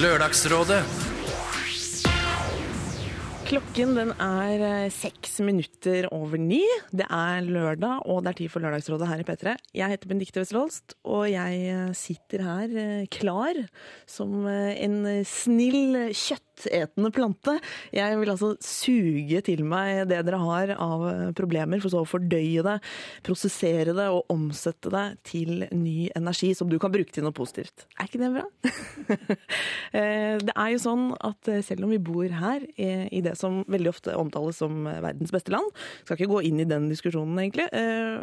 Lørdagsrådet Klokken den er eh, seks minutter over ni. Det er lørdag, og det er tid for Lørdagsrådet her i P3. Jeg heter Benedicte Westerdalst, og jeg eh, sitter her eh, klar som en snill, kjøttetende plante. Jeg vil altså suge til meg det dere har av problemer, for så å fordøye det, prosessere det og omsette det til ny energi som du kan bruke til noe positivt. Er ikke det bra? Eh, det er jo sånn at eh, selv om vi bor her, eh, i det som veldig ofte omtales som verdens beste land, skal ikke gå inn i den diskusjonen egentlig,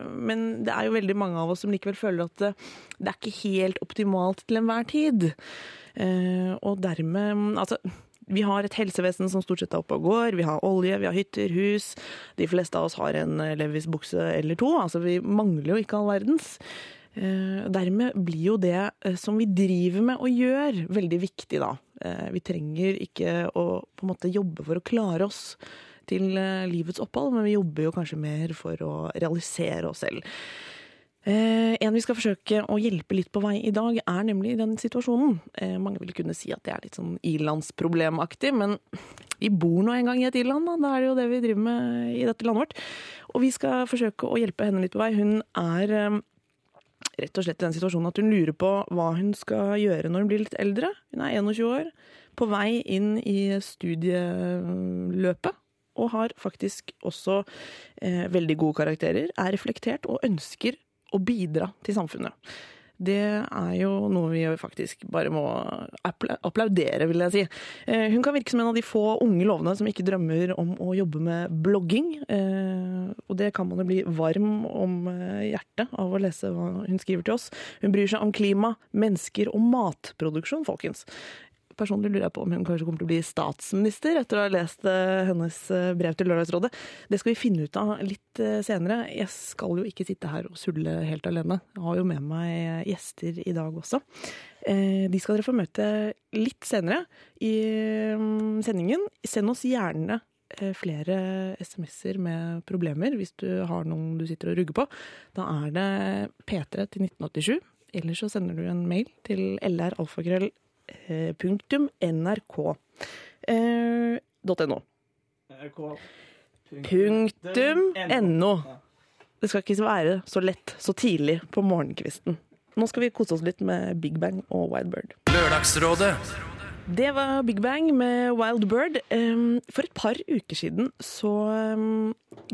men det er jo veldig mange av oss som likevel føler at det, er ikke helt optimalt til enhver tid. Og dermed Altså, vi har et helsevesen som stort sett er oppe og går. Vi har olje, vi har hytter, hus. De fleste av oss har en eh, Levis bukse eller to. Altså, vi mangler jo ikke all verdens. Eh, Dermed blir jo det eh, som vi driver med og gjør, veldig viktig da. Vi trenger ikke å på en måte jobbe for å klare oss til livets opphold, men vi jobber jo kanskje mer for å realisere oss selv. Eh, en vi skal forsøke å hjelpe litt på vei i dag, er nemlig den situasjonen. Eh, mange vil kunne si at det er litt sånn ilandsproblemaktig, men vi bor nå en gang i et iland, da. Da er det jo det vi driver med i dette landet vårt. Og vi skal forsøke å hjelpe henne litt på vei. Hun er eh, rett og slett i den situasjonen at hun lurer på hva hun skal gjøre når hun blir litt eldre. Hun er 21 år, på vei inn i studieløpet. Og har faktisk også eh, veldig gode karakterer, er reflektert og ønsker å bidra til samfunnet. Det er jo noe vi faktisk bare må applaudere, vil jeg si. Eh, Hun kan virke som en av de få unge lovende som ikke drømmer om å jobbe med blogging. Eh, Og det kan man jo bli varm om eh, hjertet av å lese hva hun skriver til oss. Hun bryr seg om klima, mennesker og matproduksjon, folkens. Personlig lurer jeg på om hun kanskje kommer til å bli statsminister etter å ha lest eh, hennes eh, brev til Lørdagsrådet. Det skal vi finne ut av litt eh, senere. Jeg skal jo ikke sitte her og sulle helt alene. Jeg har jo med meg gjester i dag også. De skal dere få møte litt senere i mm, sendingen. Send oss gjerne flere SMS-er med problemer hvis du har noen du sitter og rugger på. Da er det P3 til 1987. Eller så sender du en mail til lralfakrøll eh, punktum nrk eh, .no. Punktum no. Det skal ikke være så lett så tidlig på morgenkvisten. Nå skal vi kose oss litt med Big Bang og Wide Bird. Lørdagsrådet Det var Big Bang med Wild Bird. For et par uker siden så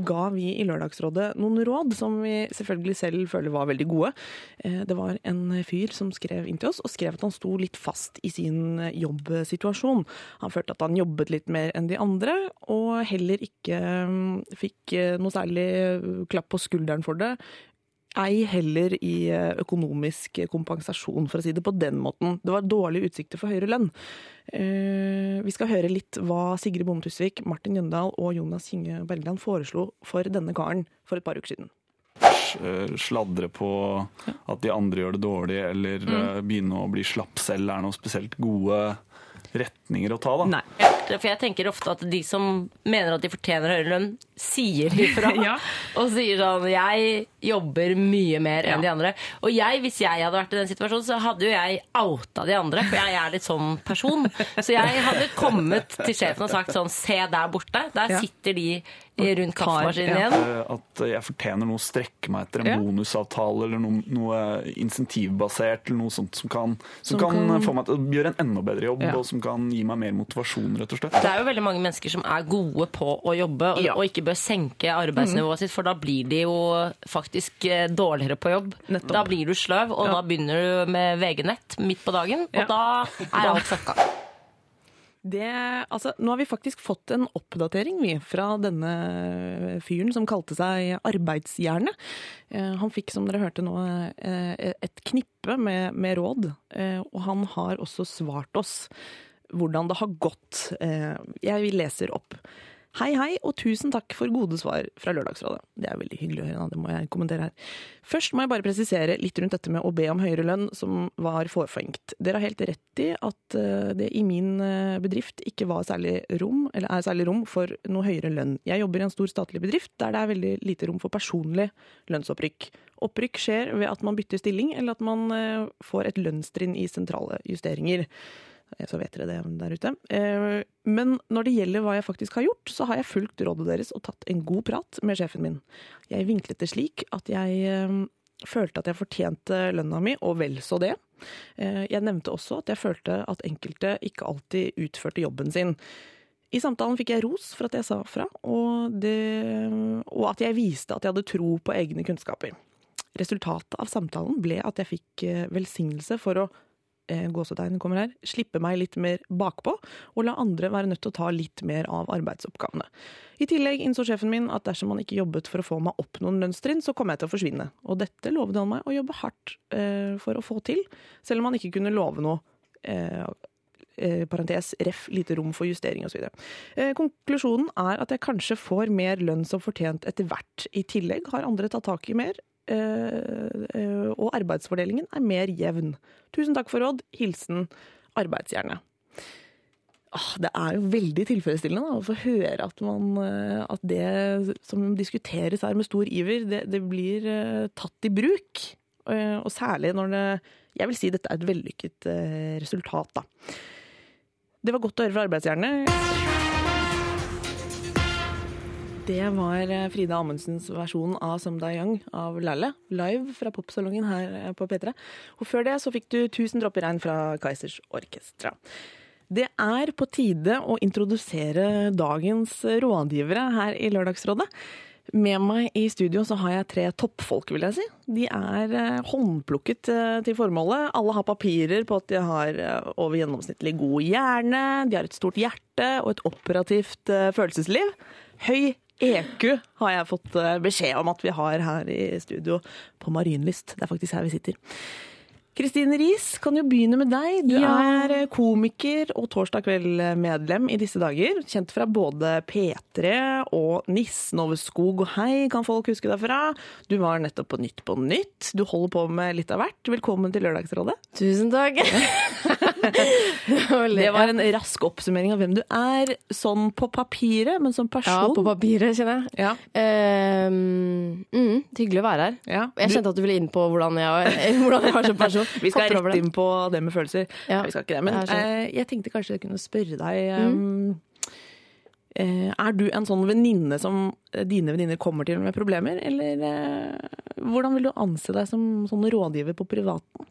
ga vi i Lørdagsrådet noen råd som vi selvfølgelig selv føler var veldig gode. Eh, Det var en fyr som skrev inn til oss og skrev at han sto litt fast i sin eh, jobbsituasjon. Han følte at han jobbet litt mer enn de andre, og heller ikke fikk eh, noe særlig klapp på skulderen for det. Ei heller i eh, økonomisk kompensasjon, for å si det på den måten. Det var dårlige utsikter for høyere lønn. Eh, Vi skal høre litt hva Sigrid Bonde Tusvik, Martin Jøndal og Jonas Kinge Bergland foreslo for denne karen for et par uker siden. eh, sladre på at de andre gjør det dårlig, eller mm. begynne å bli slapp selv, er noe spesielt gode retninger å ta. da. Nei. For jeg tenker ofte at de som mener at de fortjener høyere lønn, sier ifra. Ja. Og sier sånn Jeg jobber mye mer enn Ja. de andre. Og jeg, hvis jeg hadde vært i den situasjonen, så hadde jo jeg outa de andre. For jeg er litt sånn person. Så jeg hadde kommet til sjefen og sagt sånn Se der borte. Der sitter de rundt kaffemaskinen igjen. Eh, At jeg fortjener noe å strekke meg etter, en Ja. bonusavtale eller noe, noe insentivbasert, eller noe sånt som kan, som Som kan, kan- få meg til å gjøre en enda bedre jobb, Ja. og som kan gi meg mer motivasjon, rett og slett. Det er jo veldig mange mennesker som er gode på å jobbe, og, Ja. og ikke bør senke arbeidsnivået sitt, for da blir de jo faktisk eh, dårligere på jobb. Nettopp. Da blir du sløv, og Ja. da begynner du med VG-nett midt på dagen, og Ja. da er alt fucka. Det, altså, nå har vi faktisk fått en oppdatering vi, fra denne fyren som kalte seg Arbeidsjerne. Eh, Han fikk, som dere hørte nå, eh, et knippe med, med råd, eh, og han har også svart oss hvordan det har gått. Jeg leser opp. Hei, hei, og tusen takk for gode svar fra Lørdagsrådet. Det er veldig hyggelig å høre, det må jeg kommentere her. Først må jeg bare presisere litt rundt dette med å be om høyere lønn, som var forfengt. Dere har helt rett i at eh, det i min eh, bedrift ikke var særlig rom, eller er særlig rom for noe høyere lønn. Jeg jobber i en stor statlig bedrift der det er veldig lite rom for personlig lønnsopprykk. Opprykk skjer ved at man bytter stilling, eller at man eh, får et lønnstrinn i sentrale justeringer. Eh, Så vet dere det der ute. Eh, Men når det gjelder hva jeg faktisk har gjort, så har jeg fulgt rådet deres og tatt en god prat med sjefen min. Jeg vinklet det slik at jeg eh, følte at jeg fortjente lønna mi, og vel så det. Jeg nevnte også at jeg følte at enkelte ikke alltid utførte jobben sin. I samtalen fikk jeg ros for at jeg sa fra, og, det, og at jeg viste at jeg hadde tro på egne kunnskaper. Resultatet av samtalen ble at jeg fikk velsignelse for å gåsetegn kommer her, slippe meg litt mer bakpå, og la andre være nødt til å ta litt mer av arbeidsoppgavene. I tillegg innså sjefen min at dersom han ikke jobbet for å få meg opp noen lønnstrinn, så kom jeg til å forsvinne. Og dette lovet han meg å jobbe hardt eh, for å få til, selv om han ikke kunne love noe. Eh, eh, parentes, ref, lite rom for justering osv. Eh, konklusjonen er at jeg kanskje får mer lønn som fortjent etter hvert. I tillegg har andre tatt tak i mer, eh, eh, og arbeidsfordelingen er mer jevn. Tusen takk for råd. Hilsen arbeidsjernet. Ah, det er jo veldig tilfredsstillende da, å få høre at, man, eh, at det som diskuteres her med stor iver, det, det blir eh, tatt i bruk. Eh, Og særlig når det Jeg vil si dette er et vellykket eh, resultat, da. Det var godt å høre fra arbeidsjernet. Det var eh, Frida Amundsens versjon av Somda Young av Lalle, live fra popsalongen her eh, på P3. Og før det så fikk du 'Tusen dråper regn' fra Kaizers Orkestra. Det er på tide å introdusere dagens rådgivere her i Lørdagsrådet. Med meg i studio så har jeg tre toppfolk, vil jeg si. De er eh, håndplukket til formålet. Alle har papirer på at de har over gjennomsnittlig god hjerne, de har et stort hjerte og et operativt følelsesliv. Høy EQ har jeg fått eh, beskjed om at vi har her i studio på Marienlyst. Det er faktisk her vi sitter. Kristine Riis, kan jo begynne med deg. Du Ja. er eh, komiker og Torsdag kveld-medlem i disse dager. Kjent fra både P3 og Nissen over skog og hei, kan folk huske deg fra. Du var nettopp på Nytt på Nytt. Du holder på med litt av hvert. Velkommen til Lørdagsrådet. Tusen takk. Det var en rask oppsummering av hvem du er, sånn på papiret, men som person. Ja, på papiret, kjenner jeg. Ja, Uh, mm, hyggelig å være her. ja. Jeg kjente at du ville inn på hvordan jeg, hvordan jeg var som person. Vi skal rett inn på det med følelser. Ja, Nei, vi skal ikke det. Men jeg eh, jeg tenkte kanskje jeg kunne spørre deg um, eh, Er du en sånn venninne som eh, dine venninner kommer til med problemer, eller eh, hvordan vil du anse deg som sånn rådgiver på privaten?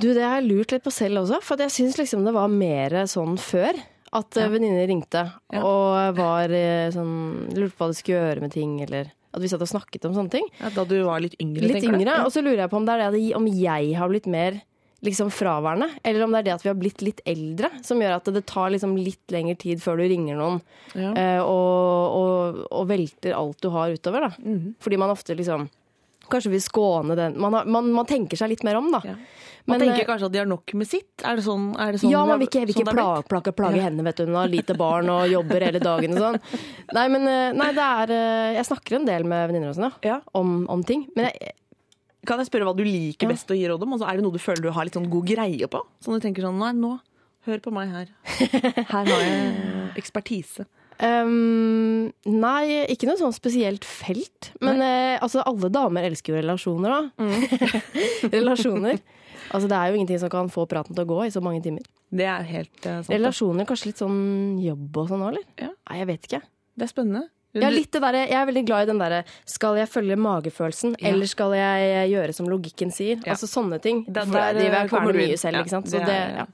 Du, det har jeg lurt litt på selv også, for jeg syns liksom det var mer sånn før. At Ja. ja. venninner ringte Ja. og var eh, sånn Lurte på hva de skulle gjøre med ting, eller at vi satt og snakket om sånne ting. Ja, da du var litt yngre, Litt tenker du? yngre. Ja. Og så lurer jeg på om det er det om jeg har blitt mer liksom fraværende, eller om det er det at vi har blitt litt eldre, som gjør at det tar liksom litt lengre tid før du ringer noen Ja. eh, og, og, og velter alt du har utover. Da. Mhm. Fordi man ofte liksom Kanskje vil skåne den man, har, man, man tenker seg litt mer om, da. Ja. Man Men, tenker eh, kanskje at de har nok med sitt? Er det sånn? Er det sånn ja, vi man vil ikke, vil sånn ikke det plage, plage, plage henne, vet du. Hun har lite barn og jobber hele dagen og sånn. Nei, men eh, nei, det er eh, Jeg snakker en del med venninner og sånn, ja. Om, om ting. Men jeg, Kan jeg spørre hva du liker best å gi råd om? Altså, er det noe du føler du har litt sånn god greie på? Sånn du tenker sånn, nei, nå, hør på meg her. Her har jeg ekspertise. Um, nei, ikke noe sånn spesielt felt. Men eh, altså, alle damer elsker jo relasjoner, da. relasjoner. Altså, det er jo ingenting som kan få praten til å gå i så mange timer. Det er helt uh, sant. Relasjoner, kanskje litt sånn jobb og sånn òg, eller? Ja. Nei, jeg vet ikke. Det er spennende. Ja, der, jeg er veldig glad i den derre Skal jeg følge magefølelsen, Ja. eller skal jeg gjøre som logikken sier? Ja. Altså sånne ting. Der- der kommer du kverner inn. mye selv, ikke sant. Så det det, ja.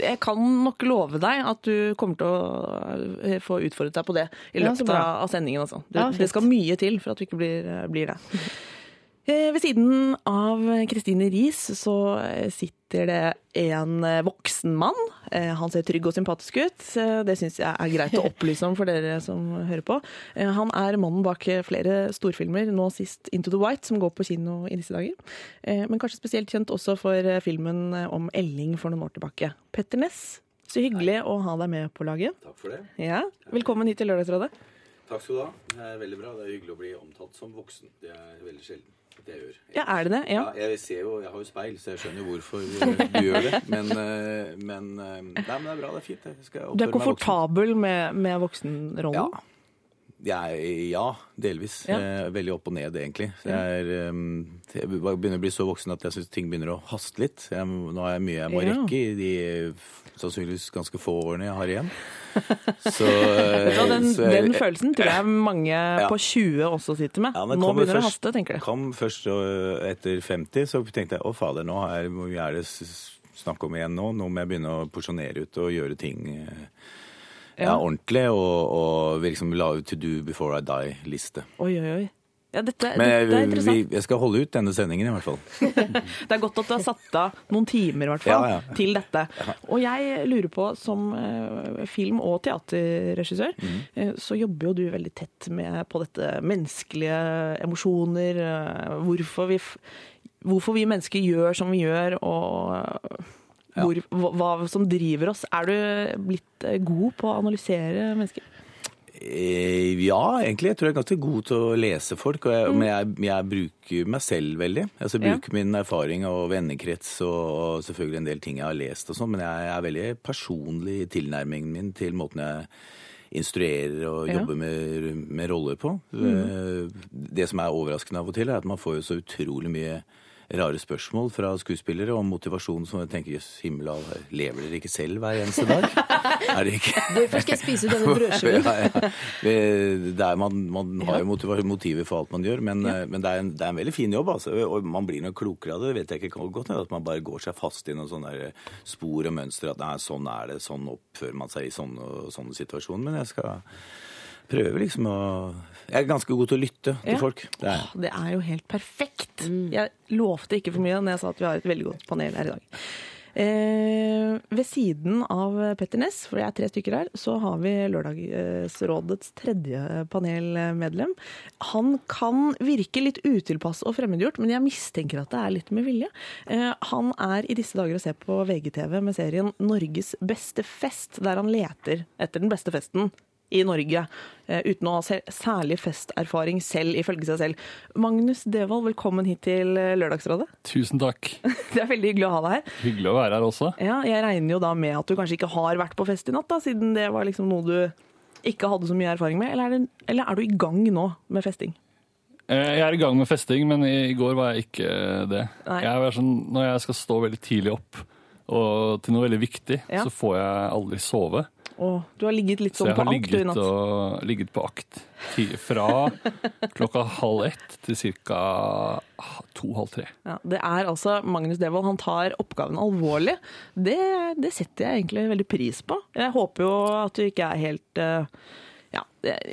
Jeg kan nok love deg at du kommer til å eh, få utfordret deg på det i løpet av, sendingen. Altså. Du, det skal mye til for at du ikke blir, eh, blir det. Eh, Ved siden av Kristine Riis så eh, sitter det en eh, voksen mann. Han ser trygg og sympatisk ut. Det syns jeg er greit å opplyse om for dere som hører på. Han er mannen bak flere storfilmer, nå sist Into the White, som går på kino i disse dager. Eh, Men kanskje spesielt kjent også for filmen om Elling for noen år tilbake. Petter Ness, så hyggelig å ha deg med på laget. Takk for det. Ja, Velkommen hit til Lørdagsrådet. Takk skal du ha. Det er veldig bra. Det er hyggelig å bli omtalt som voksen. Det er veldig sjelden at jeg gjør. Ja, er det det? Ja. Ja, jeg ser jo, jeg har jo speil, så jeg skjønner hvorfor eh, du gjør det. Men, eh, men, eh, nei, men det er bra. Det er fint. Jeg Du er voksen. komfortabel med, med voksenrollen? Ja. Jeg, ja, delvis. Ja. Eh, Veldig opp og ned, egentlig. Jeg, er, um, jeg begynner å bli så voksen at jeg syns ting begynner å haste litt. Jeg, nå har jeg mye jeg må Ja. rekke i de sannsynligvis ganske få årene jeg har igjen. Så, ja, den, så den følelsen tror jeg mange på 20 også sitter med. Nå begynner det å haste, tenker du. kom først øh, etter 50, så tenkte jeg å fader, nå er, er det snakk om igjen nå? Nå må jeg begynne å porsjonere ut og gjøre ting eh, ja, ordentlig, og, og liksom la ut to do before I die-liste. Oi, oi, oi. Ja, dette, Men jeg, dette er interessant. vi, jeg skal holde ut denne sendingen i hvert fall. Det er godt at du har satt av noen timer i hvert fall, Ja, ja. til dette. Og jeg lurer på, som eh, film- og teaterregissør, eh, så jobber jo du veldig tett med på dette menneskelige emosjoner, eh, hvorfor vi, hvorfor vi mennesker gjør som vi gjør, og hvor, hva, som driver oss. Er du blitt eh, god på å analysere mennesker? Eh, Ja, egentlig. Jeg tror jeg er ganske god til å lese folk. Jeg, Men jeg, jeg bruker meg selv veldig. Altså, jeg Ja. bruker min erfaring og vennekrets og, og selvfølgelig en del ting jeg har lest og sånn, men jeg er veldig personlig i tilnærmingen min til måten jeg instruerer og Ja. jobber med, med roller på. Mm. Det som er overraskende av og til, er at man får jo så utrolig mye rare spørsmål fra skuespillere om motivasjon som jeg tenker jøss, himmel og lever dere ikke selv hver eneste dag? er det ikke? Hvorfor skal jeg spise denne brødskiven? ja, ja. Man, man har jo motiva- motiver for alt man gjør, men, ja. men det, er en, det er en veldig fin jobb. Altså. Og man blir nok klokere av det. vet jeg ikke godt, At man bare går seg fast i noen sånne spor og mønster. At nei, sånn er det, sånn oppfører man seg i sånne, sånne situasjoner. Men jeg skal prøve liksom å Jeg er ganske god til å lytte til Ja. folk. Det er. Det er jo helt perfekt. Jeg lovte ikke for mye når jeg sa at vi har et veldig godt panel her i dag. Eh, ved siden av Petter Ness, for det er tre stykker her, så har vi Lørdagsrådets tredje panelmedlem. Han kan virke litt utilpass og fremmedgjort, men jeg mistenker at det er litt med vilje. Eh, han er i disse dager å se på VGTV med serien Norges beste fest, der han leter etter den beste festen i Norge, eh, uten å ha særlig festerfaring selv, ifølge seg selv. Magnus Devold, velkommen hit til eh, Lørdagsrådet. Tusen takk. Det er veldig hyggelig å ha deg her. Hyggelig å være her også. Ja, jeg regner jo da med at du kanskje ikke har vært på fest i natt, da, siden det var liksom noe du ikke hadde så mye erfaring med. Eller er, det, eller er du i gang nå med festing? Eh, Jeg er i gang med festing, men i går var jeg ikke det. Jeg er sånn, når jeg skal stå veldig tidlig opp og til noe veldig viktig, Ja. så får jeg aldri sove. Og du har ligget litt Så sånn jeg på har akt du i natt. og, ligget på akt fra klokka halv ett til ca. to-halv tre. Ja, det er altså Magnus Devold. Han tar oppgaven alvorlig. Det, det setter jeg egentlig veldig pris på. Jeg håper jo at du ikke er helt jeg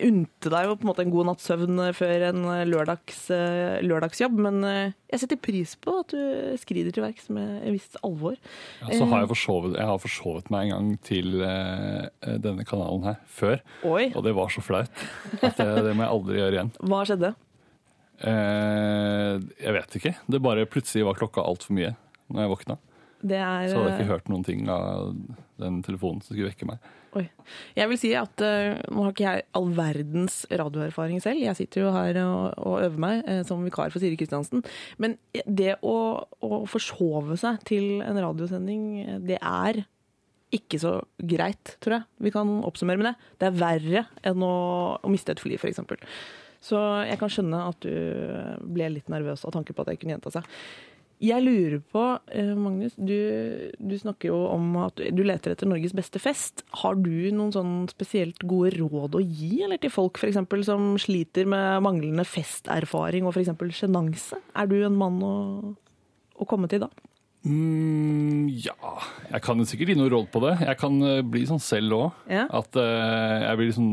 unte deg jo på en måte en god natts søvn før en lørdags, eh, lørdagsjobb, men eh, jeg setter pris på at du skrider til verks med et visst alvor. Ja, så har jeg, forsovet, jeg har forsovet meg en gang til eh, denne kanalen her før, Oi, og det var så flaut at det, det må jeg aldri gjøre igjen. hva skjedde? Eh, jeg vet ikke. Det bare plutselig var klokka altfor mye når jeg våkna. Det er Så hadde jeg eh, ikke hørt noen ting av den telefonen som skulle vekke meg. Oi. Jeg vil si at uh, nå har ikke jeg all verdens radioerfaring selv. Jeg sitter jo her og, og øver meg uh, som vikar for Siri Kristiansen. Men det å, å forsove seg til en radiosending, det er ikke så greit, tror jeg. Vi kan oppsummere med det. Det er verre enn å, å miste et fly, f.eks. Så jeg kan skjønne at du ble litt nervøs av tanke på at det kunne gjenta seg. Jeg lurer på, eh, Magnus, du, du snakker jo om at du leter etter Norges beste fest. Har du noen sånn spesielt gode råd å gi eller til folk for eksempel, som sliter med manglende festerfaring og f.eks. sjenanse? Er du en mann å, å komme til da? Mm, ja Jeg kan sikkert gi noe råd på det. Jeg kan eh, bli sånn selv òg. Ja. At eh, jeg blir sånn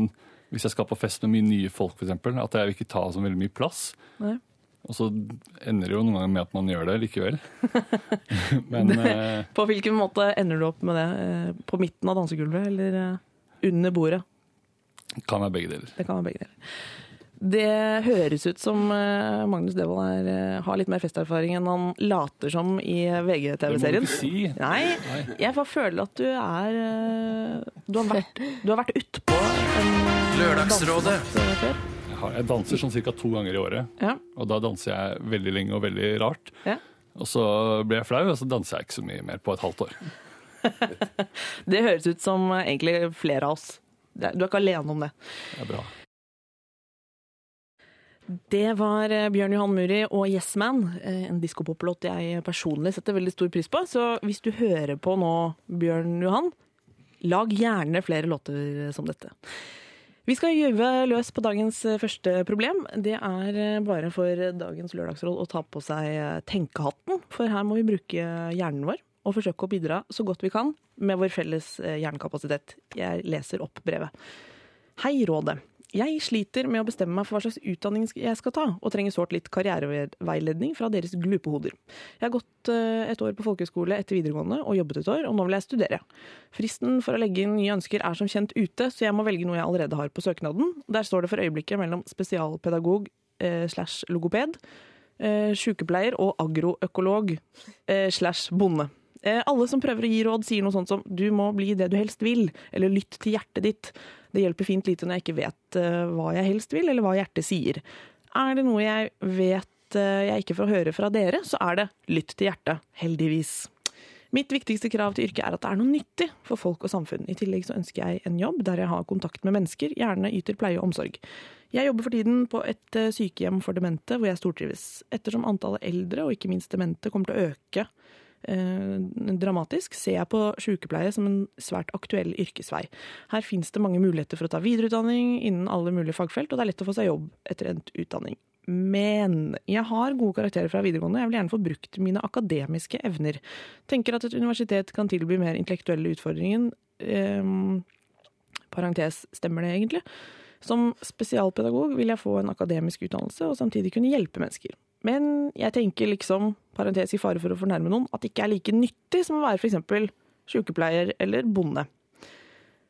Hvis jeg skal på fest med mye nye folk, f.eks., at jeg vil ikke ta så veldig mye plass. Nei. Og så ender det jo noen ganger med at man gjør det likevel. Men det, På hvilken måte ender du opp med det? Eh, På midten av dansegulvet eller eh, under bordet? kan være begge deler. Det kan være begge deler. Det høres ut som eh, Magnus Devold er, eh, har litt mer festerfaring enn han later som i Det må du VGTV-serien. ikke si. Nei, Nei. jeg bare føler at du er eh, Du har vært, du har vært utpå en eh, Lørdagsrådet. eh, før. Jeg, danser sånn ca. to ganger i året. Ja. Og da danser jeg veldig lenge og veldig rart. Ja. Og så blir jeg flau, og så danser jeg ikke så mye mer på et halvt år. Det høres ut som eh, egentlig flere av oss. Du er ikke alene om det. Det er bra. Det var eh, Bjørn Johan Muri og Yes Man, eh, en diskopoplåt jeg personlig setter veldig stor pris på. Så hvis du hører på nå, Bjørn Johan, lag gjerne flere låter som dette. Vi skal gyve løs på dagens eh, første problem. Det er eh, bare for dagens lørdagsråd å ta på seg eh, tenkehatten, for her må vi bruke hjernen vår og forsøke å bidra så godt vi kan med vår felles hjernekapasitet. Jeg leser opp brevet. Hei, Rådet. Jeg sliter med å bestemme meg for hva slags utdanning jeg skal ta, og trenger sårt litt karriereveiledning fra deres glupe hoder. Jeg har gått eh, et år på folkehøyskole etter videregående og jobbet et år, og nå vil jeg studere. Fristen for å legge inn nye ønsker er som kjent ute, så jeg må velge noe jeg allerede har på søknaden. Der står det for øyeblikket mellom spesialpedagog eh, slash logoped, eh, sykepleier og agroøkolog eh, slash bonde. Eh, alle som prøver å gi råd, sier noe sånt som 'du må bli det du helst vil', eller 'lytt til hjertet ditt'. Det hjelper fint lite når jeg ikke vet eh, hva jeg helst vil, eller hva hjertet sier. Er det noe jeg vet eh, jeg ikke får høre fra dere, så er det 'lytt til hjertet', heldigvis. Mitt viktigste krav til yrket er at det er noe nyttig for folk og samfunn. I tillegg så ønsker jeg en jobb der jeg har kontakt med mennesker, gjerne yter pleie og omsorg. Jeg jobber for tiden på et eh, sykehjem for demente hvor jeg stortrives. Ettersom antallet eldre, og ikke minst demente, kommer til å øke dramatisk, ser jeg på sykepleie som en svært aktuell yrkesvei. Her finnes det mange muligheter for å ta videreutdanning innen alle mulige fagfelt, og det er lett å få seg jobb etter endt utdanning. Men jeg har gode karakterer fra videregående, jeg vil gjerne få brukt mine akademiske evner. Tenker at et universitet kan tilby mer intellektuelle utfordringer. Eh, parentes, stemmer det egentlig? Som spesialpedagog vil jeg få en akademisk utdannelse og samtidig kunne hjelpe mennesker. Men jeg tenker liksom, parentes i fare for å fornærme noen, at det ikke er like nyttig som å være f.eks. sykepleier eller bonde.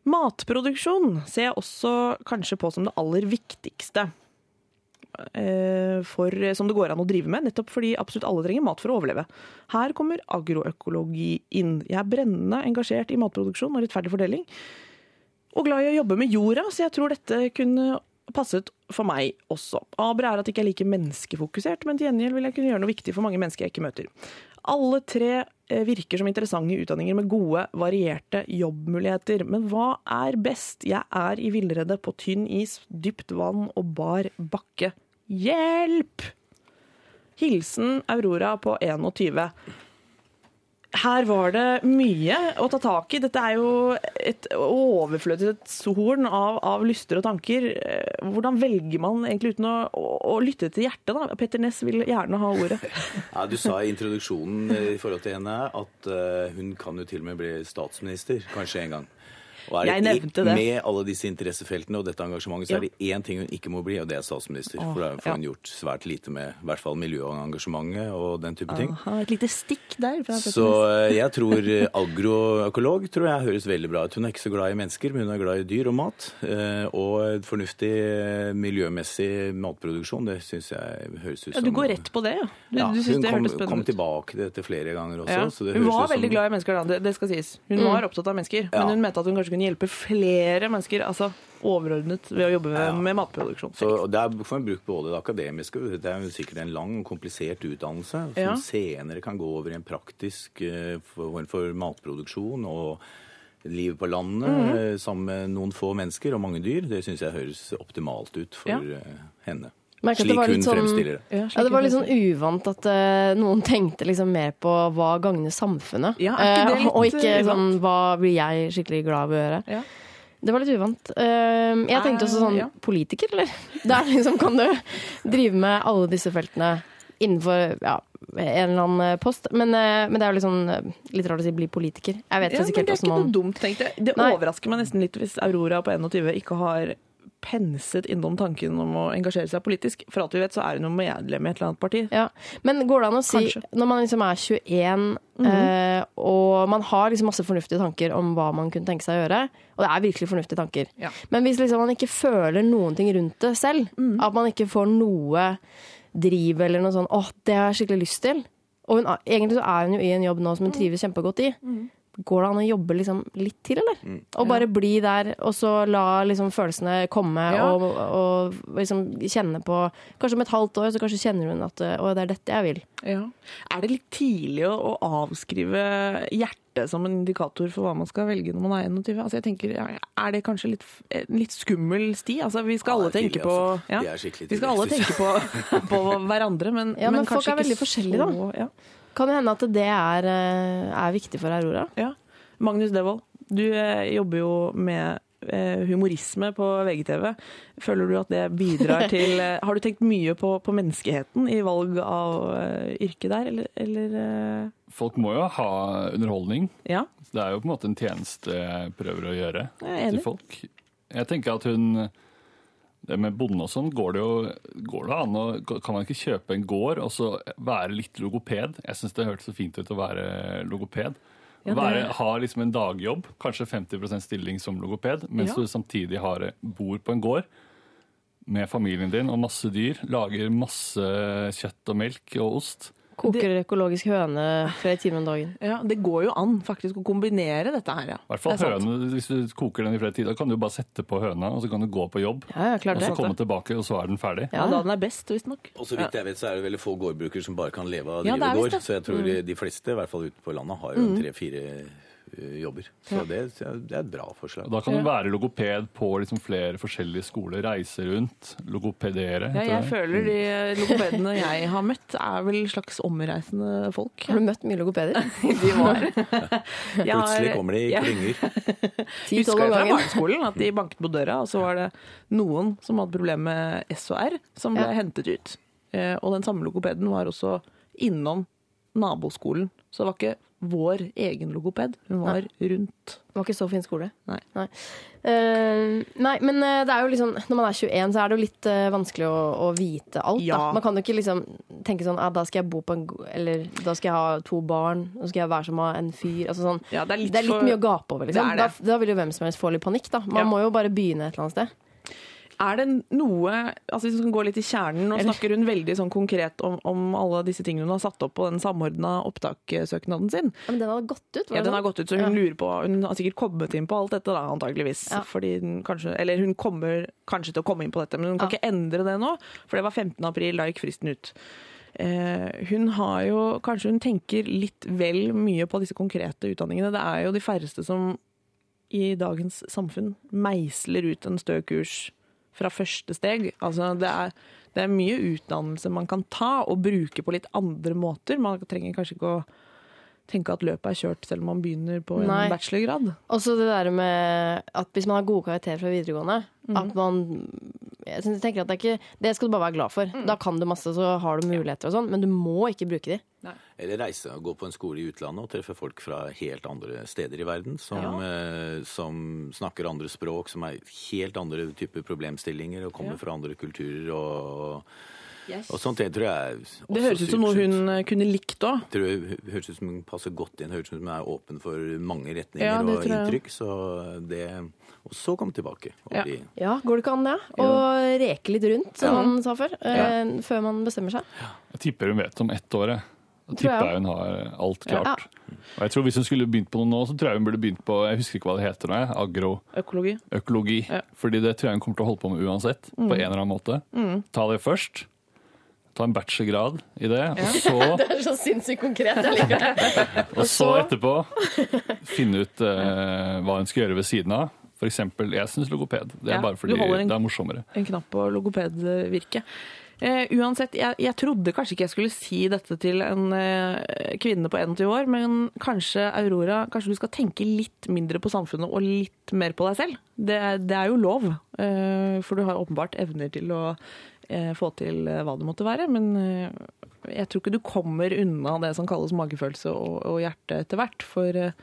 Matproduksjon ser jeg også kanskje på som det aller viktigste. eh, For, som det går an å drive med, nettopp fordi absolutt alle trenger mat for å overleve. Her kommer agroøkologi inn. Jeg er brennende engasjert i matproduksjon og rettferdig fordeling. Og glad i å jobbe med jorda, så jeg tror dette kunne passet for meg også. Aber er at jeg ikke er like menneskefokusert, men til gjengjeld vil jeg kunne gjøre noe viktig for mange mennesker jeg ikke møter. Alle tre eh, virker som interessante utdanninger med gode, varierte jobbmuligheter. Men hva er best? Jeg er i villrede på tynn is, dypt vann og bar bakke. Hjelp! Hilsen Aurora på 21. Her var det mye å ta tak i. Dette er jo et overflødig horn av, av lyster og tanker. Eh, Hvordan velger man egentlig uten å, å, å lytte til hjertet? da? Petter Ness vil gjerne ha ordet. Ja, du sa i introduksjonen eh, i forhold til henne at eh, hun kan jo til og med bli statsminister, kanskje en gang. Jeg nevnte det. Med alle disse interessefeltene og dette engasjementet, så er det én ting hun ikke må bli, og det er statsminister. Åh, For da får hun gjort svært lite med i hvert fall miljøengasjementet og den type ting. Aha, et lite stikk der. Så eh, jeg tror eh, agroøkolog tror jeg høres veldig bra ut. Hun er ikke så glad i mennesker, men hun er glad i dyr og mat. Eh, Og fornuftig miljømessig matproduksjon, det syns jeg høres ut som ja, du går rett på det, ja. Du, Ja, du synes hun det kom, spennende kom tilbake til dette flere ganger også. Ja. Så det Hun var ut som- veldig glad i mennesker, da. Det, det skal sies. Hun var opptatt av mennesker, men hun mente at hun kanskje kunne hjelpe flere mennesker, altså overordnet, ved å jobbe med, Ja. med matproduksjon. Så Der får man brukt både det akademiske Det er jo sikkert en lang komplisert utdannelse som Ja. senere kan gå over i en praktisk eh, form for matproduksjon og livet på landet mm -hmm. sammen med noen få mennesker og mange dyr. Det syns jeg høres optimalt ut for Ja. eh, henne. Merker Slik var hun litt sånn- fremstiller det. Ja, Ja, det var litt sånn uvant at uh, noen tenkte liksom mer på hva gagner samfunnet, Ja, ikke det Eh, litt, og ikke eh, sånn hva blir jeg skikkelig glad av å gjøre. Ja. Det var litt uvant. Jeg tenkte også sånn ja. politiker, eller? Der liksom kan du drive med alle disse feltene innenfor ja, en eller annen post. Men, men det er jo liksom eh, litt rart å si bli politiker. Jeg vet Ja, men det er ikke noe man dumt, tenkte jeg. Det Nei. overrasker meg nesten litt hvis Aurora på 21 ikke har penset innom tanken om å engasjere seg politisk. For alt vi vet, så er hun jo medlem i et eller annet parti. Ja, Men går det an å si, Kanskje. når man liksom er 21 eh, og man har liksom masse fornuftige tanker om hva man kunne tenke seg å gjøre, og det er virkelig fornuftige tanker, Ja. men hvis liksom man ikke føler noen ting rundt det selv, at man ikke får noe driv eller noe sånn åh, det har jeg skikkelig lyst til, og hun, egentlig så er hun jo i en jobb nå som hun trives kjempegodt i, Går det an å jobbe liksom litt til, eller? Mm. Og bare bli der, og så la liksom følelsene komme, Ja. og, og liksom kjenne på Kanskje om et halvt år så kanskje kjenner hun at å, det er dette jeg vil. Ja. Er det litt tidlig å, å avskrive hjertet som en indikator for hva man skal velge når man er 21? Altså jeg tenker, Er det kanskje litt, en litt skummel sti? Altså Vi skal Ja, alle tenke tidlig, på altså. ja, Vi skal alle tenke på, på hverandre, men, Ja, men folk kanskje er veldig forskjellige, da. Ja. Kan det hende at det er, eh, er viktig for Aurora? Ja. Magnus Devold, du eh, jobber jo med eh, humorisme på VGTV. Føler du at det bidrar til Har du tenkt mye på, på menneskeheten i valg av yrke der, eller, eller Folk må jo ha underholdning. Ja. Det er jo på en måte en tjeneste jeg prøver å gjøre til folk. Jeg tenker at hun med bonde og sånn, går det jo går det an å Kan man ikke kjøpe en gård og så være litt logoped? Jeg syns det hørtes så fint ut å være logoped. Ja, være, ha liksom en dagjobb, kanskje 50% stilling som logoped, mens Ja. du samtidig har, bor på en gård med familien din og masse dyr. Lager masse kjøtt og melk og ost. Koker økologisk høne flere timer om dagen. ja, det går jo an faktisk å kombinere dette her, ja. Hvert fall høne, Hvis du koker den i flere tider, kan du bare sette på høna, og så kan du gå på jobb. Ja, ja, klart Og så det. komme tilbake, og så er den ferdig. Ja, da den er best, visstnok. Og så vidt jeg vet, så er det veldig få gårdbrukere som bare kan leve av å drive gård. Så jeg tror de fleste, i hvert fall ute på landet, har jo tre-fire eh, jobber. Så det, det er et bra forslag. Og Da kan du være logoped på liksom flere forskjellige skoler, reise rundt, logopedere. Ja, jeg det. føler de logopedene jeg har møtt, er vel slags omreisende folk. Har du møtt mye logopeder? De var. Ja. Plutselig kommer de i klynger. Husker jeg fra barneskolen at de banket på døra, og så var det noen som hadde problemer med S og R, som ble Ja. hentet ut. Eh, Og den samme logopeden var også innom naboskolen. Så det var ikke vår egen logoped, hun var rundt. Det var ikke så fin skole. Nei. Nei. Uh, nei, men eh, det er jo liksom Når man er 21, så er det jo litt uh, vanskelig å, å vite alt. Ja. Da. Man kan jo ikke liksom tenke sånn ah, da skal jeg bo på en Eller da skal jeg ha to barn, og skal jeg være som en fyr. Altså sånn. Ja, det er litt det er litt for- mye å gape over, liksom. Det det. Da, da vil jo hvem som helst få litt panikk, da. Man Ja. må jo bare begynne et eller annet sted. Er det noe altså Hvis vi skal gå litt i kjernen, nå snakker hun veldig sånn konkret om, om alle disse tingene hun har satt opp på den samordna opptakssøknaden sin. Ja, men den har gått ut, var Ja, den har sånn? gått ut, så hun lurer på Hun har sikkert kommet inn på alt dette, da, antageligvis. Ja. Fordi den kanskje, eller hun kommer kanskje til å komme inn på dette, men hun kan Ja. ikke endre det nå, for det var 15. april, da gikk fristen ut. Eh, hun har jo Kanskje hun tenker litt vel mye på disse konkrete utdanningene. Det er jo de færreste som i dagens samfunn meisler ut en stø kurs fra første steg. Altså, det er, det er mye utdannelse man kan ta og bruke på litt andre måter. Man trenger kanskje ikke å tenke at løpet er kjørt selv om man begynner på en Nei. bachelorgrad. Og så det der med at hvis man har gode karakterer fra videregående, mm. at man jeg synes- jeg tenker at det, er ikke, det skal du bare være glad for. Mm. Da kan du masse, så har du muligheter og sånn, men du må ikke bruke de. Eller reise og gå på en skole i utlandet og treffe folk fra helt andre steder i verden som, eh, som snakker andre språk, som er helt andre typer problemstillinger og kommer fra andre kulturer og, og sånt. Det tror jeg også Det høres ut som noe hun eh, kunne likt òg. høres ut som hun passer godt inn. Høres ut som hun er åpen for mange retninger Ja, og inntrykk. Så det, og så komme tilbake. Og Ja. De, Ja, går det ikke an det? Og reke litt rundt, som han sa før, eh, før man bestemmer seg. Jeg tipper hun vet om ett år. jeg. Jeg tipper jeg hun har alt klart. Ja. Og jeg tror Hvis hun skulle begynt på noe nå, så tror jeg hun burde begynt på jeg husker ikke hva det heter nå, agro... Økologi. Økologi. Ja. Fordi det tror jeg hun kommer til å holde på med uansett. På en eller annen måte. Ta det først. Ta en bachelorgrad i det, og så Det er så sinnssykt konkret. Jeg liker det. Og så etterpå finne ut eh, hva hun skal gjøre ved siden av. For eksempel, jeg syns logoped. Det er Ja, bare fordi en- det er morsommere. en knapp på logopedvirket. Eh, uansett, jeg, jeg trodde kanskje ikke jeg skulle si dette til en eh, kvinne på 21 år, men kanskje Aurora, kanskje du skal tenke litt mindre på samfunnet og litt mer på deg selv. Det, er- det er jo lov, eh, for du har åpenbart evner til å få til eh, hva det måtte være. Men eh, jeg tror ikke du kommer unna det som kalles magefølelse og, og hjerte etter hvert. For eh,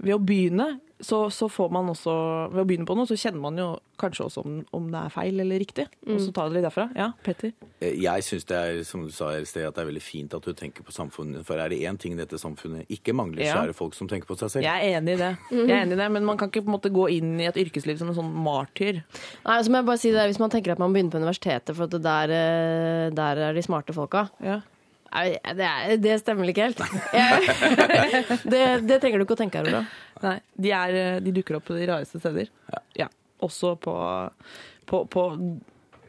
ved å begynne, så, så får man også Ved å begynne på noe, så kjenner man jo kanskje også om, om det er feil eller riktig. Og så tar det litt derfra. Ja, Petter? Eh, Jeg syns det er som du sa i sted, at det er veldig fint at du tenker på samfunnet. For er det én ting dette samfunnet ikke mangler, Ja. så er det folk som tenker på seg selv. Jeg er enig i det. Jeg er enig i det, Men man kan ikke på en måte gå inn i et yrkesliv som en sånn martyr. Nei, så må jeg bare si det, Hvis man tenker at man begynner på universitetet for at det der, eh, der er de smarte folka, Ja. Nei, det, er, det stemmer vel ikke helt. Det, det trenger du ikke å tenke over. Nei, de, er, de dukker opp på de rareste steder. Ja. Også på, på, på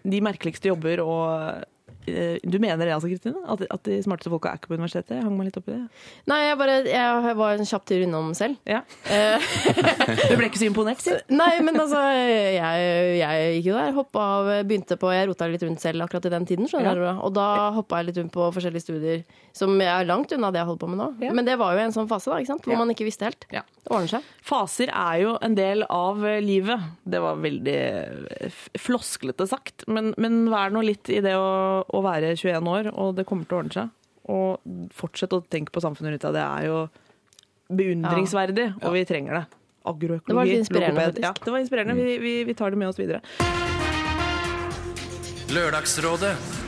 de merkeligste jobber og Du mener det altså, Kristine? At, at de smarteste folka er ikke på universitetet? Jeg hang meg litt opp i det. Nei, jeg, bare, jeg var en kjapp tur innom selv. Ja. Eh, Du ble ikke så imponert, si? Nei, men altså, jeg, jeg gikk jo der. Hoppa av, begynte på Jeg rota litt rundt selv akkurat i den tiden. skjønner Ja. du. Og da hoppa jeg litt rundt på forskjellige studier som er langt unna det jeg holder på med nå. Ja. Men det var jo en sånn fase da, ikke sant? hvor man ikke visste helt. Ja. Det ordner seg. Faser er jo en del av livet. Det var veldig flosklete sagt, men, men vær nå litt i det å, å være 21 år, og det kommer til å ordne seg. Og fortsett å tenke på samfunnet rundt deg. Det er jo beundringsverdig, og vi trenger det. Agroøkologi, Det var litt inspirerende, logoped. faktisk. Ja, det var inspirerende. Vi, vi, vi tar det med oss videre. Lørdagsrådet.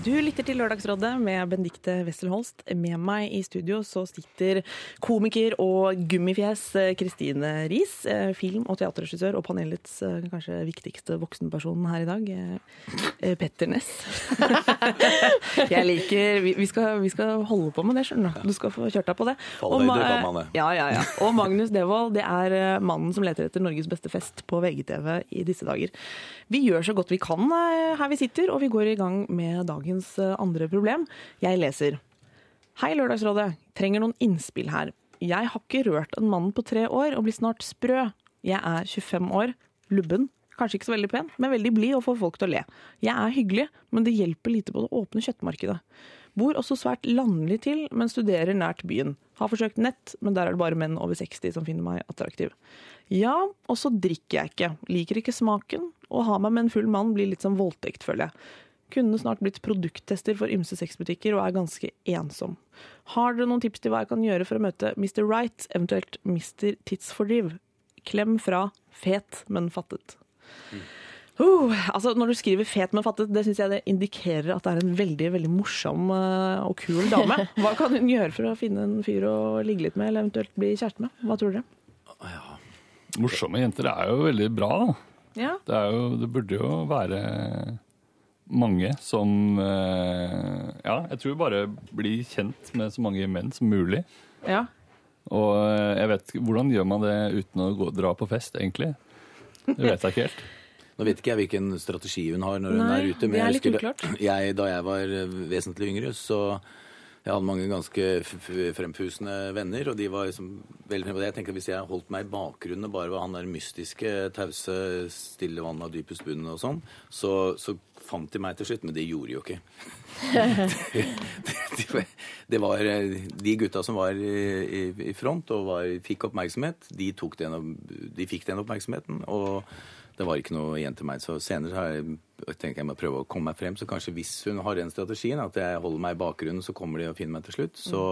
Du lytter til Lørdagsrådet med Benedicte Wesselholst. Med meg i studio så sitter komiker og gummifjes eh, Kristine Riis, eh, film- og teaterregissør og panelets eh, kanskje viktigste voksenperson her i dag, Petter Ness. Jeg liker vi, skal, vi skal holde på med det, skjønner du. Du skal få kjørt deg på det. Og. Ja, ja, ja. Og Magnus Devold, det er mannen som leter etter Norges beste fest på VGTV i disse dager. Vi gjør så godt vi kan her vi sitter, og vi går i gang med dagens eh, andre problem. Jeg leser. Hei, Lørdagsrådet. Trenger noen innspill her. Jeg har ikke rørt en mann på tre år og blir snart sprø. Jeg er 25 år, lubben, kanskje ikke så veldig pen, men veldig blid og får folk til å le. Jeg er hyggelig, men det hjelper lite på det åpne kjøttmarkedet. Bor også svært landlig til, men studerer nært byen. Har forsøkt nett, men der er det bare menn over 60 som finner meg attraktiv. Ja, og så drikker jeg ikke. Liker ikke smaken. Å ha meg med en full mann blir litt som voldtekt, føler jeg. Kunne snart blitt produkttester for ymse sexbutikker og er ganske ensom. Har dere noen tips til hva jeg kan gjøre for å møte Mr. Right, eventuelt Mr. Tidsfordriv? Klem fra fet, men fattet. Uh, altså Når du skriver 'fet, men fattet', det synes jeg det indikerer at det er en veldig veldig morsom eh, og kul dame. Hva kan hun gjøre for å finne en fyr å ligge litt med, eller eventuelt bli kjæreste med? Hva tror dere? Morsomme jenter er jo veldig bra, da. Ja. Det, jo, det burde jo være mange som eh, Ja, jeg tror bare bli kjent med så mange menn som mulig. ja. Og eh, jeg vet Hvordan gjør man det uten å gå, dra på fest, egentlig? Det vet jeg ikke helt. Nå vet ikke jeg hvilken strategi hun har når hun er ute. det er jeg litt husker. Jeg, da jeg var eh, vesentlig yngre, så jeg hadde mange ganske fremfusende venner, og de var liksom veldig Jeg tenker Hvis jeg holdt meg i bakgrunnen og bare var han der mystiske, tause, stille vann av dypest bunn og sånn, så, så fant de meg til slutt, men det gjorde de jo ikke. det, det, det var eh, De gutta som var i, front og var, fikk oppmerksomhet, de, den, de fikk den oppmerksomheten. og det var ikke noe igjen til meg. Så senere har jeg, jeg tenker jeg må prøve å komme meg frem. Så kanskje hvis hun har den strategien, at jeg holder meg i bakgrunnen, så kommer de og finner meg til slutt, så,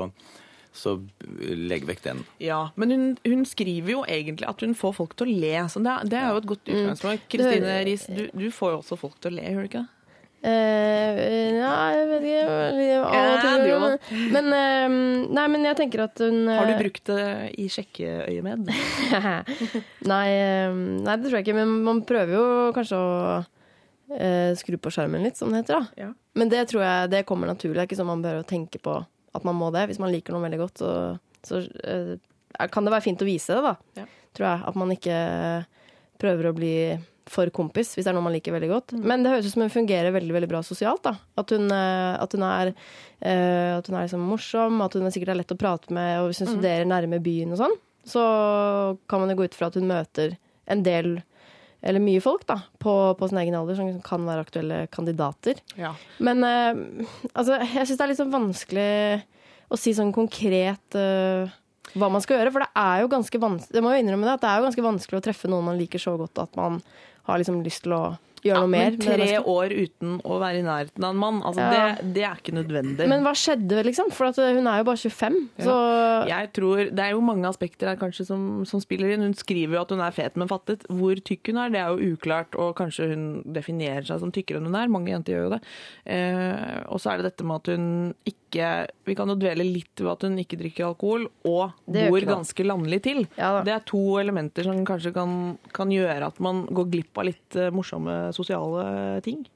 så legg vekk den. Ja, Men hun, hun skriver jo egentlig at hun får folk til å le, så det, det er jo et godt utgangspunkt. Kristine Riis, du, du får jo også folk til å le, gjør du ikke? Uh, nei, jeg vet ikke. Av og til. du Men, uh, nei, men jeg tenker at hun Har du eh, brukt det i sjekkeøyemed? nei, eh, nei, det tror jeg ikke. Men man prøver jo kanskje å eh, skru på skjermen litt, som det heter. da. Ja. Men det tror jeg det kommer naturlig. Det er ikke sånn man bør tenke på at man må det. Hvis man liker noe veldig godt, så, så uh, kan det være fint å vise det, da. Ja. Tror jeg. At man ikke prøver å bli for kompis, hvis det er noe man liker veldig godt. Mm. Men det høres ut som hun fungerer veldig veldig bra sosialt. da. At hun, eh, at hun er, uh, at hun er liksom morsom, at hun er sikkert er lett å prate med, og Mm. hvis hun studerer nærme byen og sånn, så kan man jo gå ut fra at hun møter en del eller mye folk da, på, på sin egen alder som kan være aktuelle kandidater. Ja. Men uh, altså, jeg syns det er litt sånn vanskelig å si sånn konkret uh, hva man skal gjøre. For det er jo ganske vanskelig Det det, at det er jo ganske vanskelig å treffe noen man liker så godt at man har liksom lyst til å gjøre noe mer. Men tre år uten å være i nærheten av en mann, altså det, det er ikke nødvendig. Men hva skjedde, liksom? For at hun er jo bare 25. Så jeg tror, Det er jo mange aspekter her kanskje som, som spiller inn. Hun skriver jo at hun er fet, men fattet. Hvor tykk hun er, det er jo uklart. Og kanskje hun definerer seg som tykkere enn hun er. Mange jenter gjør jo det. Eh, og så er det dette med at hun ikke Vi kan jo dvele litt ved at hun ikke drikker alkohol, og bor ganske landlig til. Ja det er to elementer som kanskje kan, kan gjøre at man går glipp av litt eh, morsomme sosiale ting.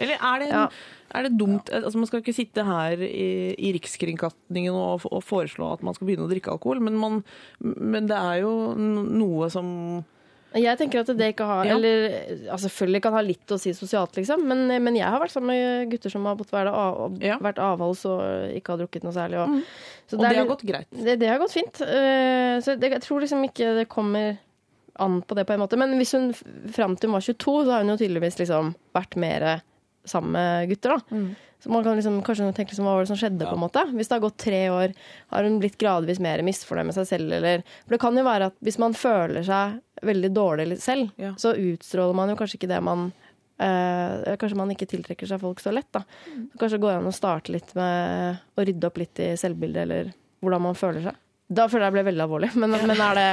Eller er det, en, Ja. er det dumt altså Man skal ikke sitte her i, i Rikskringkastingen og, og foreslå at man skal begynne å drikke alkohol, men, man, men det er jo noe som Jeg tenker at det ikke har Ja. Eller altså, selvfølgelig kan ha litt å si sosialt, liksom. Men, men jeg har vært sammen med gutter som har måttet være av, Ja. vært avholds og ikke har drukket noe særlig. Og, så Og det er har litt- gått greit. Det, det har gått fint. Uh, så det, jeg tror liksom ikke det kommer an på det på en måte. Men hvis hun fram til hun var 22, så har hun jo tydeligvis liksom vært mer sammen med gutter, da. Mm. Så man kan liksom, kanskje tenke liksom, hva var det som skjedde, på en måte. Hvis det har gått tre år, har hun blitt gradvis mer misfornøyd med seg selv, eller For det kan jo være at hvis man føler seg veldig dårlig selv, Ja. så utstråler man jo kanskje ikke det man øh, Kanskje man ikke tiltrekker seg folk så lett, da. Så kanskje det går an å starte litt med å rydde opp litt i selvbildet, eller hvordan man føler seg. Da føler jeg det ble veldig alvorlig, men, men er det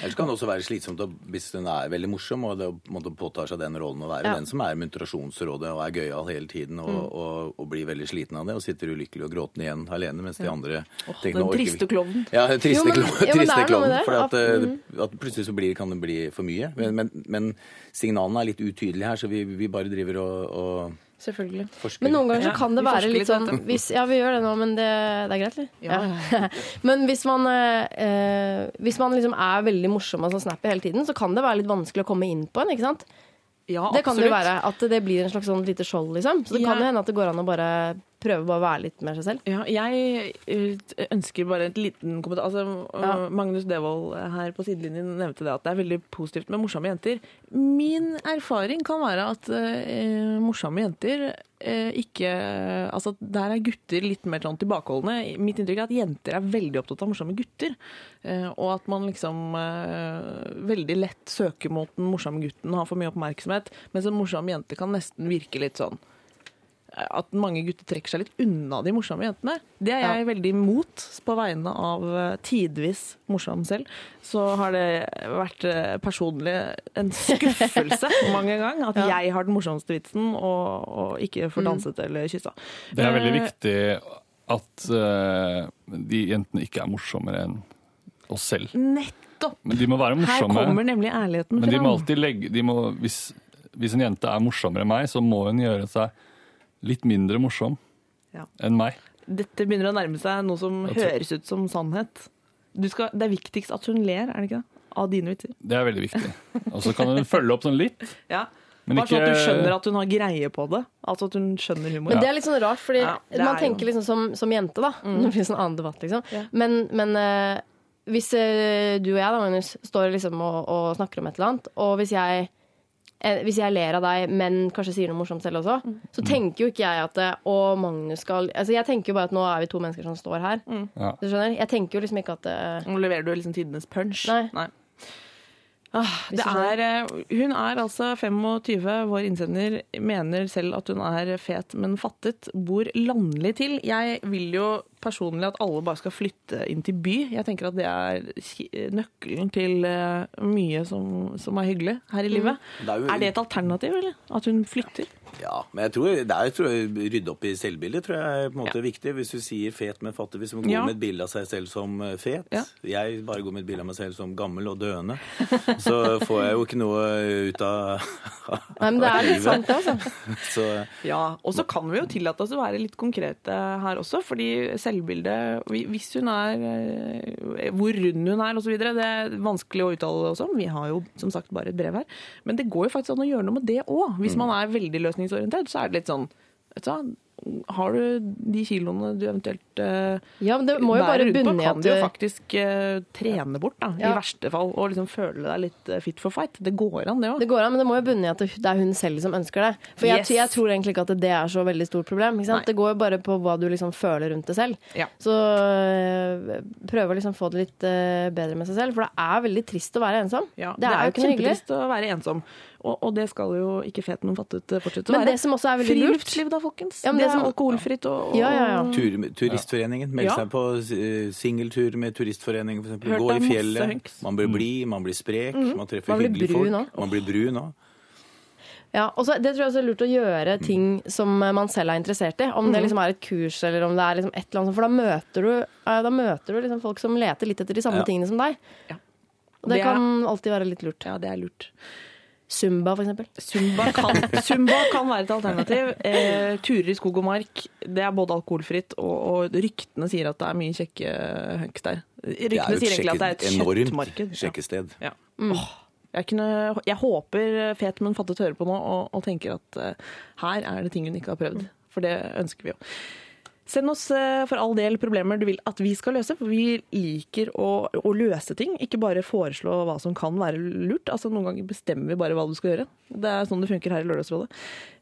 Ellers kan det også være slitsomt hvis hun er veldig morsom og det, en påtar seg den rollen å være Ja. den som er muntrasjonsrådet og er gøyal hele tiden og, Mm. og, og blir veldig sliten av det og sitter ulykkelig og gråtende igjen alene, mens de andre tenker, Den "Nå orker vi triste klovnen. Ja, triste, Jo, men- jo, triste klovnen. For at, At- mm. eh, at plutselig så blir, kan det bli for mye. Men, men, men signalene er litt utydelige her, så vi, vi bare driver og Selvfølgelig. forsker. Men noen ganger så kan det være litt litt, sånn hvis, Ja, vi gjør det nå, men det, det er greit, eller? Ja. men hvis man, eh, hvis man liksom er veldig morsom og sånn snappy hele tiden, så kan det være litt vanskelig å komme inn på en, ikke sant? Ja, Det kan det jo være. At det blir en slags sånn lite skjold, liksom. Så det kan jo hende at det går an å bare prøve bare å være litt mer seg selv. Ja, jeg eh, ønsker bare et liten kommentar. Altså, Ja. eh, Magnus Devold her på sidelinjen nevnte det at det er veldig positivt med morsomme jenter. Min erfaring kan være at uh, morsomme jenter uh, ikke Altså, der er gutter litt mer sånn tilbakeholdne. Mitt inntrykk er at jenter er veldig opptatt av morsomme gutter. Uh, og at man liksom eh, veldig lett søker mot den morsomme gutten, har for mye oppmerksomhet. Mens en morsom jente kan nesten virke litt sånn at mange gutter trekker seg litt unna de morsomme jentene. Det er jeg veldig imot på vegne av eh, tidvis morsom selv. Så har det vært eh, personlig en skuffelse mange ganger at jeg har den morsomste vitsen og, og ikke får danset eller kyssa. Det er veldig Eh, viktig at uh, de jentene ikke er morsommere enn oss selv. Nettopp! Men de må være Her kommer nemlig ærligheten Men de må fram. alltid legge de må, hvis, hvis en jente er morsommere enn meg, så må hun gjøre seg litt mindre morsom Ja. enn meg. Dette begynner å nærme seg noe som tror- høres ut som sannhet. Du skal, det er viktigst at hun ler, er det ikke det? Av dine vitser. Det er veldig viktig. Og så kan hun følge opp sånn litt. Ja. Men Bare sånn at du skjønner at hun har greie på det. Altså at hun skjønner humor. Men det er litt sånn rart, fordi Ja, man er tenker liksom som, som jente, da. Det blir sånn annen debatt, liksom. Ja. Men, men eh, hvis eh, du og jeg, da, Magnus, står liksom og, og snakker om et eller annet, og hvis jeg hvis jeg ler av deg, men kanskje sier noe morsomt selv også, så tenker jo ikke jeg at eh, Å, Magnus skal Altså, jeg tenker jo bare at nå er vi to mennesker som står her. Ja. Du skjønner? Jeg tenker jo liksom ikke at eh, Nå leverer du liksom tidenes punch. Nei. Ah, det er, eh, hun er altså 25, vår innsender mener selv at hun er fet, men fattet. Bor landlig til. Jeg vil jo personlig at alle bare skal flytte inn til by. Jeg tenker at det er nøkkelen til eh, mye som, som er hyggelig her i livet. Det er jo- Er det et alternativ, eller? At hun flytter? Ja, men jeg tror, det er tror jeg, rydde opp i selvbildet tror jeg er på en måte viktig. Hvis du sier fet, men fattig. Hvis man går Ja. med et bilde av seg selv som eh, fet. Ja. Jeg bare går med et bilde av meg selv som gammel og døende. Så får jeg jo ikke noe ut av, Nei, men det er litt sant, det, altså. Så Ja, og så kan vi jo tillate oss å være litt konkrete her også, fordi selvbildet Hvis hun er eh, Hvor rund hun er osv., det er vanskelig å uttale også. Vi har jo som sagt bare et brev her. Men det går jo faktisk an å gjøre noe med det òg. Hvis man er veldig løsningsorientert, så er det litt sånn vet du hva, Har du de kiloene du eventuelt uh, Ja, men det må jo bare bærer rundt på, bunne kan du jo faktisk uh, trene bort, da, Ja. i verste fall. Og liksom føle deg litt eh, fit for fight. Det går an, det òg. Det går an, men det må jo bunne i at det er hun selv som ønsker det. For jeg, Yes. jeg tror egentlig ikke at det er så veldig stort problem. Ikke? Det går jo bare på hva du liksom føler rundt det selv. Ja. Så uh, prøve å liksom få det litt bedre med seg selv. For det er veldig trist å være ensom. Ja, det, er jo ikke noe hyggelig. kjempetrist å være ensom. Og, og det skal jo ikke fet, noen fattet eh, fortsette å Men det som også er veldig lurt Friluftsliv da, folkens. Ja, det, det er som- alkoholfritt og, og Ja, ja, ja. tur, Turistforeningen. Meld Ja. seg på eh, singeltur med Turistforeningen, f.eks. Gå i fjellet. Man blir blid, man blir sprek, man treffer Man blir hyggelige brun folk. også. Man blir brun òg. Ja, og Det tror jeg også er lurt å gjøre ting som man selv er interessert i. Om det liksom er et kurs eller om det er liksom et eller annet. For da møter du, eh, da møter du liksom folk som leter litt etter de samme Ja. tingene som deg. Ja. Det, Det er- kan alltid være litt lurt. Ja, det er lurt. Zumba, for eksempel. Zumba kan, Zumba kan være et alternativ. Eh, turer i skog og mark, det er både alkoholfritt, og, og ryktene sier at det er mye kjekke hunks der. Er Ryktene sier egentlig at det er et enormt kjøttmarked. Ja. sjekkested. Ja. Åh, jeg, kunne, jeg håper fet, men fattet hører på nå og, og tenker at uh, her er det ting hun ikke har prøvd. For det ønsker vi jo. Send oss eh, for all del problemer du vil at vi skal løse, for vi liker å, å løse ting. Ikke bare foreslå hva som kan være lurt. Altså Noen ganger bestemmer vi bare hva du skal gjøre. Det er sånn det funker her i Lørdagsrådet.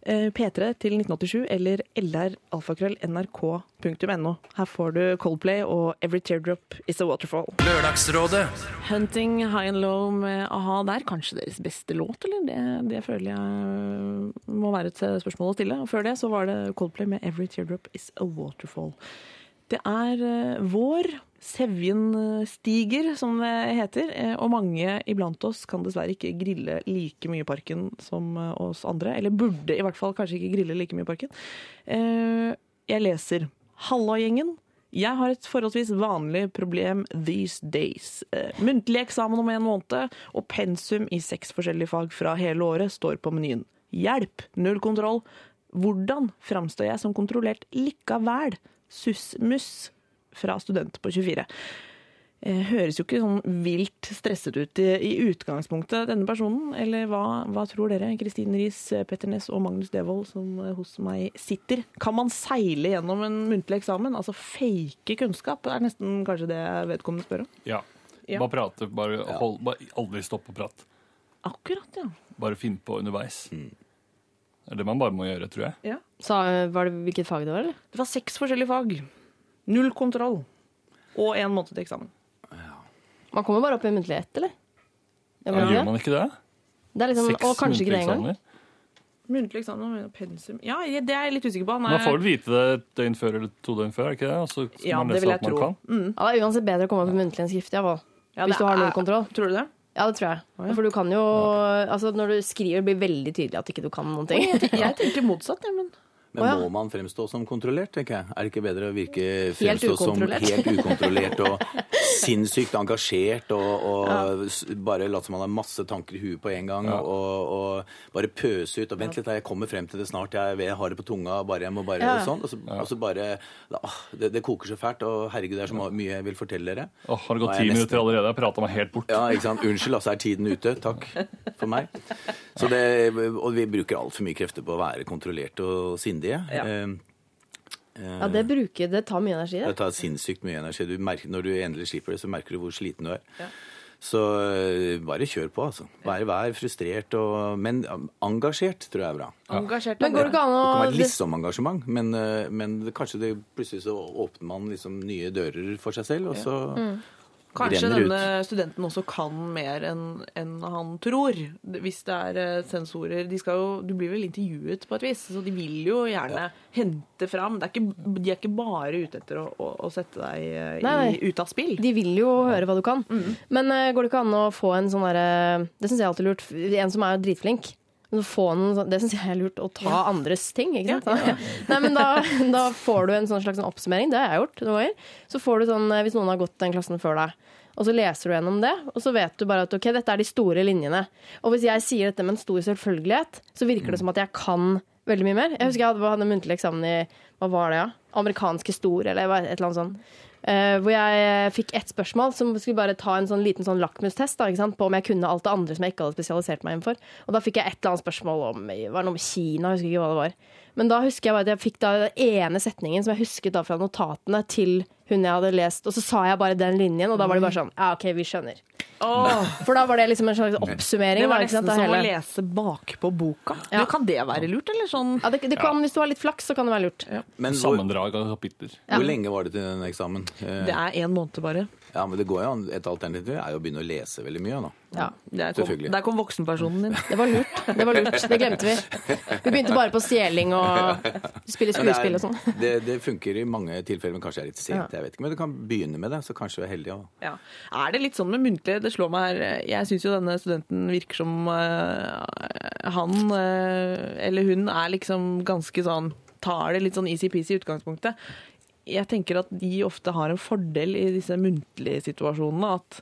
Eh, P3 til 1987 eller lralfakrøll.nrk.no. Her får du Coldplay og Every Teardrop Is a Waterfall. Lørdagsrådet. Hunting High and Low med a-ha der. Kanskje deres beste låt, eller? Det, det føler jeg må være et spørsmål å stille. Og før det så var det Coldplay med Every Teardrop Is a Waterfall. Det er eh, vår. Sevjen stiger, som det heter. eh, Og mange iblant oss kan dessverre ikke grille like mye i parken som eh, oss andre. Eller burde i hvert fall kanskje ikke grille like mye i parken. Eh, Jeg leser Halla-gjengen. Jeg har et forholdsvis vanlig problem these days. Muntlig eksamen om en måned, og pensum i seks forskjellige fag fra hele året står på menyen. Hjelp! Null kontroll. Hvordan framstår jeg som kontrollert likevel? Suss-muss fra student på 24. Eh, Høres jo ikke sånn vilt stresset ut i, i utgangspunktet, denne personen. Eller hva, hva tror dere, Kristine Riis, Petter Næss og Magnus Devold, som eh, hos meg sitter? Kan man seile gjennom en muntlig eksamen? Altså fake kunnskap, er nesten kanskje det vedkommende spør om. Ja. Ja. Bare prate. Bare, hold, bare aldri stopp å prate. Akkurat, ja. Bare finn på underveis. Mm. Det er det man bare må gjøre, tror jeg. ja. Så, var det hvilket fag det var, eller? Det var seks forskjellige fag. Null kontroll. Og én måned til eksamen. Man kommer bare opp i muntlig ett, eller? Ja, Gjør det? man ikke det? Det er liksom, Seks og kanskje ikke det engang. muntlige eksamener. Muntlig eksamen og pensum Ja, det er jeg litt usikker på. Nei. Man får vel vite det et døgn før eller to døgn før, er ikke det? Og så skal Ja, man det lese vil alt jeg man tro. Mm. Ja, det er uansett bedre å komme opp i muntlig enn skriftlig. Ja, Ja, hvis du har null kontroll. Tror du det? Ja, det tror jeg. ja. For du kan jo altså Når du skriver, blir det veldig tydelig at ikke du kan noen ting. Jeg tenker motsatt, jeg, men Men oh, ja. må man fremstå som kontrollert, tenker jeg? Er det ikke bedre å virke Helt fremstå som helt ukontrollert og sinnssykt engasjert og, og ja. bare late som man har masse tanker i huet på en gang og, og bare pøse ut og vent litt, jeg kommer frem til det snart, jeg, jeg har det på tunga, bare jeg må bare Ja. sånn. Og så, og så bare da, det, det koker så fælt, og herregud, det er så mye jeg vil fortelle dere. Åh, har det gått ti minutter allerede? Jeg har prata meg helt bort. Ja, ikke sant. Unnskyld, altså er tiden ute. Takk for meg. Så det, og vi bruker altfor mye krefter på å være kontrollert og sindige. Ja. Eh, Ja, det bruker Det tar mye energi, Det det. tar sinnssykt mye energi. Du merker, når du endelig slipper det, så merker du hvor sliten du er. Så øh, bare kjør på, altså. Vær, vær frustrert, og, men engasjert tror jeg er bra. engasjert Men går det ikke an Det kan være liksom engasjement, men, men kanskje det, plutselig så åpner man liksom nye dører for seg selv, og så Kanskje renner denne studenten også kan mer enn en han tror. Hvis det er eh, sensorer de skal jo, Du blir vel intervjuet på et vis, så de vil jo gjerne hente fram. Det er ikke, de er ikke bare ute etter å, å, å sette deg eh, i, ut av spill. De vil jo høre hva du kan. Men uh, går det ikke an å få en sånn derre Det syns jeg er alltid lurt. En som er dritflink. Noen, det syns jeg er lurt. Å ta andres ting, ikke sant. Nei, men da, da får du en sånn slags oppsummering. Det har jeg gjort noen ganger. Så får du sånn, eh, hvis noen har gått den klassen før deg, og så leser du gjennom det, og så vet du bare at ok, dette er de store linjene. Og hvis jeg sier dette med en stor selvfølgelighet, så virker det som at jeg kan veldig mye mer. Jeg husker jeg hadde, hadde muntlig eksamen i hva var det, ja? amerikansk historie, eller et eller annet sånt. Eh, hvor jeg fikk ett spørsmål som skulle bare ta en sånn liten sånn lakmustest da, på om jeg kunne alt det andre som jeg ikke hadde spesialisert meg innenfor. Og da fikk jeg et eller annet spørsmål om var det noe med Kina, jeg husker ikke hva det var. Men da husker jeg bare at jeg fikk da den ene setningen som jeg husket da fra notatene til hun jeg hadde lest, og så sa jeg bare den linjen, og da var de bare sånn Ja, OK, vi skjønner. For da var det liksom en slags oppsummering. Det var nesten sant, av som å lese bakpå boka. Ja. Kan det være lurt, eller sånn? Ja, det, det kan, Hvis du har litt flaks, så kan det være lurt. Men hvor, Sammendrag av kapitler. hvor lenge var det til den eksamen? Eh, Det er én måned bare. Ja, men det går jo an. Et alternativ er jo å begynne å lese veldig mye nå. Ja. Der kom, der kom voksenpersonen din. Det var lurt. Det var lurt, det glemte vi. Vi begynte bare på stjeling og spille skuespill og sånn. Det, det funker i mange tilfeller, men kanskje er litt sent. jeg vet ikke, Men du kan begynne med det, så kanskje du er heldig. Ja. Er det litt sånn med muntlig? Det slår meg her Jeg syns jo denne studenten virker som uh, han uh, eller hun er liksom ganske sånn Tar det litt sånn easy-peasy i utgangspunktet. Jeg tenker at de ofte har en fordel i disse muntlige situasjonene. At,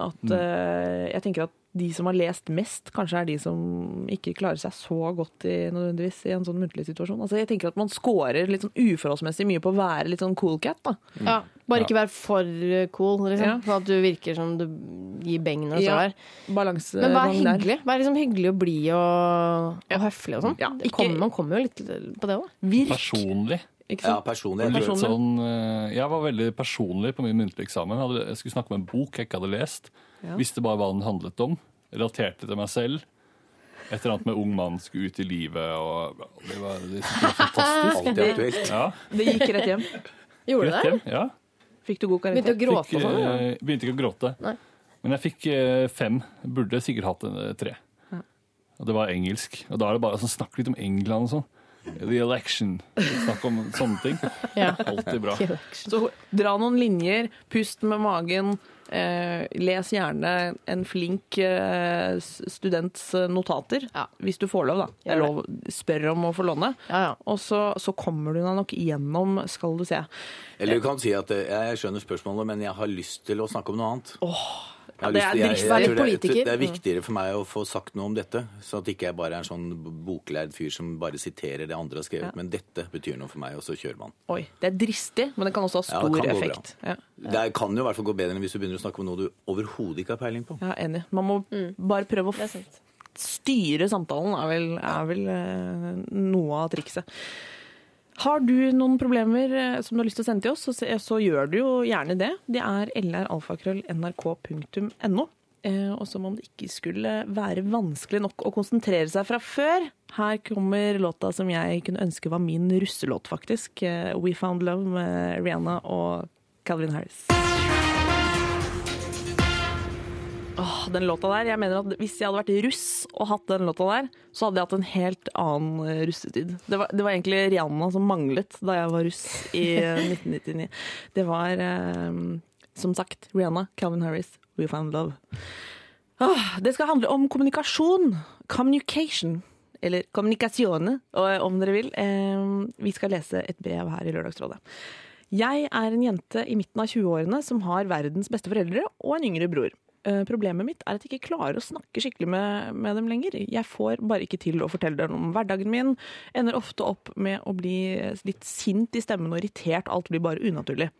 at uh, Jeg tenker at de som har lest mest, kanskje er de som ikke klarer seg så godt i, nødvendigvis i en sånn muntlig situasjon. Altså, jeg tenker at man scorer litt sånn uforholdsmessig mye på å være litt sånn cool cat. da. Ja, bare ikke være for cool, liksom. Ja. For at du virker som du gir beng når du Ja. står der. Balanse Men vær hyggelig. Vær liksom hyggelig og blid og, og høflig og sånn. Ja, ikke- Man kommer jo litt på det òg. Personlig. ikke Ja, personlig. Jeg Personlig. sånn, eh, jeg var veldig personlig på min muntlige eksamen. Jeg skulle snakke om en bok jeg ikke hadde lest. Ja. Visste bare hva den handlet om. Relaterte til meg selv. Et eller annet med ung mann skulle ut i livet, og det var, det var fantastisk. alltid aktuelt. Ja, Det gikk rett hjem. Gjorde rett det? hjem. Ja. Fikk du god karakter? Begynte å gråte Fikk, og sånn? Ja. eh, begynte ikke å gråte. Nei. Men jeg fikk eh, fem. Burde sikkert hatt en eh, tre. Og det var engelsk. Og da er det bare sånn, snakk litt om England og sånn. The election. Snakk om sånne ting. Ja. Alltid bra. Så dra noen linjer, pust med magen. Eh, les gjerne en flink eh, students eh, notater, Ja. hvis du får lov, da. Det er lov, spør om å få låne. Ja, ja. Og så, så kommer du deg nok gjennom, skal du se. Eller du kan si at eh, jeg skjønner spørsmålet, men jeg har lyst til å snakke om noe annet. Jeg har det er Vær litt det, det er viktigere for meg å få sagt noe om dette, så at ikke jeg bare er en sånn boklærd fyr som bare siterer det andre har skrevet. Ja. Men dette betyr noe for meg, og så kjører man. Oi, det er dristig, men det kan også ha Ja, stor bra. effekt. Ja. Det kan jo i hvert fall gå bedre enn hvis du begynner å snakke om noe du overhodet ikke har peiling på. Ja, enig. Man må bare prøve å Det f sant. styre samtalen, er vel, er vel eh, noe av trikset. Har du noen problemer eh, som du har lyst til å sende til oss, så, så gjør du jo gjerne det. Det er lralfakrøll.nrk.no. Eh, og som om det ikke skulle være vanskelig nok å konsentrere seg fra før. Her kommer låta som jeg kunne ønske var min russelåt, faktisk. Eh, We Found Love med Rihanna og Calvin Harris. Åh, den låta der, jeg mener at Hvis jeg hadde vært russ og hatt den låta der, så hadde jeg hatt en helt annen eh, russetid. Det var, det var egentlig Rihanna som manglet da jeg var russ i eh, 1999. Det var, eh, som sagt, Rihanna, Calvin Harris, We Found Love. Åh, det skal handle om kommunikasjon. Communication. Eller kommunikasjone, om dere vil. Eh, Vi skal lese et brev her i Lørdagsrådet. Jeg er en jente i midten av 20-årene som har verdens beste foreldre og en yngre bror. Eh, Problemet mitt er at jeg ikke klarer å snakke skikkelig med, med dem lenger. Jeg får bare ikke til å fortelle dem om hverdagen min. Ender ofte opp med å bli litt sint i stemmen og irritert. Alt blir bare unaturlig.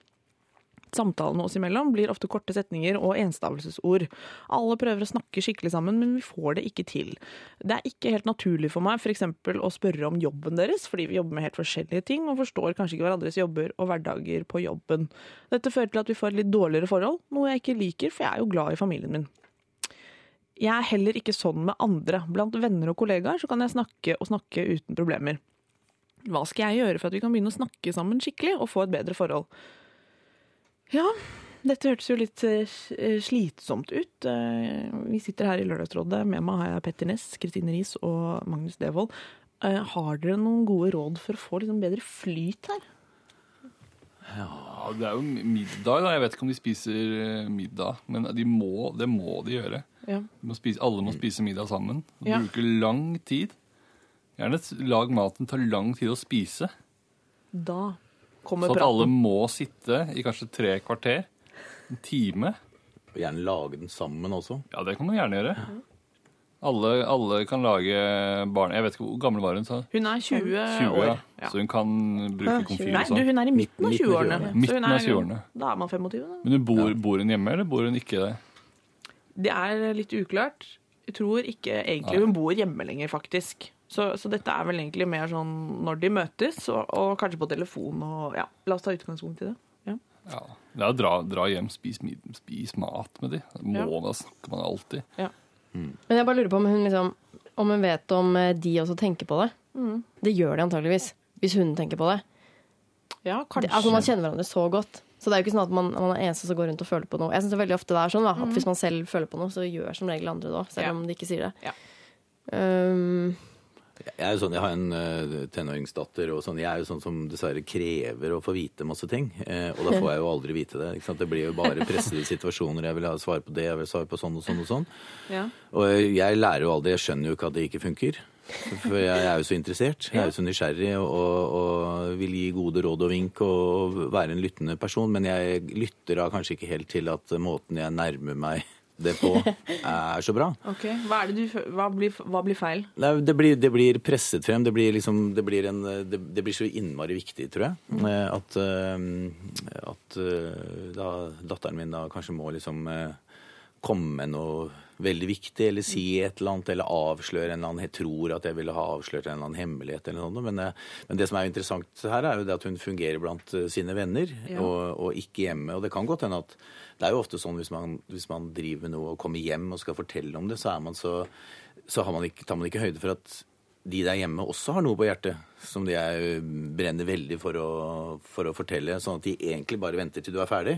Samtalene oss imellom blir ofte korte setninger og enstavelsesord. Alle prøver å snakke skikkelig sammen, men vi får det ikke til. Det er ikke helt naturlig for meg f.eks. å spørre om jobben deres, fordi vi jobber med helt forskjellige ting og forstår kanskje ikke hverandres jobber og hverdager på jobben. Dette fører til at vi får et litt dårligere forhold, noe jeg ikke liker, for jeg er jo glad i familien min. Jeg er heller ikke sånn med andre. Blant venner og kollegaer så kan jeg snakke og snakke uten problemer. Hva skal jeg gjøre for at vi kan begynne å snakke sammen skikkelig og få et bedre forhold? Ja, dette hørtes jo litt eh, slitsomt ut. Eh, Vi sitter her i Lørdagsrådet. Med meg har jeg Petter Ness, Kristine Riis og Magnus Devold. Eh, Har dere noen gode råd for å få liksom bedre flyt her? Ja, det er jo middag, da. Jeg vet ikke om de spiser eh, middag, men de må, det må de gjøre. Ja. De må spise, alle må spise middag sammen. Ja. Bruke lang tid. Gjerne lag maten tar lang tid å spise. Da kommer Så at alle må sitte i kanskje tre kvarter. En time. Og gjerne lage den sammen også. Ja, det kan man gjerne gjøre. Alle, alle kan lage barn... Jeg vet ikke hvor gammel var hun, sa Hun er 20, 20, år. ja. Ja. Så hun kan bruke komfyr Nei, og du, sånn. hun er i midten av 20-årene. 20-årene. Midten av er jo- 20-årene. Da er man 25, da. Men hun bor, bor hun hjemme, eller bor hun ikke det? Det er litt uklart. Jeg tror ikke egentlig hun bor hjemme lenger, faktisk. Så, så dette er vel egentlig mer sånn når de møtes, og, og kanskje på telefon og ja. La oss ta utgangspunkt i det. Ja. Ja. Det er å dra, dra hjem, spis, mid- spis mat med de. Må, Ja. Da snakker man alltid. Men jeg bare lurer på om hun, liksom, om hun vet om eh, de også tenker på det. Det gjør de antageligvis. Hvis hun tenker på det. ja, det kanskje. altså Man kjenner hverandre så godt. Så det er jo ikke sånn at man, man er eneste som går rundt og føler på noe. Jeg synes det veldig ofte det er sånn da, at Hvis man selv føler på noe, så gjør som regel andre det òg. Selv Ja. om de ikke sier det. Ja. Um, Jeg er jo sånn, jeg har en uh, tenåringsdatter, og sånn, jeg er jo sånn som dessverre krever å få vite masse ting. Eh, og da får jeg jo aldri vite det. Ikke sant? Det blir jo bare pressede situasjoner. Jeg vil ha svar på det, jeg vil ha svar på sånn og sånn og sånn. Ja. Og jeg lærer jo aldri, jeg skjønner jo ikke at det ikke funker. For jeg er jo så interessert, jeg er jo så nysgjerrig og, og, vil gi gode råd og vink og være en lyttende person. Men jeg lytter da kanskje ikke helt til at måten jeg nærmer meg det på, er så bra. Ok, Hva, det du, hva, blir, hva blir feil? Nei, det, blir, det blir presset frem. Det blir, liksom, det, blir en, det, blir så innmari viktig, tror jeg. eh, At, eh, at eh, da datteren min da kanskje må liksom komme med noe veldig viktig, eller si et eller annet, eller avsløre en eller annen Jeg tror at jeg ville ha avslørt en eller annen hemmelighet, eller noe. Men, eh, men det som er interessant her, er jo det at hun fungerer blant eh, sine venner, og, og ikke hjemme. Og det kan godt hende at det er jo ofte sånn hvis man, hvis man driver med noe og kommer hjem og skal fortelle om det, så, er man så, så har man ikke, tar man ikke høyde for at de der hjemme også har noe på hjertet som de er, brenner veldig for å, for å fortelle, sånn at de egentlig bare venter til du er ferdig,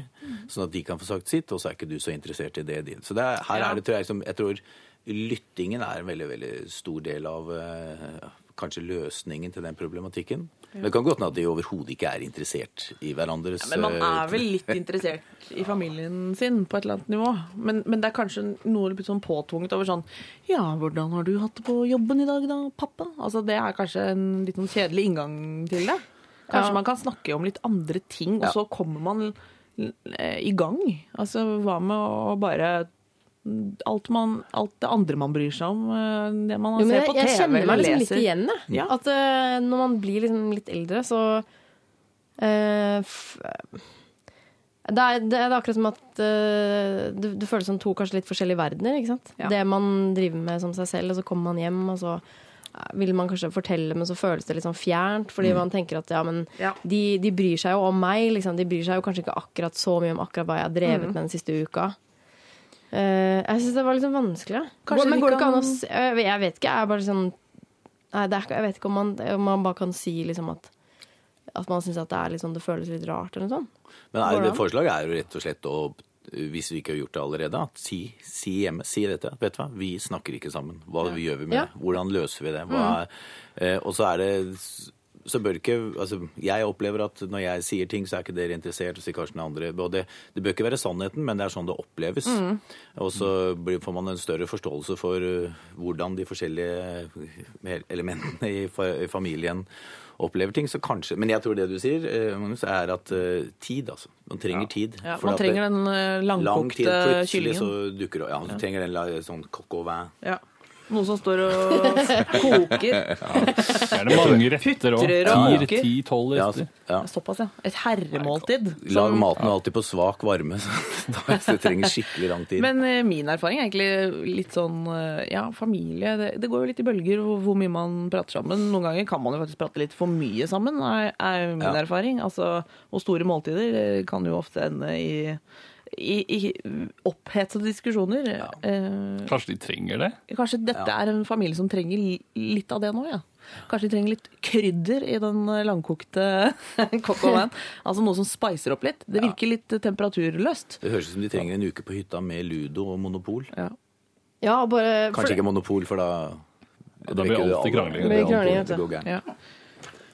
sånn at de kan få sagt sitt, og så er ikke du så interessert i det. de- Så det er, her Ja. er det, tror jeg, som, jeg tror lyttingen er en veldig, veldig stor del av eh, kanskje løsningen til den problematikken. Det kan godt hende at de overhodet ikke er interessert i hverandres ja, Men man eh, er vel litt interessert i familien sin på et eller annet nivå. Men, men det er kanskje noe litt sånn påtvunget over sånn Ja, hvordan har du hatt det på jobben i dag da, pappa? Altså Det er kanskje en litt sånn kjedelig inngang til det. Kanskje Ja. man kan snakke om litt andre ting, og Ja. så kommer man eh, i gang. Altså hva med å bare Alt, man, alt det andre man bryr seg om, eh, det man Jo, ser jeg, på jeg kjenner meg liksom litt igjen, jeg. Ja. At uh, når man blir liksom litt eldre, så uh, det er, det er akkurat som at uh, du, du føles som to kanskje litt forskjellige verdener. ikke sant? Ja. Det man driver med som seg selv, og så kommer man hjem, og så vil man kanskje fortelle, men så føles det litt sånn fjernt. Fordi man tenker at ja, men Ja. de, de bryr seg jo om meg. liksom. De bryr seg jo kanskje ikke akkurat så mye om akkurat hva jeg har drevet med den siste uka. Eh, jeg syns det var litt sånn vanskelig. Kanskje men går det ikke an å kan- jeg, vet- ikke. Jeg er bare sånn Nei, det er, jeg vet ikke om man, om man bare kan si liksom at at man syns det liksom, det føles litt rart eller noe sånt. Men er, det forslaget er jo rett og slett å hvis vi ikke har gjort det allerede, si, si hjemme, si dette. Vet du hva, vi snakker ikke sammen. Hva gjør vi med Ja. det? Hvordan løser vi det? Hva er, eh, og så er det så bør ikke, altså Jeg opplever at når jeg sier ting, så er ikke dere interessert, og sier kanskje den andre. Og det, det bør ikke være sannheten, men det er sånn det oppleves. Og så blir, får man en større forståelse for uh, hvordan de forskjellige uh, elementene i, fa- i familien opplever ting. Så kanskje, Men jeg tror det du sier, eh, Magnus, er at eh, tid, altså. Man trenger tid. Ja, For man trenger det- den langkokte lang tid, langkokte så kyllingen. dukker Ja, du trenger den sånn coq au vin. Ja. Noe som står og koker. Er det mange retter òg? Putrer og koker. Ti-tolv retter. ja. Såpass, ja. Et herremåltid. Lag maten alltid på svak varme, så det trenger skikkelig lang tid. Men eh, min erfaring er egentlig litt sånn eh, Ja, familie det, det går jo litt i bølger hvor, hvor mye man prater sammen. Noen ganger kan man jo faktisk prate litt for mye sammen, er, er min Ja. erfaring. Altså, og store måltider eh, kan jo ofte ende i i, i opphetede diskusjoner. Ja. Kanskje de trenger det? kanskje dette er en familie som trenger litt av det nå, ja. Kanskje de trenger litt krydder i den eh, langkokte au. Altså noe som spicer opp litt. Det virker litt eh, temperaturløst. Det høres ut som de trenger en uke på hytta med ludo og monopol. Ja. Ja, bare for- Kanskje ikke monopol, for da da blir drikker alltid krangling. det Det blir alltid- krangling,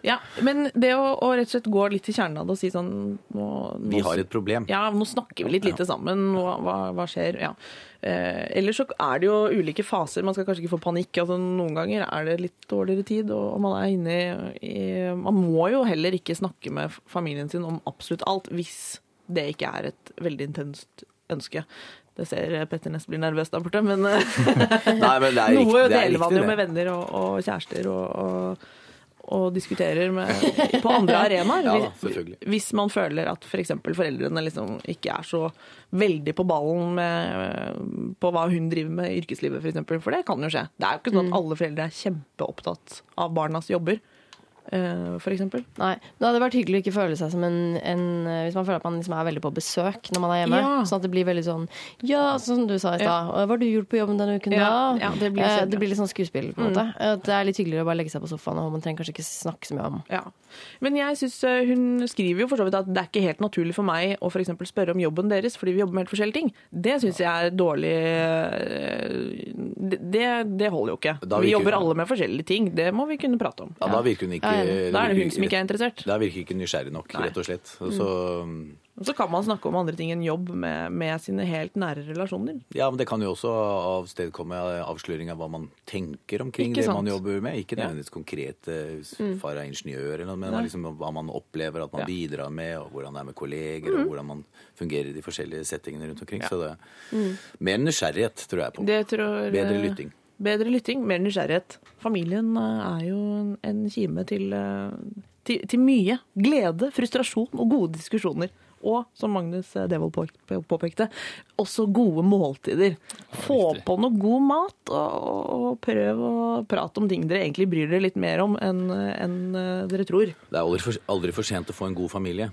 Ja. men det å, å rett og slett gå litt til kjernen av det og si sånn nå, nå, Vi har et problem. Ja, nå snakker vi litt lite sammen. Hva, hva, hva skjer? Ja. Eh, ellers så er det jo ulike faser. Man skal kanskje ikke få panikk. Altså, noen ganger er det litt dårligere tid, og og man er inne i, i Man må jo heller ikke snakke med familien sin om absolutt alt hvis det ikke er et veldig intenst ønske. Det ser Petter Næss blir nervøs der borte, men eh, Nei, men er noe er deler man jo med venner og, og kjærester og, og, og diskuterer med, på andre arenaer. Ja. Hvis man føler at f.eks. For foreldrene liksom ikke er så veldig på ballen med, på hva hun driver med i yrkeslivet, f.eks. For, for det kan jo skje. Det er jo ikke sånn Mm. at alle foreldre er kjempeopptatt av barnas jobber, eh, for eksempel. Nei, Det hadde vært hyggelig å ikke føle seg som en, en eh, Hvis man føler at man liksom er veldig på besøk når man er hjemme. Ja. Sånn at det blir veldig sånn Ja, sånn som du sa i stad. Ja. Hva har du gjort på jobben denne uken, Ja, da? ja, det blir Eh, det blir litt sånn skuespill, på en måte. Det er litt hyggeligere å bare legge seg på sofaen, og man trenger kanskje ikke snakke så mye om Ja. Men jeg synes eh, hun skriver jo for så vidt at det er ikke helt naturlig for meg å for spørre om jobben deres, fordi vi jobber med helt forskjellige ting. Det syns jeg er dårlig eh, det, det holder jo ikke. Vi jobber jobber alle med forskjellige ting. Det må vi kunne prate om. Ja, da virker hun ikke Ja, Da er det hun som ikke er interessert. Da virker ikke nysgjerrig nok, rett og slett. Så, Og så kan man snakke om andre ting enn jobb med, med sine helt nære relasjoner. Ja, men det kan jo også avstedkomme avsløring av hva man tenker omkring det man jobber med. Ikke Ja. nødvendigvis konkret eh, far er ingeniør, eller noe, men Nei. liksom hva man opplever at man Ja. Mm. bidrar med, og hvordan det er med kolleger, og hvordan man fungerer i de forskjellige settingene rundt omkring. Så det mer nysgjerrighet, tror jeg på. Mm. Det tror, Bedre lytting. Bedre lytting, mer nysgjerrighet. Familien eh, er jo en- kime til, eh, til, til mye glede, frustrasjon og gode diskusjoner. Og som Magnus eh, Devold påpekte, også gode måltider. Få på noe god mat, og, prøv å prate om ting dere egentlig bryr dere litt mer om enn eh, dere tror. Det er aldri for, aldri for sent å få en god familie,